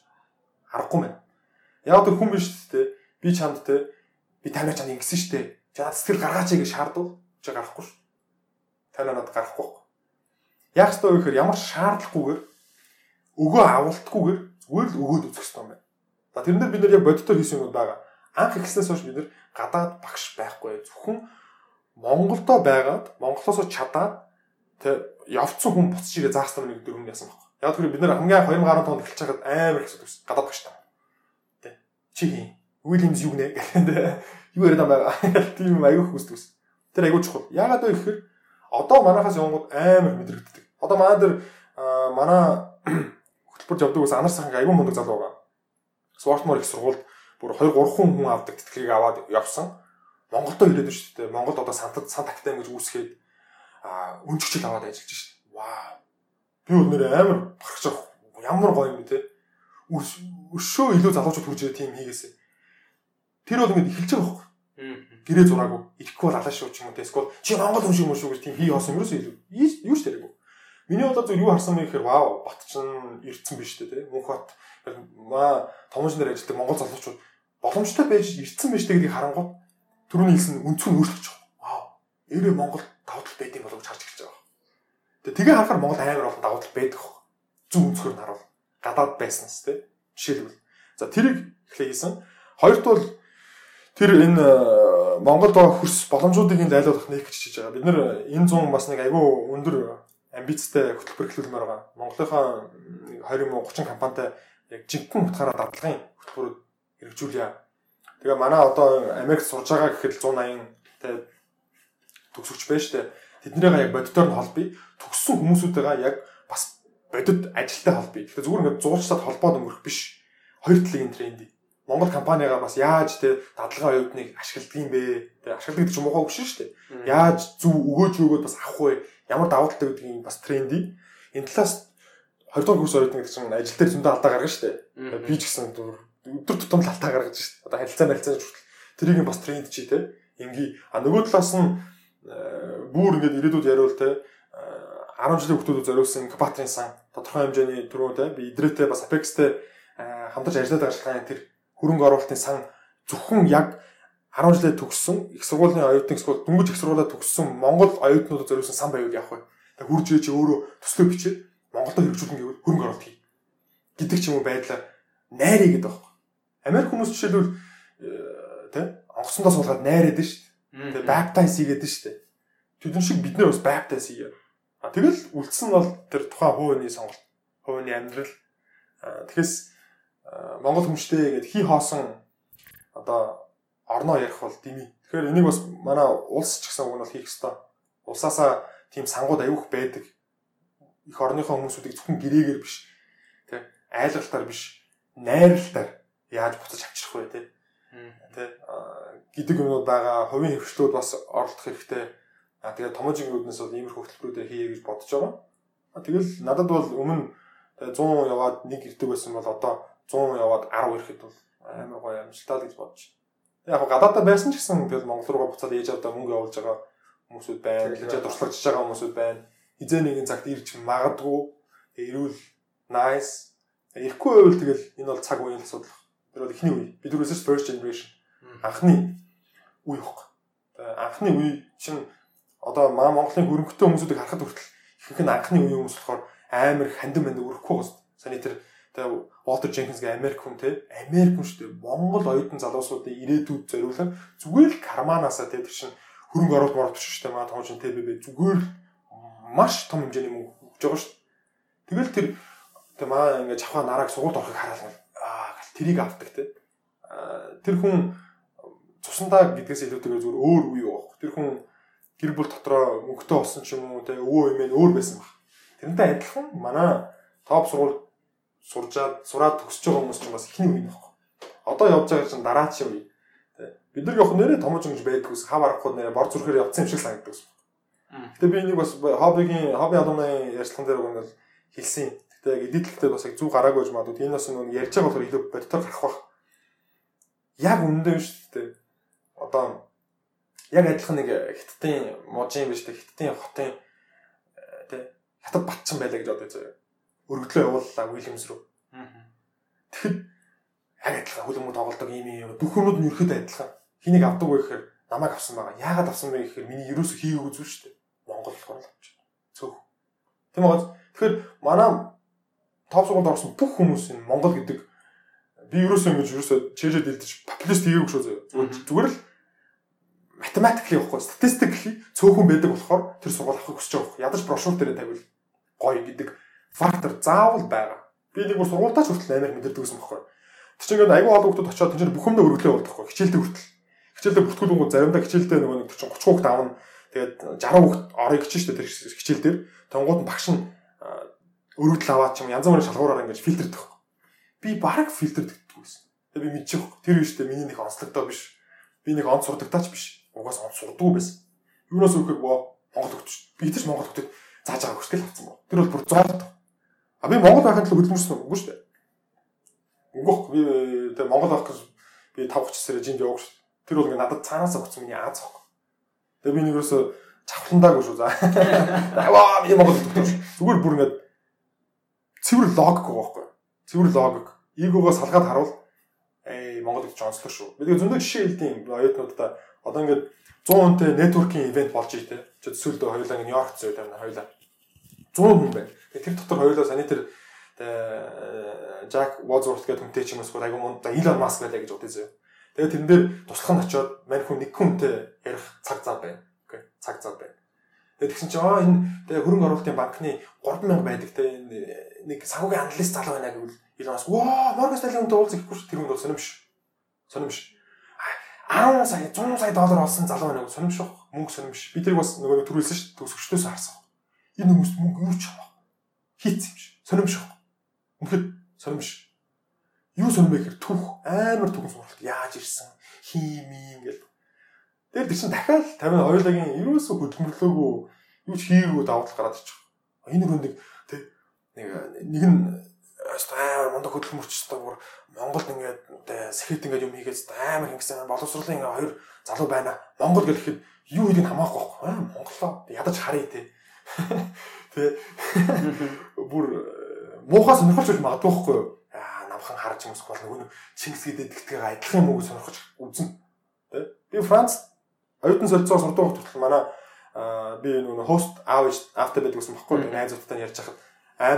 харахгүй байна. Яг тэр хүн биш тээ. Би чамд тээ. Би танаа чанд ингэсэн штэ. Чад сэтгэл гаргаач гэж шаардвал чи гарахгүй ш. Танаа надад гарахгүй. Яг ч тоо гэхээр ямар шаардлагагүйгээр өгөө авалтгүйгээр зүгээр л өгөөд үзэх хэрэгтэй юм байна. За тэрэн дээр бид нар яг бодитоор хийсэн юмуд байгаа. Анх эхлснээс хойш бид нар гадаад багш байхгүй. Зөвхөн Монголдо байгаад Монголоос чадаад тэг явцсан хүн буцаж ирээ заастан нэг дөрөв ясан байхгүй. Яг тэр бид нар хамгийн 2015 онд эхэлж байгаад амар их асуудаг гадаад багш таа. Тэ. Чи хин. Уильямс юу нэ гэдэг. Юу яриад байгаа. Тийм аягүй хүсдэг ус. Тэр аягүй чухал. Яагаад вэ гэхээр одоо манахаас явгууд амар мэдрэгддэг. Одоо манай дээр манай хөтөлбөрт явдаг ус анар саханг аягүй мундаг залуу байгаа. Swarthmore их сургуульд бүр 2 3 хүн авдаг тэтгэлийг аваад явсан. Монголдо ирээд шүү дээ. Монголд одоо сантад сант актем гэж үүсгээд а өнчгчл аваад ажиллаж шүү дээ. Вау. Би нэр амар барахж байгаа. Ямар гоё юм бэ те. Өшөө илүү залуучууд хурж ирээ тийм хийгээсэ. Тэр бол ингэж эхэлж байгаа байхгүй. Гэрээ зураагүй. Ирэхгүй бол алаа шүү ч юм уу те. Эсвэл чи Монгол хүн шиг юм шүү гэж тийм хий хоосон юм ерөөсөө илүү. Юу ч тэрэггүй. Миний бодлоор зөв юу харсан бэ гэхээр вау бат чин ирцэн биш те. Мөнхбат маа томооч нар ажилладаг монгол залуучууд боломжтой байж ирсэн байж гэдгийг харангуут түрүүний хэлсэн өнцгөө өөрчлөж байгаа. Вау. Eerээ Монгол давуу тал байдгийг болов гэж харж эхэлж байгаа. Тэгээ тэгээ харахаар Монгол амар олон давуу тал байдаг. Зүг өнцгөр нь харуул. Гадаад байснаас тий. Жишээлбэл. За тэрийг эхлэе хийсэн. Хоёрт бол тэр энэ э, Монгол байгаа хөрс боломжуудыг энэ зайлуулах нэг гэж хийж байгаа. Бид нэр энэ 100 бас нэг айгүй өндөр амбицтай хөтөлбөр эхлүүлмээр байгаа. Монголынхаа 20 30 компанитай яг жинхэнэ утгаараа дадлагын хөтөлбөрөд хэрэгжүүлье. Тэгээ манай одоо Америкт сурж байгаа гэхэд 180 тэ төгсөгч байна штэ. Тэднийгээ яг бодитоор нь холбоё. Төгссөн хүмүүсүүдтэйгээ яг бас бодит ажилтай холбоё. Тэгэхээр зүгээр ингээд зуурчлаад холбоод өнгөрөх биш. Хоёр талын тренд. Монгол компанигаа бас яаж тэ дадлагын оюутныг ашигладаг юм бэ? Тэ ашигладаг гэж муухай өгшин штэ. Яаж зөв өгөөж өгөөд бас авах вэ? Ямар давуу талтай гэдгийг бас тренди. Энэ талаас 2 дугаар курс оюутан гэдэг чинь ажил дээр зөндөө алдаа гаргана дээ. Би ч гэсэн өдөр тутам л алдаа гаргаж шүү дээ. Одоо харилцаа харилцаа хүртэл тэрийг бас тренд чи те. Инги а нөгөө талаас нь бүр ингээд ирээдүйд яриул те 10 жилийн хүмүүсд зориулсан инкубаторын сан тодорхой хэмжээний түрүү те би идрээтэй бас Apex-тэй хамтарч ажилладаг ажиллагааны тэр хөрөнгө оруулалтын сан зөвхөн яг 10 жилээ төгссөн их сургуулийн оюутан эсвэл дөнгөж их сургуулаа төгссөн Монгол оюутнуудад зориулсан сан байвал явах вэ? Тэг хурж ээж өөрөө төслөө бичээд Монголд хэрэгжүүлэн гэвэл хөрөнгө оруулалт хий. гэдэг ч юм уу байдлаар найрыг гэдэг байхгүй. Америк хүмүүс жишээлбэл э, тэ онгоцондоо суулгаад найраад шүү дээ. Тэг баптайз хийгээд шүү дээ. Тэдэн шиг бид нэр бас баптайз хийе. А тэгэл үлдсэн бол тэр тухайн хувийн сонголт, хувийн амьдрал. Тэгэхээс Монгол хүмштэй ингээд хий хоосон одоо орноо ярих бол дими. Тэгэхээр энийг бас манай улс ч гэсэн уг нь бол хийх ёстой. Улсаасаа тийм сангууд аюух байдаг. Их орныхоо хүмүүсүүдийг зөвхөн гэрээгээр биш. Тэ айлгалтаар биш, найралтаар яаж буцаж авчрах вэ тэ. Тэ гэдэг юмнууд байгаа. Хувийн хөвчлүүд бас оролдох хэрэгтэй. А тэгээд томоожилгнууднаас бол иймэрхүү хөтөлбөрүүдээ хийе гэж бодож байгаа. А тэгэл надад бол өмнө 100 яваад нэг ирдэг байсан бол одоо 100 яваад 10 ирэхэд бол амар гоё амжилттай л гэж бодож байна яг гадаадаа байсан ч гэсэн тэгэл Монгол руугаа буцаад ээж авдаа мөнгө явуулж байгаа хүмүүсүүд байна. Лижээ туршлагажж байгаа хүмүүсүүд байна. Хизээ нэгэн цагт ирж магадгүй ирүүл nice. Ирэхгүй байвал тэгэл энэ бол цаг үеийн асуудал. Тэр бол эхний үе. Бид түрүүсээс first generation. Анхны үе хөөх. Анхны үе чинь одоо маа Монголын хөрөнгөтэй хүмүүсүүдийг харахад хүртэл ихэнх нь анхны үеийн хүмүүс болохоор амар хандин манд өрөхгүй гоос. Саний тэр Walter Jenkins гэх Америк хүн те Америк хүн шүү дээ. Монгол оюутан залуусуудын ирээдүйд зориулсан зүгээр л карманаасаа те тэр чин хөрөнгө оруулалт мордч шүү дээ. Маа чин те бэ зүгээр маш том хэмжээний мөнгө өгж байгаа шүү. Тэгэл тэр тэг маа ингээд жавхаа нарааг сугуулд орохыг хараал аа тэрийг авдаг те. Тэр хүн цусандаа гэдгээс илүүтэйгээр зүгээр өөр үе явах. Тэр хүн гэр бүл дотроо мөнгөтэй болсон ч юм уу те өвөө эмээ өөр байсан баг. Тэрнтэй адилхан манай топ сургууль суржаад сураад төгсөж байгаа хүмүүс ч бас ихний үе нөхгүй. Одоо явж байгаа чинь үе. Тэ. Бид нар явах нэрээ томооч ингэж байдаг ус хав арахгүй нэрээ бор зүрхээр явцсан юм шиг санагддаг. Гэтэ би энийг бас хоббигийн хобби алумны ярьцлаган дээр бол хэлсэн. Гэтэ яг эдитлэгтэй бас яг зүг гараагүй гэж магадгүй. Энэ бас нэг ярьж байгаа болохоор илүү бодтоор гарах бах. Яг үндэ шүү дээ. Одоо яг адилхан нэг хиттийн можийн биш үү хиттийн хотын тэ хятад батчин байлаа гэж бодож байгаа өргөдлөө явууллаа Уильямс руу. Тэгэхэд яг адилхан хөлбөмбөг тоглолдог юм юм. Бүх хүмүүс нь ерөөд адилхан. Хэнийг авдаг вэ гэхээр намайг авсан байгаа. Яагаад авсан бэ гэхээр миний ерөөсө хийгээгүй зүйл шүү дээ. Монгол болохоор л авч. Цөөх. Тийм үү? Тэгэхээр манай топ сургуульд орсон бүх хүмүүс энэ Монгол гэдэг би ерөөсөө ингэж ерөөсөө чэжэд дэлдэж популист хийгээгүй шүү зөө. Зүгээр л математикли явахгүй статистикли цөөхөн байдаг болохоор тэр сургууль авахыг хүсэж байгаа. Ядаж брошюр дээр тавил гоё гэдэг фактор заавал байгаа. Би нэг бүр сургуультаач хүртэл амар мэдэрдэг гэсэн бохоо. Тэр чинь ингээд аюу олон хүмүүс очиод тэр бүх юмдаа өргөлөө болдохгүй. Хичээлдээ хүртэл. Хичээлдээ бүртгүүлэнгүү заримдаа хичээлдээ нөгөө нэг 30 хүүхд аавна. Тэгээд 60 хүүхд орыг хичээж штэ тэр хичээл дээр. Тонгууд багш нь өргөдөл аваад чим янз бүрийн шалгуураар ингээд фильтрдэг. Би баг фильтрдэг гэсэн. Тэгээд би мэдчих. Тэр биш штэ миний нэг онцлогдоо биш. Би нэг онц сурдагтаач биш. Угаас онц сурдаггүй байсан. Юунаас өгөхөөр боо Монгол хөгтөж. Би тэр Монгол хөгтөд зааж байгаа хүсэл авсан боо. Тэр бол бүр зоолт. А би Монгол байхад л хөдөлмөрсөн үгүй шүү дээ. Үгүй би тэгээ Монгол байх гэж би 5 30 сар жинд явах шүү. Тэр бол ингээ надад цаанаас өгсөн миний Аз хог. Тэгээ би нэг ерөөсө чавхландаагүй шүү за. Аваа би Монгол төгтөж зүгээр бүр ингээ цэвэр логик байхгүй. Цэвэр логик. Игогоо салгаад харуул ээ Монгол гэж онцлог шүү. Тэгээ зөндөө жишээ хэлдэм оюутнуудаа одоо ингээ 100 хүнтэй networking event болж ий тэ. Чи төсөөлдөө хоёулаа ингээ Нью-Йорк зөө тавина хоёулаа. 100 хүн байна. Тэр дотор хоёулаа саний тэр Жак Возворт гэдэг хүнтэй ч юм уу айгу мунд Илон Маск байлаа гэж бодъё. Тэгээд тэрэн дээр туслах нь очиод мань хүн нэг хүнтэй ярих цаг зав байна. Окей. Цаг зав байна. Тэгсэн чинь аа энэ тэгээ хөрөнгө оруулалтын банкны 3000 байдаг те нэг санхүүгийн аналист залуу байна гэвэл Илон Маск ваа Морган Стэнли хүнтэй уулзах гэхгүй тэр хүн бол сонирм биш. Сонирм биш. 10 сая 100 сая доллар олсон залуу байна гэж сонирм биш. Мөнгө сонирм биш. Би тэрийг бас нөгөө төрүүлсэн шүү дээ. Төгсөгчдөөс харсан. Энэ хүмүүс мөнгө юу ч авах хийц юм шиг. Сонимш шүү. Үнэхээр сонимш. Юу сонирм бэ гэхээр түүх амар түүхэн сургалт яаж ирсэн хими ингээл. Тэр чинь дахиад 50 хоёулагийн ерөөсөө хөдөлмөрлөөгүй юу ч хийгээгүй давтал гараад ирчих. Энэ хүн нэг тэг нэг нэг нь амар мундаг хөдөлмөрч бүр Монголд ингээд сэхэд ингээд юм хийгээд амар ингэсэн боловсруулалтын ингээд хоёр залуу байна. Монгол гэхэд юу гэдгийг хамаахгүй байхгүй. Аа Монголоо ядаж харъя те. Тэ бүр муухай сонирхолж байж магадгүй байхгүй юу? Аа намхан харж юмс бол нөгөө Чингис гэдэг тэгтгээ адилхан юм уу сонирхож үзэн. Тэ? Би Франц оюутан солилцоо сурдаг хүртэл манай би нөгөө хост аав аавтай байдаг гэсэн баггүй найзуудтай ярьж хахад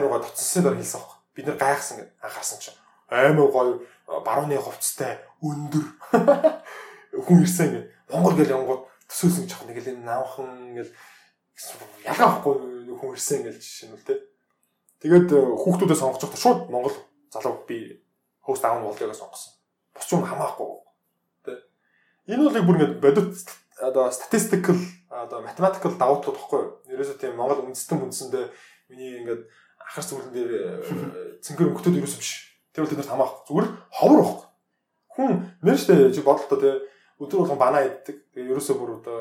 гоо тоцсон дор хэлсэн баг. Бид нэр гайхсан гэд анхаарсан чинь амар гоё барууны хувцастай өндөр хүн ирсэн гэд Монгол гэл янгууд төсөөсөн жоох нэг л наавхан ингээл ялгаа ахгүй хүн ирсэн ингээл жишээ нь л тэ. Тэгээд хүүхдүүдээ сонгож байхдаа шууд Монгол залуу би хост аав нь болдгоо сонгосон. Бос юм хамаахгүй. Тэ. Энэ бол бүр ингээд бодит одоо statistical одоо mathematical давуу тал баггүй юу? Ерөөсөө тийм Монгол үндэстэн үндсэндээ миний ингээд ахар сүглэн дээр цэнгэр өнгөтөд ерөөсөө биш. Тэр бол тэнд хамаах зүгээр ховор байхгүй. Хүн мэн штэ чи бодлоо те өдөр болгон банаа иддэг. Тэгээ ерөөсөө бүр одоо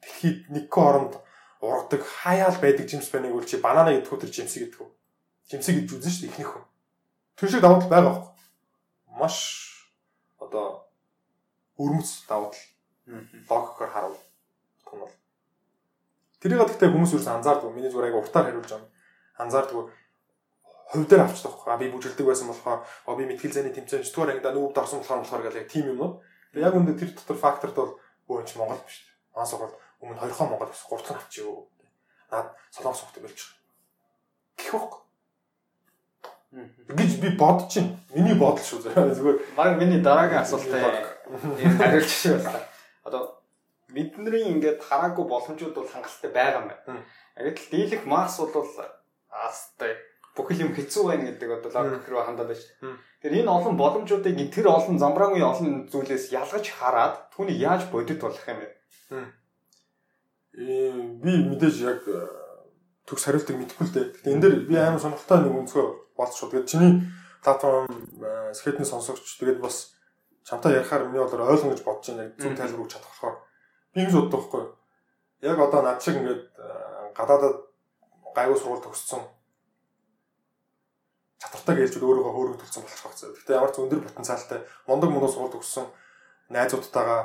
дэлхийд нэг хооронд ургадаг хаяал байдаг жимс байныг үл чи банана гэдэггүй тэр жимсийг гэдэггүй. Жимсийг гэж үзэн штэ ихнийх хүн. Тэр шиг давуу тал байгаа байхгүй. Маш одоо өрмөц давуу тал логикоор харуул том бол. Тэрийг гэхдээ хүмүүс юу ч анзаардгүй. Миний зүгээр аяга уртаар хариулж байгаа. Анзаардгүй. Хувь дээр авчдаг байхгүй. А би бүжгэлдэг байсан болохоор а би мэтгэл зэний тэмцээн 4 дугаар ангида нүүбд орсон болохоор болохоор гэл яг тийм юм уу. Тэгээ яг үндэ тэр дотор факторд бол өө чи Монгол биш. Маас бол өмнө 2 хон Монгол 3 хон авчих юу. Наад солонгос хөхтэй болж байгаа. Гэх байхгүй гэж би бодож чинь. Миний бодол шүү зүгээр. Баг миний дараагийн асуултаа энэ хариулж шиг байна одоо бидний ингээд хараагүй боломжууд бол хангалттай байгаа юм байна. Гэтэл дийлэх Марс бол аастай бүхэл юм хэцүү байна гэдэг одоо логик руу хандаад байна шүү. Тэгэхээр энэ олон боломжуудыг тэр олон замбрааны олон зүйлээс ялгаж хараад түүний яаж бодит болох юм бэ? Э би мэдээж яг э, төгс хариултыг мэдэхгүй л дээ. Гэтэ энэ дээр би амар сонирхолтой нэг өнцгөө болцсон шүү. Тэгээд чиний платформ скетний сонсогч тэгээд бас чамтай ярихаар миний бодлоор ойлгоно гэж бодож байна. Зөв тайлбар өгч чадах болохоор би ингэж боддог байхгүй? Яг одоо над шиг ингээд гадаадад гайгүй сургууль төгссөн чадвартай гэлжүүд өөрөөгөө хөөрөг төлсөн болох багцаа. Гэхдээ ямар ч өндөр потенциалтай мундаг мундаг сургууль төгссөн найзуудтайгаа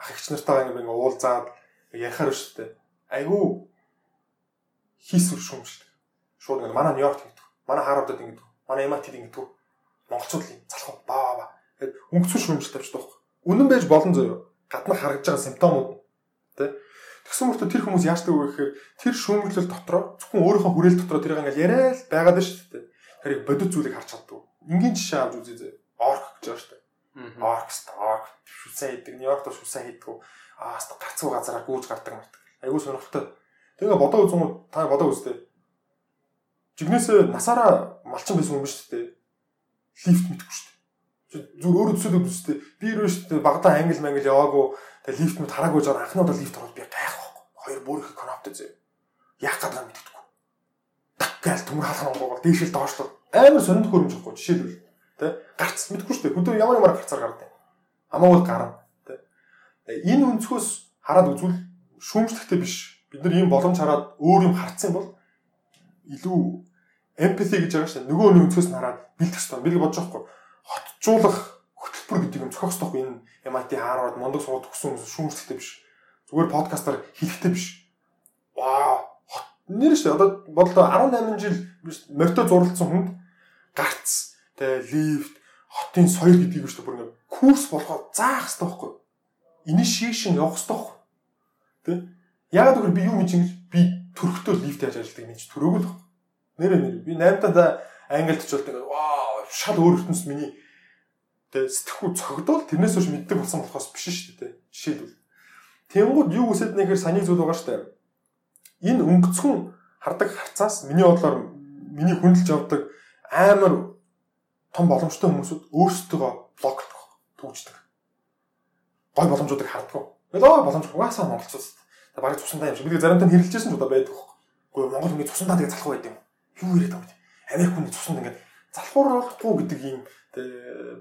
ах эгч нартайгаа ингээд уулзаад ярихаар шүү дээ. Айгүй хийсвэр шүүмжлэг. Шууд ингээд манай Нью-Йорк гэдэг. Манай Харвардд ингээд. Манай MIT-д ингээд. Монголчууд л залхуу баа баа Тэгээд өнгөцөн шүүмжлэлт авч байгаа. Үнэн байж болон зөө. Гадна харагдж байгаа симптомууд тий. Тэгсэн мөртөө тэр хүмүүс яашдаг вэ гэхээр тэр шүүмжлэл дотроо зөвхөн өөрийнхөө хүрээл дотроо тэрийг ингээл яриад байгаад байна шүү дээ. Тэрийг бодит зүйлийг харж чаддаг. Энгийн жишээ авч үзье зөө. Орк гэж байгаа шүү дээ. Орк сток шүсээ хийдэг. Нью-Йоркт шүсээ хийдэг. Аа ста гацгүй газараар гүйж гардаг мартаг. Айгуу сонирхолтой. Тэгээ бодоо үзэн та бодоо үзтээ. Жигнэсээ насаараа малчин байсан юм биш үү? Лифт мэдгүй шүү дээ зүг өөрөө төсөөлөв үстэй. Би юу шүү дээ багада англи мангли яваагүй. Тэгээ лифт мэд хараагүй жоо анхнуудаа лифт ороод би гайх байхгүй. Хоёр бүрэх коноптой зөө. Яах гэдэг юм мэддэггүй. Так гээл төмөр халах онгоогоо дээшэл доошлоо. Амар сонинд хөрөмжөхгүй жишээлбэл. Тэ гарц мэдгүй шүү дээ. Хөдөө ямар ямар гарцаар гардаг. Хамаагүй гарна. Тэ. Энэ өнцгөөс хараад үзвэл шүүмжлэхтэй биш. Бид нар ийм боломж хараад өөр юм харцсан бол илүү empathy гэж байгаа шүү дээ. Нөгөө өнцгөөс нь хараад бэлдэх хэрэгтэй. Би л бодож байгаа хгүй хотжуулах хөтөлбөр гэдэг юм зохиох хэрэгтэй энэ MIT Harvard мундаг сургууль төгссөн хүмүүс шүүмжлэхтэй биш. Зүгээр подкастаар хэлэхтэй биш. Вау. Нэр шүү. Одоо бодлоо 18 жил морьтой зурлалцсан хүнд гарц, тэ лифт, хотын соёл гэдгийг шүү бүр ингээд курс болгоод заах хэрэгтэй байхгүй. Initiation явах хэрэгтэй байхгүй. Тэ? Яагаад гэвэл би юу мэдэж ингэж би төрхтөө лифт яаж ажилладаг мэдж төрөөгөл. Нэрэ нэр би 8 та англид ч болдог вау шал өөр ертөнцид миний тэгээ сэтгхүү цогдвол тэрнээс хойш мэддэг болсон болохоос биш шүү дээ жишээлбэл Тэнгууд юу үсэд нэхэр саний зүйл байгаа шүү дээ энэ өнгөцгөн хардаг харцаас миний бодлоор миний хүндэлж явдаг амар том боломжтой хүмүүсүүд өөрсдөө блоклох түүждэг гой боломжуудыг харддаг Өлөө боломж угаасаа монголчууд барыг цусандаа юм шиг. Би заримдаа хэрэлжсэн ч удаа байдаг. Гэхдээ Монгол ингэ цусандаа тэгээ залах байд юм. Юу яриад байгаа юм. Америк хүний цусанд ингэ залхууруулахгүй гэдэг ийм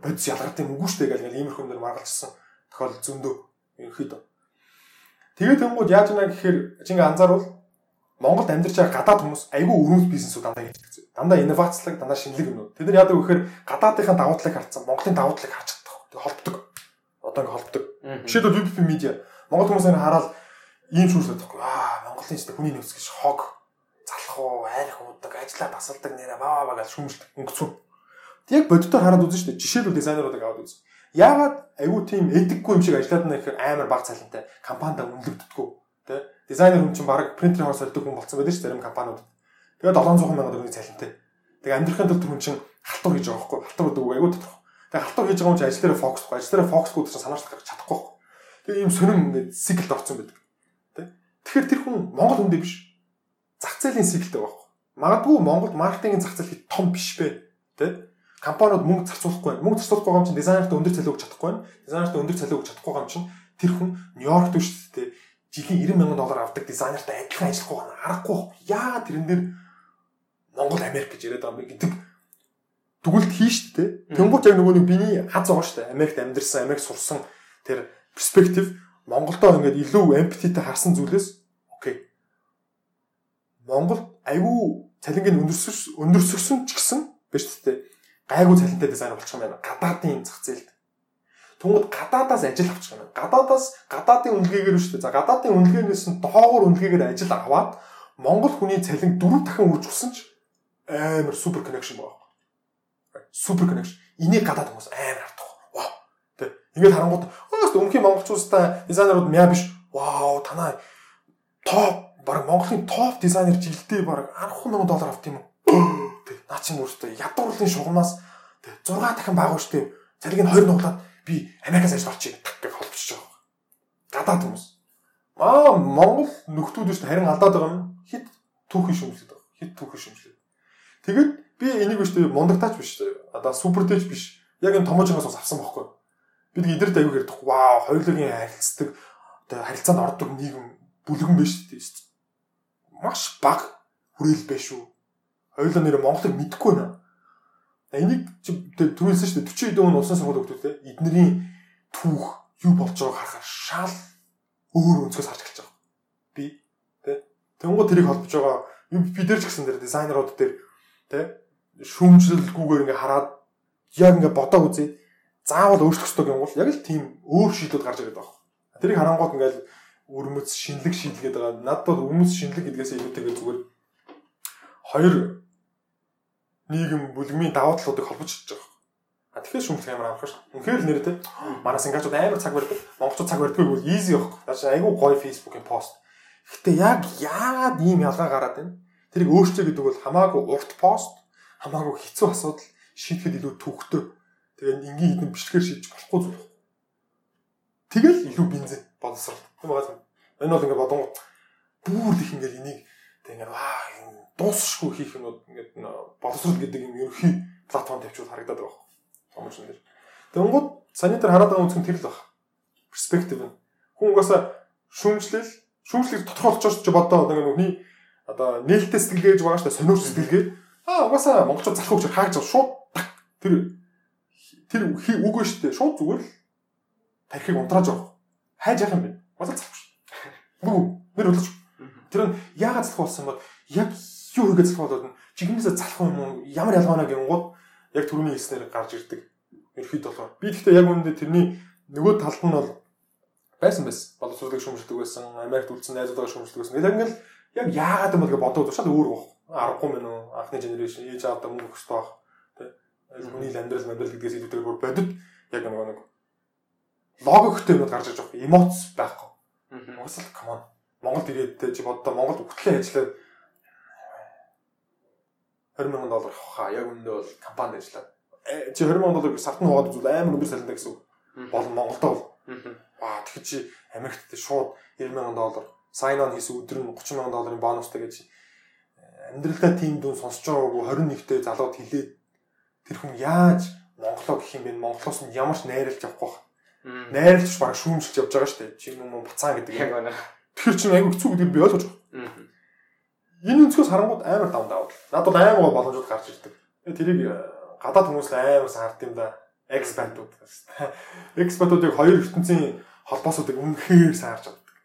бодис ялгардын үгүй штэ гэл ингээл иймэрхүү нэр маргалжсан тохиолдол зөндөө ерөөхдөө. Тэгээд тэнгууд яаж ийна гэхээр чингээ анзаарвал Монголд амьдарч байгаа гадаад хүмүүс айгүй өрөөс бизнесүүд дандаа хийдэг. Дандаа инновацлог, дандаа шинэлэг юмнууд. Тэд нар яадаг вэ гэхээр гадаадынхаа давуу талыг харцсан, Монголын давуу талыг харж чаддаг. Холбдог. Одоо ингэ холбдог. Жишээлбэл VPP media Монгол хүмүүс энэ хараад ийм шүүрсэд байхгүй. Аа, Монголын ч хүний нөөц гэж хог залах уу, айрах уудаг, ажиллаа тасалдаг нэрэ баа баа гэж шүүмжлэх өнгөцөө. Яг бодитоор хараад үзэн шүү дээ. Жишээлбэл дизайнеруудыг аваад үз. Яагаад айгүй тийм эдикгүй юм шиг ажиллаад гэхээр амар баг цалинтай компанид үнэлэгддэггүй тий дизайнер хүн чинь баг принтер хоос олдог хүн болсон байдаг ш зарим компаниуд тэгээ 700 сая төгрөгийн цалинтай тэгээ амьдрахын тулд хүн чинь халтур хийж байгаа байхгүй халтур гэдэг үг айгүй тодорхой тэгээ халтур хийж байгаа хүн чинь ажил дээр фокусгүй ажил дээр фокусгүй чинь санаачлах гэж чадахгүй тэгээ ийм сонирм ингээд сиклд орсон байдаг тий тэгэхээр тэр хүн Монгол хүндээ биш зах зээлийн сиклтэй байхгүй магадгүй Монголд маркетингийн зах зээл том биш бэ тий компаниуд мөнгө зарцуулахгүй байна. Мөнгө зарцуулахгүй юм чинь дизайнерт өндөр цалин өгч чадахгүй байна. Дизайнерт өндөр цалин өгч чадахгүй юм чинь тэр хүн Нью-Йоркт үүштэй жилийн 90 сая доллар авдаг дизайнертай адилхан ажиллахгүй байна. Аргагүй. Яагаад тэрэн дээр Монгол Америк гэж яриад байгаа юм гэдэг дүгэлт хийн шүү дээ. Тэнгуут яг нөгөө нэг биний хаз байгаа шүү дээ. Америкт амьдэрсэн, Америк сурсан тэр перспектив Монголдоо ингээд илүү эмпатитай харсан зүйлээс. Монгол айгүй цалингийн өндөрсөж өндөрсгсөн ч гэсэн биш үү? гайгүй цалинтай дизайн болчих юм байна. Гадаадын зах зээлд. Тэнгүүд гадаадаас ажил авчих юм байна. Гадаадаас гадаадын үнэлгээгээр шүү дээ. За гадаадын үнэлгээнээс нь доогуур үнэлгээгээр ажил аваад Монгол хүний цалин дөрөв дахин үржүүлсэн ч амар супер коннекшн байгаа. Супер коннекшн. Энийг гадаад хүмүүс амар хардах. Вау. Тэ. Ингээд харангууд өөс өмнөхийн монголчуудтай дизайнерууд мяа биш. Вау, танаа топ баг Монголын топ дизайнер жилдээ баг 100000 доллар авт юм уу? Наа чи өөртөө ядуурлын шугамнаас 6 дахин бага штеп. Цалиг нь 20 нуглаад би Америкаас ажил олчих гэх холбочж байгаа. Гадаад хүмүүс. Аа Монгол нөхдүүд шүү харин алдаад байгаа юм. Хит түүхэн шүмжлээд байгаа. Хит түүхэн шүмжлээд. Тэгээд би энийг биш үү мондагтаач биш. Одоо супертэйч биш. Яг энэ томоожоос авсан байхгүй. Бид эдэрт аягүй хэрдэх. Вау, хоёулын харилцдаг одоо харилцаанд ордог нийгэм бүлгэн биш үү. Маш бага хүрээлэл байх шүү Хоёулаа нэр Монголыг мэдэхгүй байна. Энийг түрүүлсэн шүү дээ 40 хэдэн улсын сургууль хөгтөлтэй эднэрийн түүх юу болж байгааг харахаар шал өөр өнцгөөс харж эхэлж байгаа. Би тэ Тэнгууд тэрийг холбож байгаа бид нар ч гэсэн тэр дизайнерууд дээр тэ шүүмжлэлгүйгээр ингээ хараад яг ингээ бодоо үзье. Заавал өөрчлөх ёстой юм бол яг л тийм өөр шийдлүүд гарч ирээд байгаа. Тэрийг харангууд ингээл өрмөц шинэлэг шийдгээд байгаа. Надад бол өрмөц шинэлэг гэдгээс илүүтэйгээр зүгээр хоёр нийгэм бүлгмийн давуу талуудыг холбож чадж байгаа. А тэгэхээр шүмжлэх амар амархан шүү. Үнэхээр л нэрээ те. Манай сингачууд амар цаг барьдаг. Монголчууд цаг барьдаггүй бол easy байхгүй. Тааш айгүй гоё Facebook-ийн пост. Гэхдээ яг яагаад ийм ялгаа гараад байна? Тэрийг өөрчлөө гэдэг бол хамаагүй урт пост, хамаагүй хэцүү асуудал шийдэхэд илүү төвхтөө. Тэгээд энгийн хідэн бичлэгээр шийдэж болохгүй зүйл. Тэгэл илүү бензин боловсрал. Юм. Энэ бол ингээд бодонгууд бүр их ингээд энийг тэг ингээд аа дуусшгүй хийх юмуд ингээд боловсрол гэдэг юм ерөхий платформ тавьчихвал харагдаад байгаа байхгүй. Томчон дээр. Тэнгууд санитар хараад байгаа үнцэн тэр л баг. Перспектив нь. Хүн угаасаа шүүмжлэл шүүмжлэлийг тодорхойлж ч бодоо одоо нүхний одоо нээлттэй сэтгэлгээ гэж байгаа шүү дээ сониур сэтгэлгээ. Аа угаасаа монголчууд залхуу гэж хааж байгаа шууд тэр тэр үгүй шүү дээ. Шууд зүгээр л тархийг унтрааж байгаа. Хайж явах юм бэ? Угаасаа залхуу нэр үлж. Тэр нь яагаад залхуу болсон бэ? Яг юу хийгээд залах болоод чигнээсээ залах юм уу ямар ялгаа нэ гингууд яг түрүүний хэлснээр гарч ирдэг. Ерхийд болохоор би гэхдээ яг үүндээ тэрний нөгөө талд нь бол байсан байсан. Боловсруулах шүүмжлдэг байсан, Америкт үлдсэн найзуудаа шүүмжлдэг байсан. Яг ингээл яг яагаад юм бол бодоод уушаад өөр баг. Аргагүй мэн үү? Анхны генерашн ээж аавдаа мөнгө өгч таах. Тэ. Хүний амьдрал амьдрал гэдгээс илүүтэйгээр бодит яг нөгөө нэг логиктэй юм гарч ирж байгаа. Эмоц байхгүй. Уусал come on. Монгол ирээд чи боддоо Монгол өгтлээ ажиллаад 20 сая доллар авахаа яг үндэ бол компани ажиллаад чи 20 сая долларыг сард нь хаваад үзвэл амар өндөр салентай гэсэн үг. Болон Монголдо бол. Аа тэгэхээр чи Америкт шууд 90 сая доллар sign on хийсэн өдөр нь 30 сая долларын бонустай гэж амьдралдаа тийм дүн сонсож байгаагүй 21-т залууд хилээд тэр хүн яаж Монголоо гэх юм бэ? Монголоос нь ямар ч найрлж авахгүй байна. Найрлж баг шүүмжилж явж байгаа шүү дээ. Чи юм бацаа гэдэг юм. Тэр чинь айгүй хэцүү гэдгийг би ойлгож байгаа. Энэ өнцгөөс харангууд амар давн давд. Надад амар гоо боломжууд гарч ирдэг. Тэгээ тэрийг э, гадаад хүмүүс л амар сард юм да. Экспатууд. Экспатуудыг хоёр ертөнцийн холбоосуудыг үнэхээр саарж авдаг.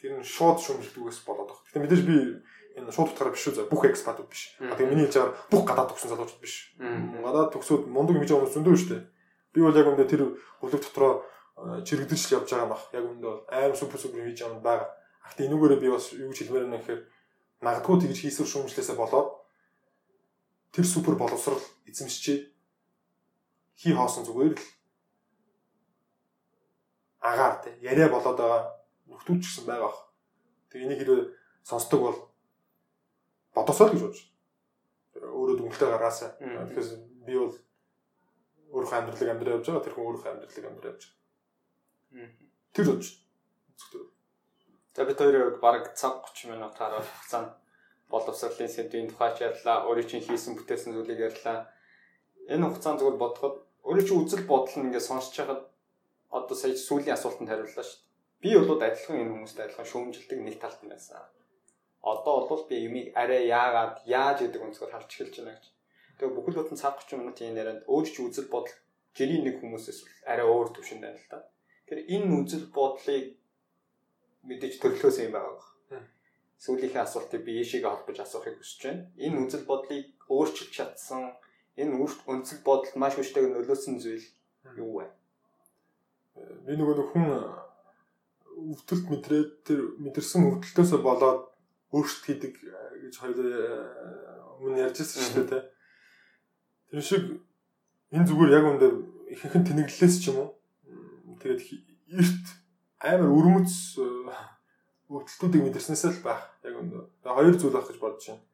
Тэр нь шууд шүүмжилдэгээс болоод байгаа. Гэтэ мэдээж би энэ шууд утгаараа биш үү бүх экспатууд биш. Тэгээ миний хэлж байгаа бүх гадаад төгсөн залуучууд биш. Гадаад төгсөөд мундаг хийж байгаа хүмүүс зөндөө шүү дээ. Би бол яг үндэ тэр бүлэг дотроо чирэгдэж л явж байгаа баг. Яг үндэ бол аим супер супер хийж байгаа юм байгаа. Ахт энүүгээрээ би бас юу гэж хэлмээр байна гэхээр магадгүй тэгж хийсвэр шүүмжлээсээ болоод тэр супер боловсрал эзэмшчээ хий хоосон зүгээр л агаар те яриа болоод байгаа нөхдүүд ч гэсэн байгаа. Тэг энийг хэрэг сонсдог бол бодосоо л гэж бодож. Өөрөө дүнхтэй гараасаа. Тэгэхээр би бол өөрийнхөө амьдралыг амьдраа явж байгаа. Тэр хүн өөрийнхөө амьдралыг амьдраа явж байгаа. Тэр бодож. За бид хоёрыг баг цаг 30 минут хараа хугацаанд боловсролын сэдвийн тухайч ярьлаа. Өөрийн чинь хийсэн бүтээсэн зүйлийг ярьлаа. Энэ хугацаанд зүгээр бодоход өөрийн чинь үзэл бодол нь ингээд сонсож байхад одоо сая сүүлийн асуултанд хариуллаа шүү дээ. Би бол адилхан энэ хүмүүст адилхан шүүмжилдэг нэг талт нь байсан одоо бол би юмыг арай яагаад яаж гэдэг өнцгөр харж эхэлж байна гэж. Тэгээ бүхэл бүтэн цаг 30 минутын ярианд өөр ч үзэл бодол жирийн нэг хүмүүсээс арай өөр төвшөнд байна л да. Тэгэхээр энэ үзэл бодлыг мэдээж төрлөөс юм байгаа. Сүүлийнхээ асуултыг би ийшээгээ холбож асуухыг хүсэж байна. Энэ үзэл бодлыг өөрчилж чадсан энэ үзэл бодолд маш хүчтэйг нөлөөсөн зүйл юу вэ? Би нөгөө нэг хүн өвдөлт мэдрээд тэр мэдэрсэн өвдөлтөөсөө болоод өөрчлөлт хийдэг э, гэж хоёул өмнө ярьжсэн шүү дээ. Тэр шиг энэ зүгээр яг үндэ ихэнх нь тэнэглэлээс ч юм уу. Тэгээд эрт амар өрмөц өвдөлтүүдийг мэдэрснээс л байх. Яг үндэ. Тэгээд хоёр зүйл байх гэж бодож байна.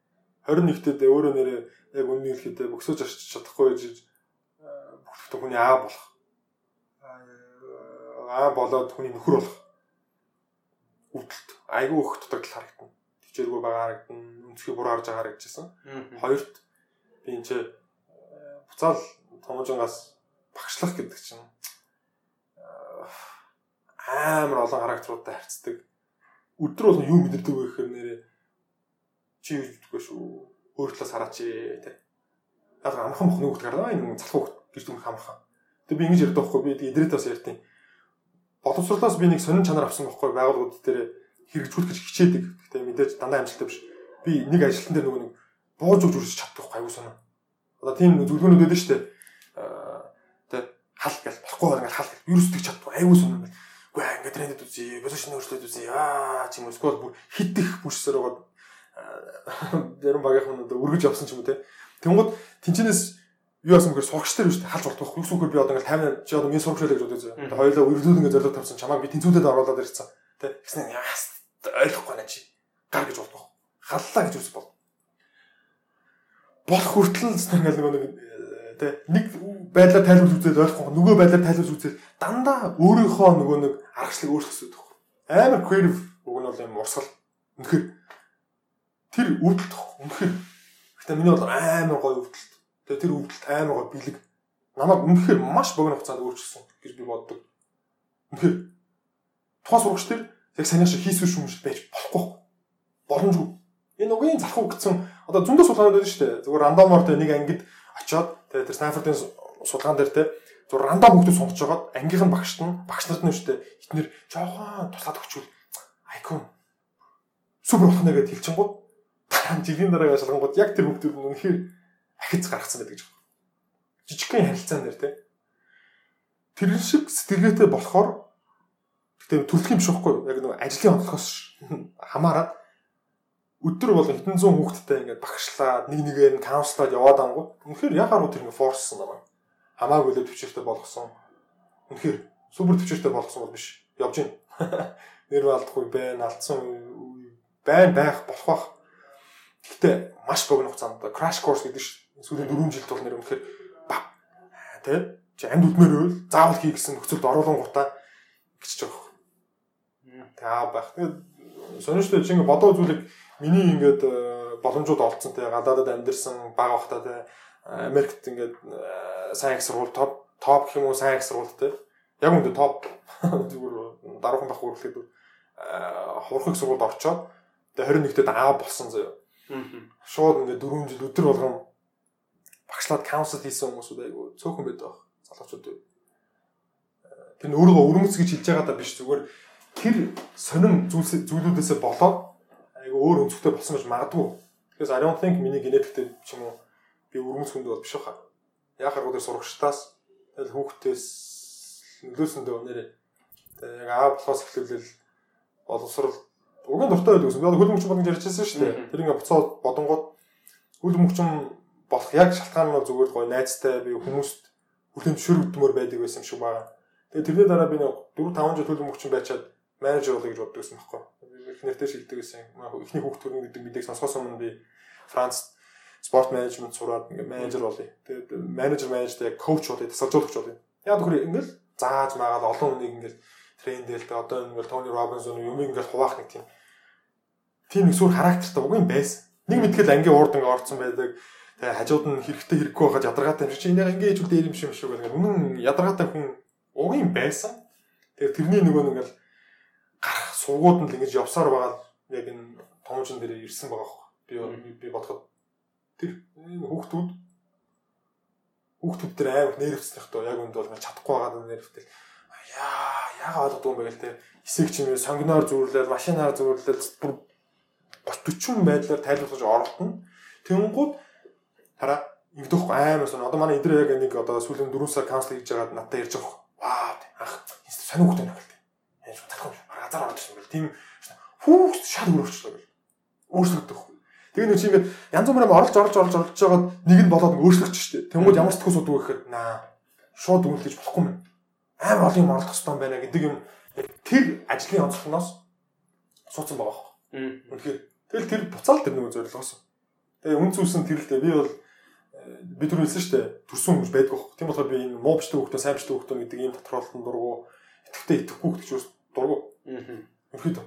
21-т өөрөө нэрээ яг үннийг хэлэхдээ бөксөж арчиж чадахгүй гэж бүх хүний аа болох. Аа болоод хүний нөхөр болох. Өвдөлт айгүй их дутагдал харагдана хичээлгүй байгаа харагдана, өнцгий буруу харж байгаа харагдчихсан. Хоёрт би энэ ч буцаал томжонгаас багшлах гэдэг чинь амар олон характеруудтай харьцдаг. Өдөр болгон юу мэдэрдэг вэ гэхээр нэрээ чи юу гэдэггүй шүү. Өөр талаас хараач тий. Яг амхан мох нөгөөт гарлаа энэ залхуу гэж дүнх амархан. Тэг би ингэж ярьдаг байхгүй би идрээд бас ярьтیں۔ Боловсруулаас би нэг сонин чанар авсан байхгүй байгууллагууд дээр хэрэгжүүлэх гэж хичээдэг. Гэтэ мэдээж дандаа амжилттай биш. Би нэг ажилтан дээр нөгөө нэг бууж өгч үрсэж чаддаг аюу санаа. Одоо тийм зөвлөгөөнүүд өгдөө шүү дээ. Аа тэ хал гэл болохгүй байгаа ингээл хал гэл юусдгийг чаддаг аюу санаа. Үгүй ээ ингээд трендэд үзье, позишн өөрчлөлт үзье. Аа ч юм уу сквад бүр хитэх бүшсээр байгаа. Зарим багийнхан одоо өргөж явсан ч юм уу те. Тэнгууд тэнчнээс юу яасан гэхээр сурагч нар дээ халж болдог. Юу сүгээр би одоо ингээл 50 чи одоо миний сурагч байлаа гэж бодож байна. Тэгээ хоёулаа өргөдөл ингээд зорилго тавьсан чамааг би тэнцүүдэд оруулаад ирсэн. Тэ. Гэснээр яас ойлгохгүй наа чи. Гар гэж бодох. Халлаа гэж үс бол. Болох хүртэл ингээл нөгөө нэг тэ нэг байдлаар тайлбарлаж үзээд ойлгохгүй нөгөө байдлаар тайлбарлаж үзээд дандаа өөрийнхөө нөгөө нэг аргачлалыг өөрчлөсөд байх. Амар creative уг нь бол юм урсгал. Үнэхээр тэр өвдөлт үнэхээр гэхдээ миний бол амар гоё өвдөлт. Тэгээ тэр өвдөлт амар гоё бэлэг. Намайг үнэхээр маш богино хугацаанд өөрчилсөн гэж би боддог. Үнэхээр тухайн сурагч тэр яг саний шиг хийсвэр шүүмжил байж болохгүй. Боломжгүй. Энэ угийн залхуу гэсэн одоо зөндөө сулгаанууд байдаг шүү дээ. Зүгээр рандомоор тэ нэг ангид очиод тэр Stanford-ын сулгаан дээр тэ зүгээр рандом хүмүүс сонгож жагаад ангийнх нь багшд нь багш нарт нь шүү дээ. Эхнэр жоохон туслаад өгчүүл. Айкон супер болох нэ гэдээ хэлчихэнгууд жилийн дараа шалгангууд яг тэр хүмүүсд нь үнэхээр ахиц гаргацсан байдаг гэж байна. Жижигхэн харилцаан дээр тэ. Тэр шиг сэтгэлгээтэй болохоор Тэгээ төлөх юм биш үхгүй яг нэг ажлын онцлогоос хамаарат өдөр бол хэдэн зуун хүүхэдтэй ингээд багшлаад нэг нэгээр нь каунслаад яваад ангууд үнэхээр яхаар уу тэр ингээд форссон намайг хамаагүй л төвчөртэй болгосон. Үнэхээр супер төвчөртэй болгосон бол биш. Явж гин. Нэр алдахгүй байна алдсан байн байх болох бах. Гэхдээ маш богино хугацаанд crash course гэдэг чинь сүүлийн 4 жилд бол нэр үнэхээр баг тий чи амьд үтмээр байвал заавал хий гэсэн нөхцөлд оруулан гутаа гэж байгаа таа байх. Тэгээд сонирхолтой чинь бодоо зүйлийг миний ингээд э, боломжууд олцсон те гадаадад амьдэрсэн баг бахта те Америкт ингээд э, сайн их сургууль топ топ гэх юм уу сайн их сургууль те яг үндэ топ зүгээр даруухан бах үргэлээд хурхаг сургуульд орчоод тэгээ 21-т аа болсон заяа. Шууд ингээд 4 жил өдөр болгон багшлаад каунсел хийсэн хүмүүсүүд айгу цөөхөн байдаг залуучууд. Тэр нь өөрийгөө өрмөц гэж хэлж байгаа даа биш зүгээр тэр сонин зүйлс зүйлүүдээсээ болоод өөр өнцгтэй болсон гэж магадгүй. Because I don't think миний генетиктэй ч юм уу би өргөмс хүнд бол биш хаа. Яг харгууд тэр сурагчтаас тэгэл хүүхдээс нөлөөсөндөө нэрээ яг аа болохоос эхлэвэл боловсрал уг нь дуртай байдаг гэсэн. Би хөлбөмбөч бодож ярьжсэн шүү дээ. Тэр ингээ буцаад бодонгууд хөлбөмбөч болох яг шалтгаан нь зүгээр гоё найзтай би хүмүүст хүлэн зөвшөөрөгдмөр байдаг байсан юм шиг байна. Тэгээ тэрний дараа би нэг 4 5 жил хөлбөмбөч байчаад менежер болъё гэж боддог байсан байхгүй. Их нэртэй шилдэг байсан. Эхний хүүхд төрн гэдэг мэдээг сонсохоос өмнө би Франц спорт менежмент сураад ингээ менежер болъё. Тэгээд менежер менежтэй коуч болъё, тасалжуулагч болъё. Яг тэгэхээр ингээл зааж магаад олон хүнийг ингээл трендэлтэй одоо ингээл Тони Робинсон юм ингээл хуваах нэг тийм тийм нэг сүр характертай уг юм байсан. Нэг мэдгээл ангийн уурд ингээ орцсон байдаг. Тэгээ хажууд нь хэрэгтэй хэрэггүй байхад ядаргаатай юм шиг чи энийг ингээ ижил дээр юм шиг шиг байна. Үнэн ядаргаатай хүн уг юм байсан. Тэгээ тэрний нөгөө нэг ингээл гарах суугууд нь л ингэж явсаар байгаа яг энэ томжин дээр ирсэн байгаа би би бодоход тэр хүүхдүүд хүүхдүүд тэр амар нервцлэх тоо. Яг үнд бол чадахгүй байгаа нервтэй яа яагаад болдгоо юм гээл те. Эсэг чимээ сонгиноор зүүрлээд машинаар зүүрлээд бүр 30 40 байдлаар тайлбарлаж оролдоно тэнгууд хараа ингэдэх амар сон одоо манай эдрээ яг нэг одоо сүүлийн 4 сар каунсел хийж байгаад надад ярьж байгаа ваа ах сонир хөлтэй байна гэлтэй яаж чадахгүй газар орж ирсэн бэл тийм хүүхд шал өрөвчлөө гэл өөрчлөгдөх Тэгээ нэг чи ингээд янз бүрээр оролж оролж оролж оролж жагаад нэг нь болоод өөрчлөгч штэ. Тэнгүүд ямар сэтгүүл судгүй гэхээр наа шууд үнэлж болохгүй юм. Амар олон юм оролдох хэрэгтэй байна гэдэг юм тэр ажлын онцлогноос суудсан байгаа хөө. Үнэхээр тэгэл тэр буцаал тэр нэг зорилгоос. Тэгээ үн цүүсэн тэр л дээ би бол э, би түр хэлсэн штэ төрсөн хүмүүс байдаг хөө. Тийм болохоор би энэ муу бичдэг хөлтөө сайн бичдэг хөлтөө гэдэг ийм тодорхойлолтон дургу итгэвтэй итгэхгүй гэдэг ч дургу. Аа. Үнэхээр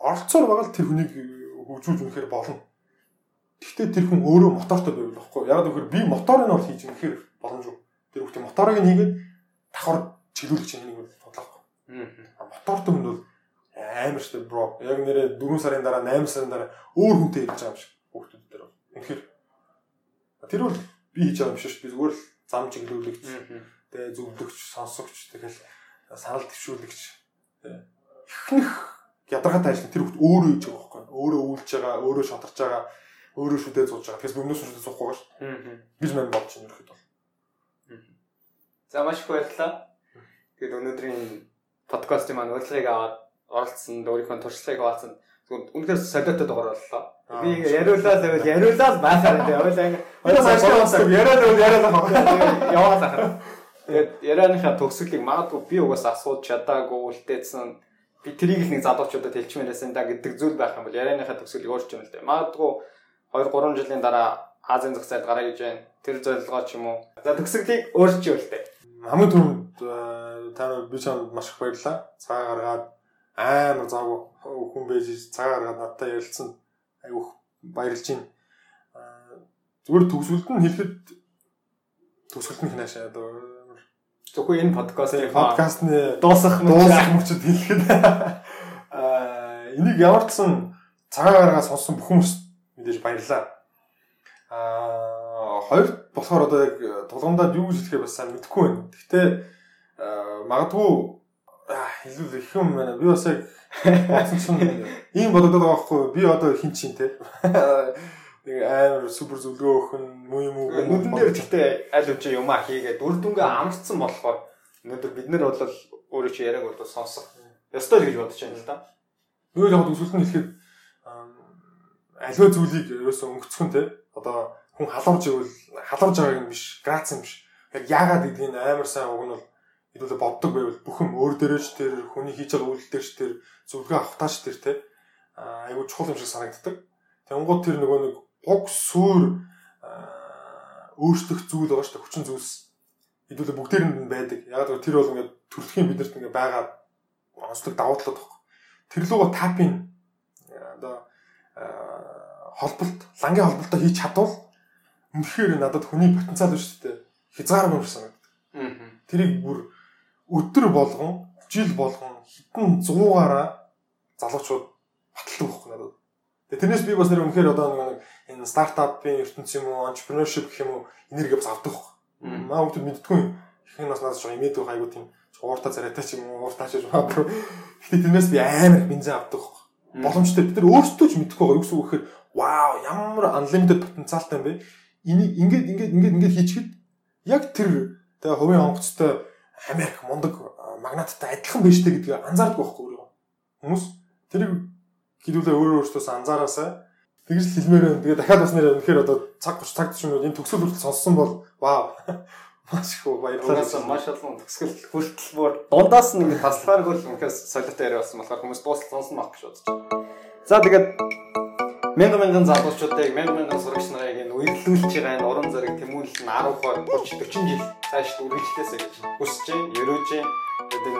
оролцоор байгаа л тэр хүнийг хөгжүүлж үнэхээр болно. Гэхдээ тэр хүн өөрөө мотортой байвал болохгүй. Яг гэхээр би моторыг нь бол хийж үнэхээр боломжгүй. Тэр хүүхдээ моторыг нь хийгээд давхар чиглүүлэх чинь нэг бодлоохгүй. Аа. Мотортой хүн бол амар штэ бро. Яг нэрээ 4 сарын дараа 8 сарын дараа өөр хүнтэй ирж байгаа юм шиг хүүхдүүд дээр. Үнэхээр тэр бол би хийж байгаа юм шиг би зүгээр л зам чиглүүлэгч. Тэгээ зөвлөгч, сонсогч тэгэл санал төвшүүлэгч. Ихнэх ядаргаатай ажил тэр хүүхд өөрөө хийж байгаа байхгүй өөрөө үйлж байгаа өөрөө шатарч байгаа өөрөө шүдээ зууж байгаа. Тэгэхээр өмнөөс шүдээ зуухгүй шүү гэж мань бодож байна ерөөхдөө. За маш их баярлалаа. Тэгээд өнөөдрийн подкастын маань урилгыг аваад оролцсон өөрийнхөө туршлагыг хуваалцсан үнэхээр солиотой дугаар боллоо. Би яриулаа гэвэл яриулаа байхаар энэ. Ойлаа яриад яриад яваад ахаа тэгээд ярианыхаа төгсгөлийг магадгүй би угаасаа асууж чадаагүй үлдээсэн би трийг л нэг залуучуудад хэлчмээрсэн да гэдэг зүйл байх юм бол ярианыхаа төгсгөлийг өөрч юм л дээ. Магадгүй 2 3 жилийн дараа Азийн зах зээлд гараа гэж байна. Тэр зорилгоо ч юм уу. За төгсгөлийг өөрч юм л дээ. Хамгийн түрүүнд э, та нар би чамд маш их баярлалаа. Цагаа гаргаад амар зав хүн байж цагаа гаргаад надтай ярилцсан. Айгүйх баярлж байна. Э, зүгээр төгсгөлд нь хэлэхэд төгсгөлд нь хинашаа одоо Зөвхөн энэ подкастын подкастны дуусах дуусах мөчөд хэлэхэд аа энийг ямар ч сан цагаа гаргаад сонссон бүх хүмүүст мэдээж баярлалаа. Аа хоёр болохоор одоо яг тулгамдаад юу гэж хэлэхээ бас сайн мэдэхгүй байна. Гэхдээ магадгүй хэлүүл их юм байна. Би бас яг чинь ийм бодогдоод байгаа байхгүй би одоо хин чин те. нэг амар супер зөвлөгөө өгөх нь муу юм уу нүдэн дээр гэхдээ аль үчи юм а хийгээд үр дүнгээ амарцсан болохоор өнөөдөр бид нар бол өөрөө чи яриаг бол сонсох ёстой гэж бодож байна л да. Нөгөө яг төсөлт нь хэлэхэд аливаа зүйлийг ерөөсөө өнгөцхөн те одоо хүн халуурж ивэл халуурж байгааг юм биш грац юм биш. Яг яагаад гэдгийг амар сайн уг нь бол хэдүүлээ боддог байвал бүх юм өөр дээрэж тэр хүний хийж байгаа үйлдэлч тэр зөвлөгөө авахтаач тэр те айгуу чухал юм шиг санагддаг. Тэнгууд тэр нөгөө нэг уг сүр өөрчлөх зүйл байгаа шүү дээ хүчин зүйлс хэдүүлээ бүгдээр нь байдаг. Яг л тэр бол ингээд төрөлхийн бидэрт ингээд байгаа онцлог давуу талууд баггүй. Тэр луга тапын одоо холболт, лангийн холболтоо хийж чадвал үнэхээр надад хүний потенциал байна шүү дээ. Хязгааргүй юм санагдав. Тэрийг бүр өдөр болгон, жил болгон хитэн 100-аараа залуучууд баталдаг байхгүй надад. Тэгээ тэрнээс би бас нэр үнэхээр одоо нэг энэ стартапын ертөнц юм уу, entrepreneurship гэх юм уу энерги бас авдаг. Маа хүмүүс мэддгүй. Их нь бас надад жоо имэдэг айгуу тийм. Ууртаа царайтай ч юм уу ууртаа ч магадгүй. Гэтэ тэрнээс би амар бензин авдаг боломжтой. Бид нар өөрсдөө ч мэдэхгүй байгаа. Юу гэсэн үг гэхээр вау ямар unlimited потенциалтай юм бэ? Энийг ингээд ингээд ингээд ингээд хийчихэд яг тэр тэгээ хувийн онгоцтой Америк мундаг магнаттай адилхан биш тэ гэдгийг анзаардаг байхгүй өөрөө хүмүүс тэрийг хэлүүлээ. Өөрөө өөртөөс анзаараасаа тэгж л хэлмээр байна. Тэгээ дахиад бас нэр үнэхээр одоо цаг 30 цаг чинь энэ төгсөл хүртэл сонссон бол вау маш их баярлалаа. Маш олон төгсгөл хүртэл бүр дундаас нь ингэ таслахаар хөл үнэхээр солиотой яриа болсон болохоор хүмүүс дуусал сонсон баг гэж бодож байна. За тэгээд мянган мянган залуучуудыг мянган мянган сурагч нарыг энэ үерлүүлж байгаа энэ уран зэрэг тэмүүлэл нь 10 20 30 40 жил цааш үргэлжлээсэй гэж хүсэж байна. Ерөөж гэдэг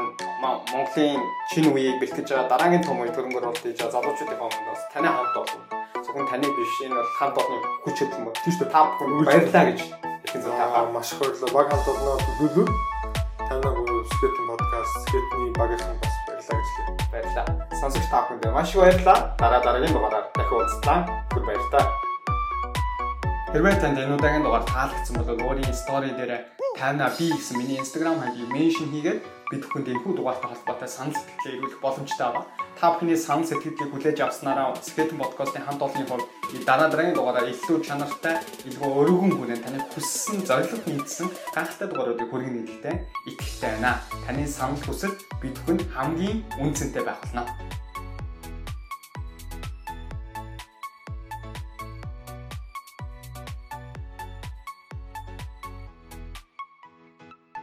Монголын шинэ үеийг бэлтгэж байгаа дараагийн том үе төрөнгөр бол тийж залуучуудын хоорондоос таны хамт олон зөвхөн таны биш энэ бол хамт олон хүч хөдөлмөр тийм шүү та бүхэн баярлаа гэж хэлсэн зөв та маш их баярлалаа баг хамт олноо төлөөлөө танаа бүр скетэн подкаст скетний багийнхан бас баярлаа гэж хэлээ. Баярлаа сонсогч та бүхэнд маш их баярлалаа. Дараа дараагийн дугаараар дахин уулзлаа түр баярлалаа. Хэрвээ танд энэ удаагийн дугаар таалагдсан бол өөрийн стори дээр тайна би гэсэн миний инстаграм хаягийг меншн хийгээд бид бүхэнд энэхүү дугаартай холбоотой санал сэтгэлээ ирүүлэх боломжтой байна. Та бүхний санал сэтгэлийг хүлээж авснараа Skeleton podcast-ын хамт олонний хувьд дараа дараагийн дугаараар илүү чанартай, илүү өргөн хүрээ таны хүссэн зорилго нийцсэн гайхалтай дугааруудыг хүргэн нийлэлтэй итгэлтэй байна. Таны санал хүсэл бид бүхэнд хамгийн үнцэнтэй байх болно.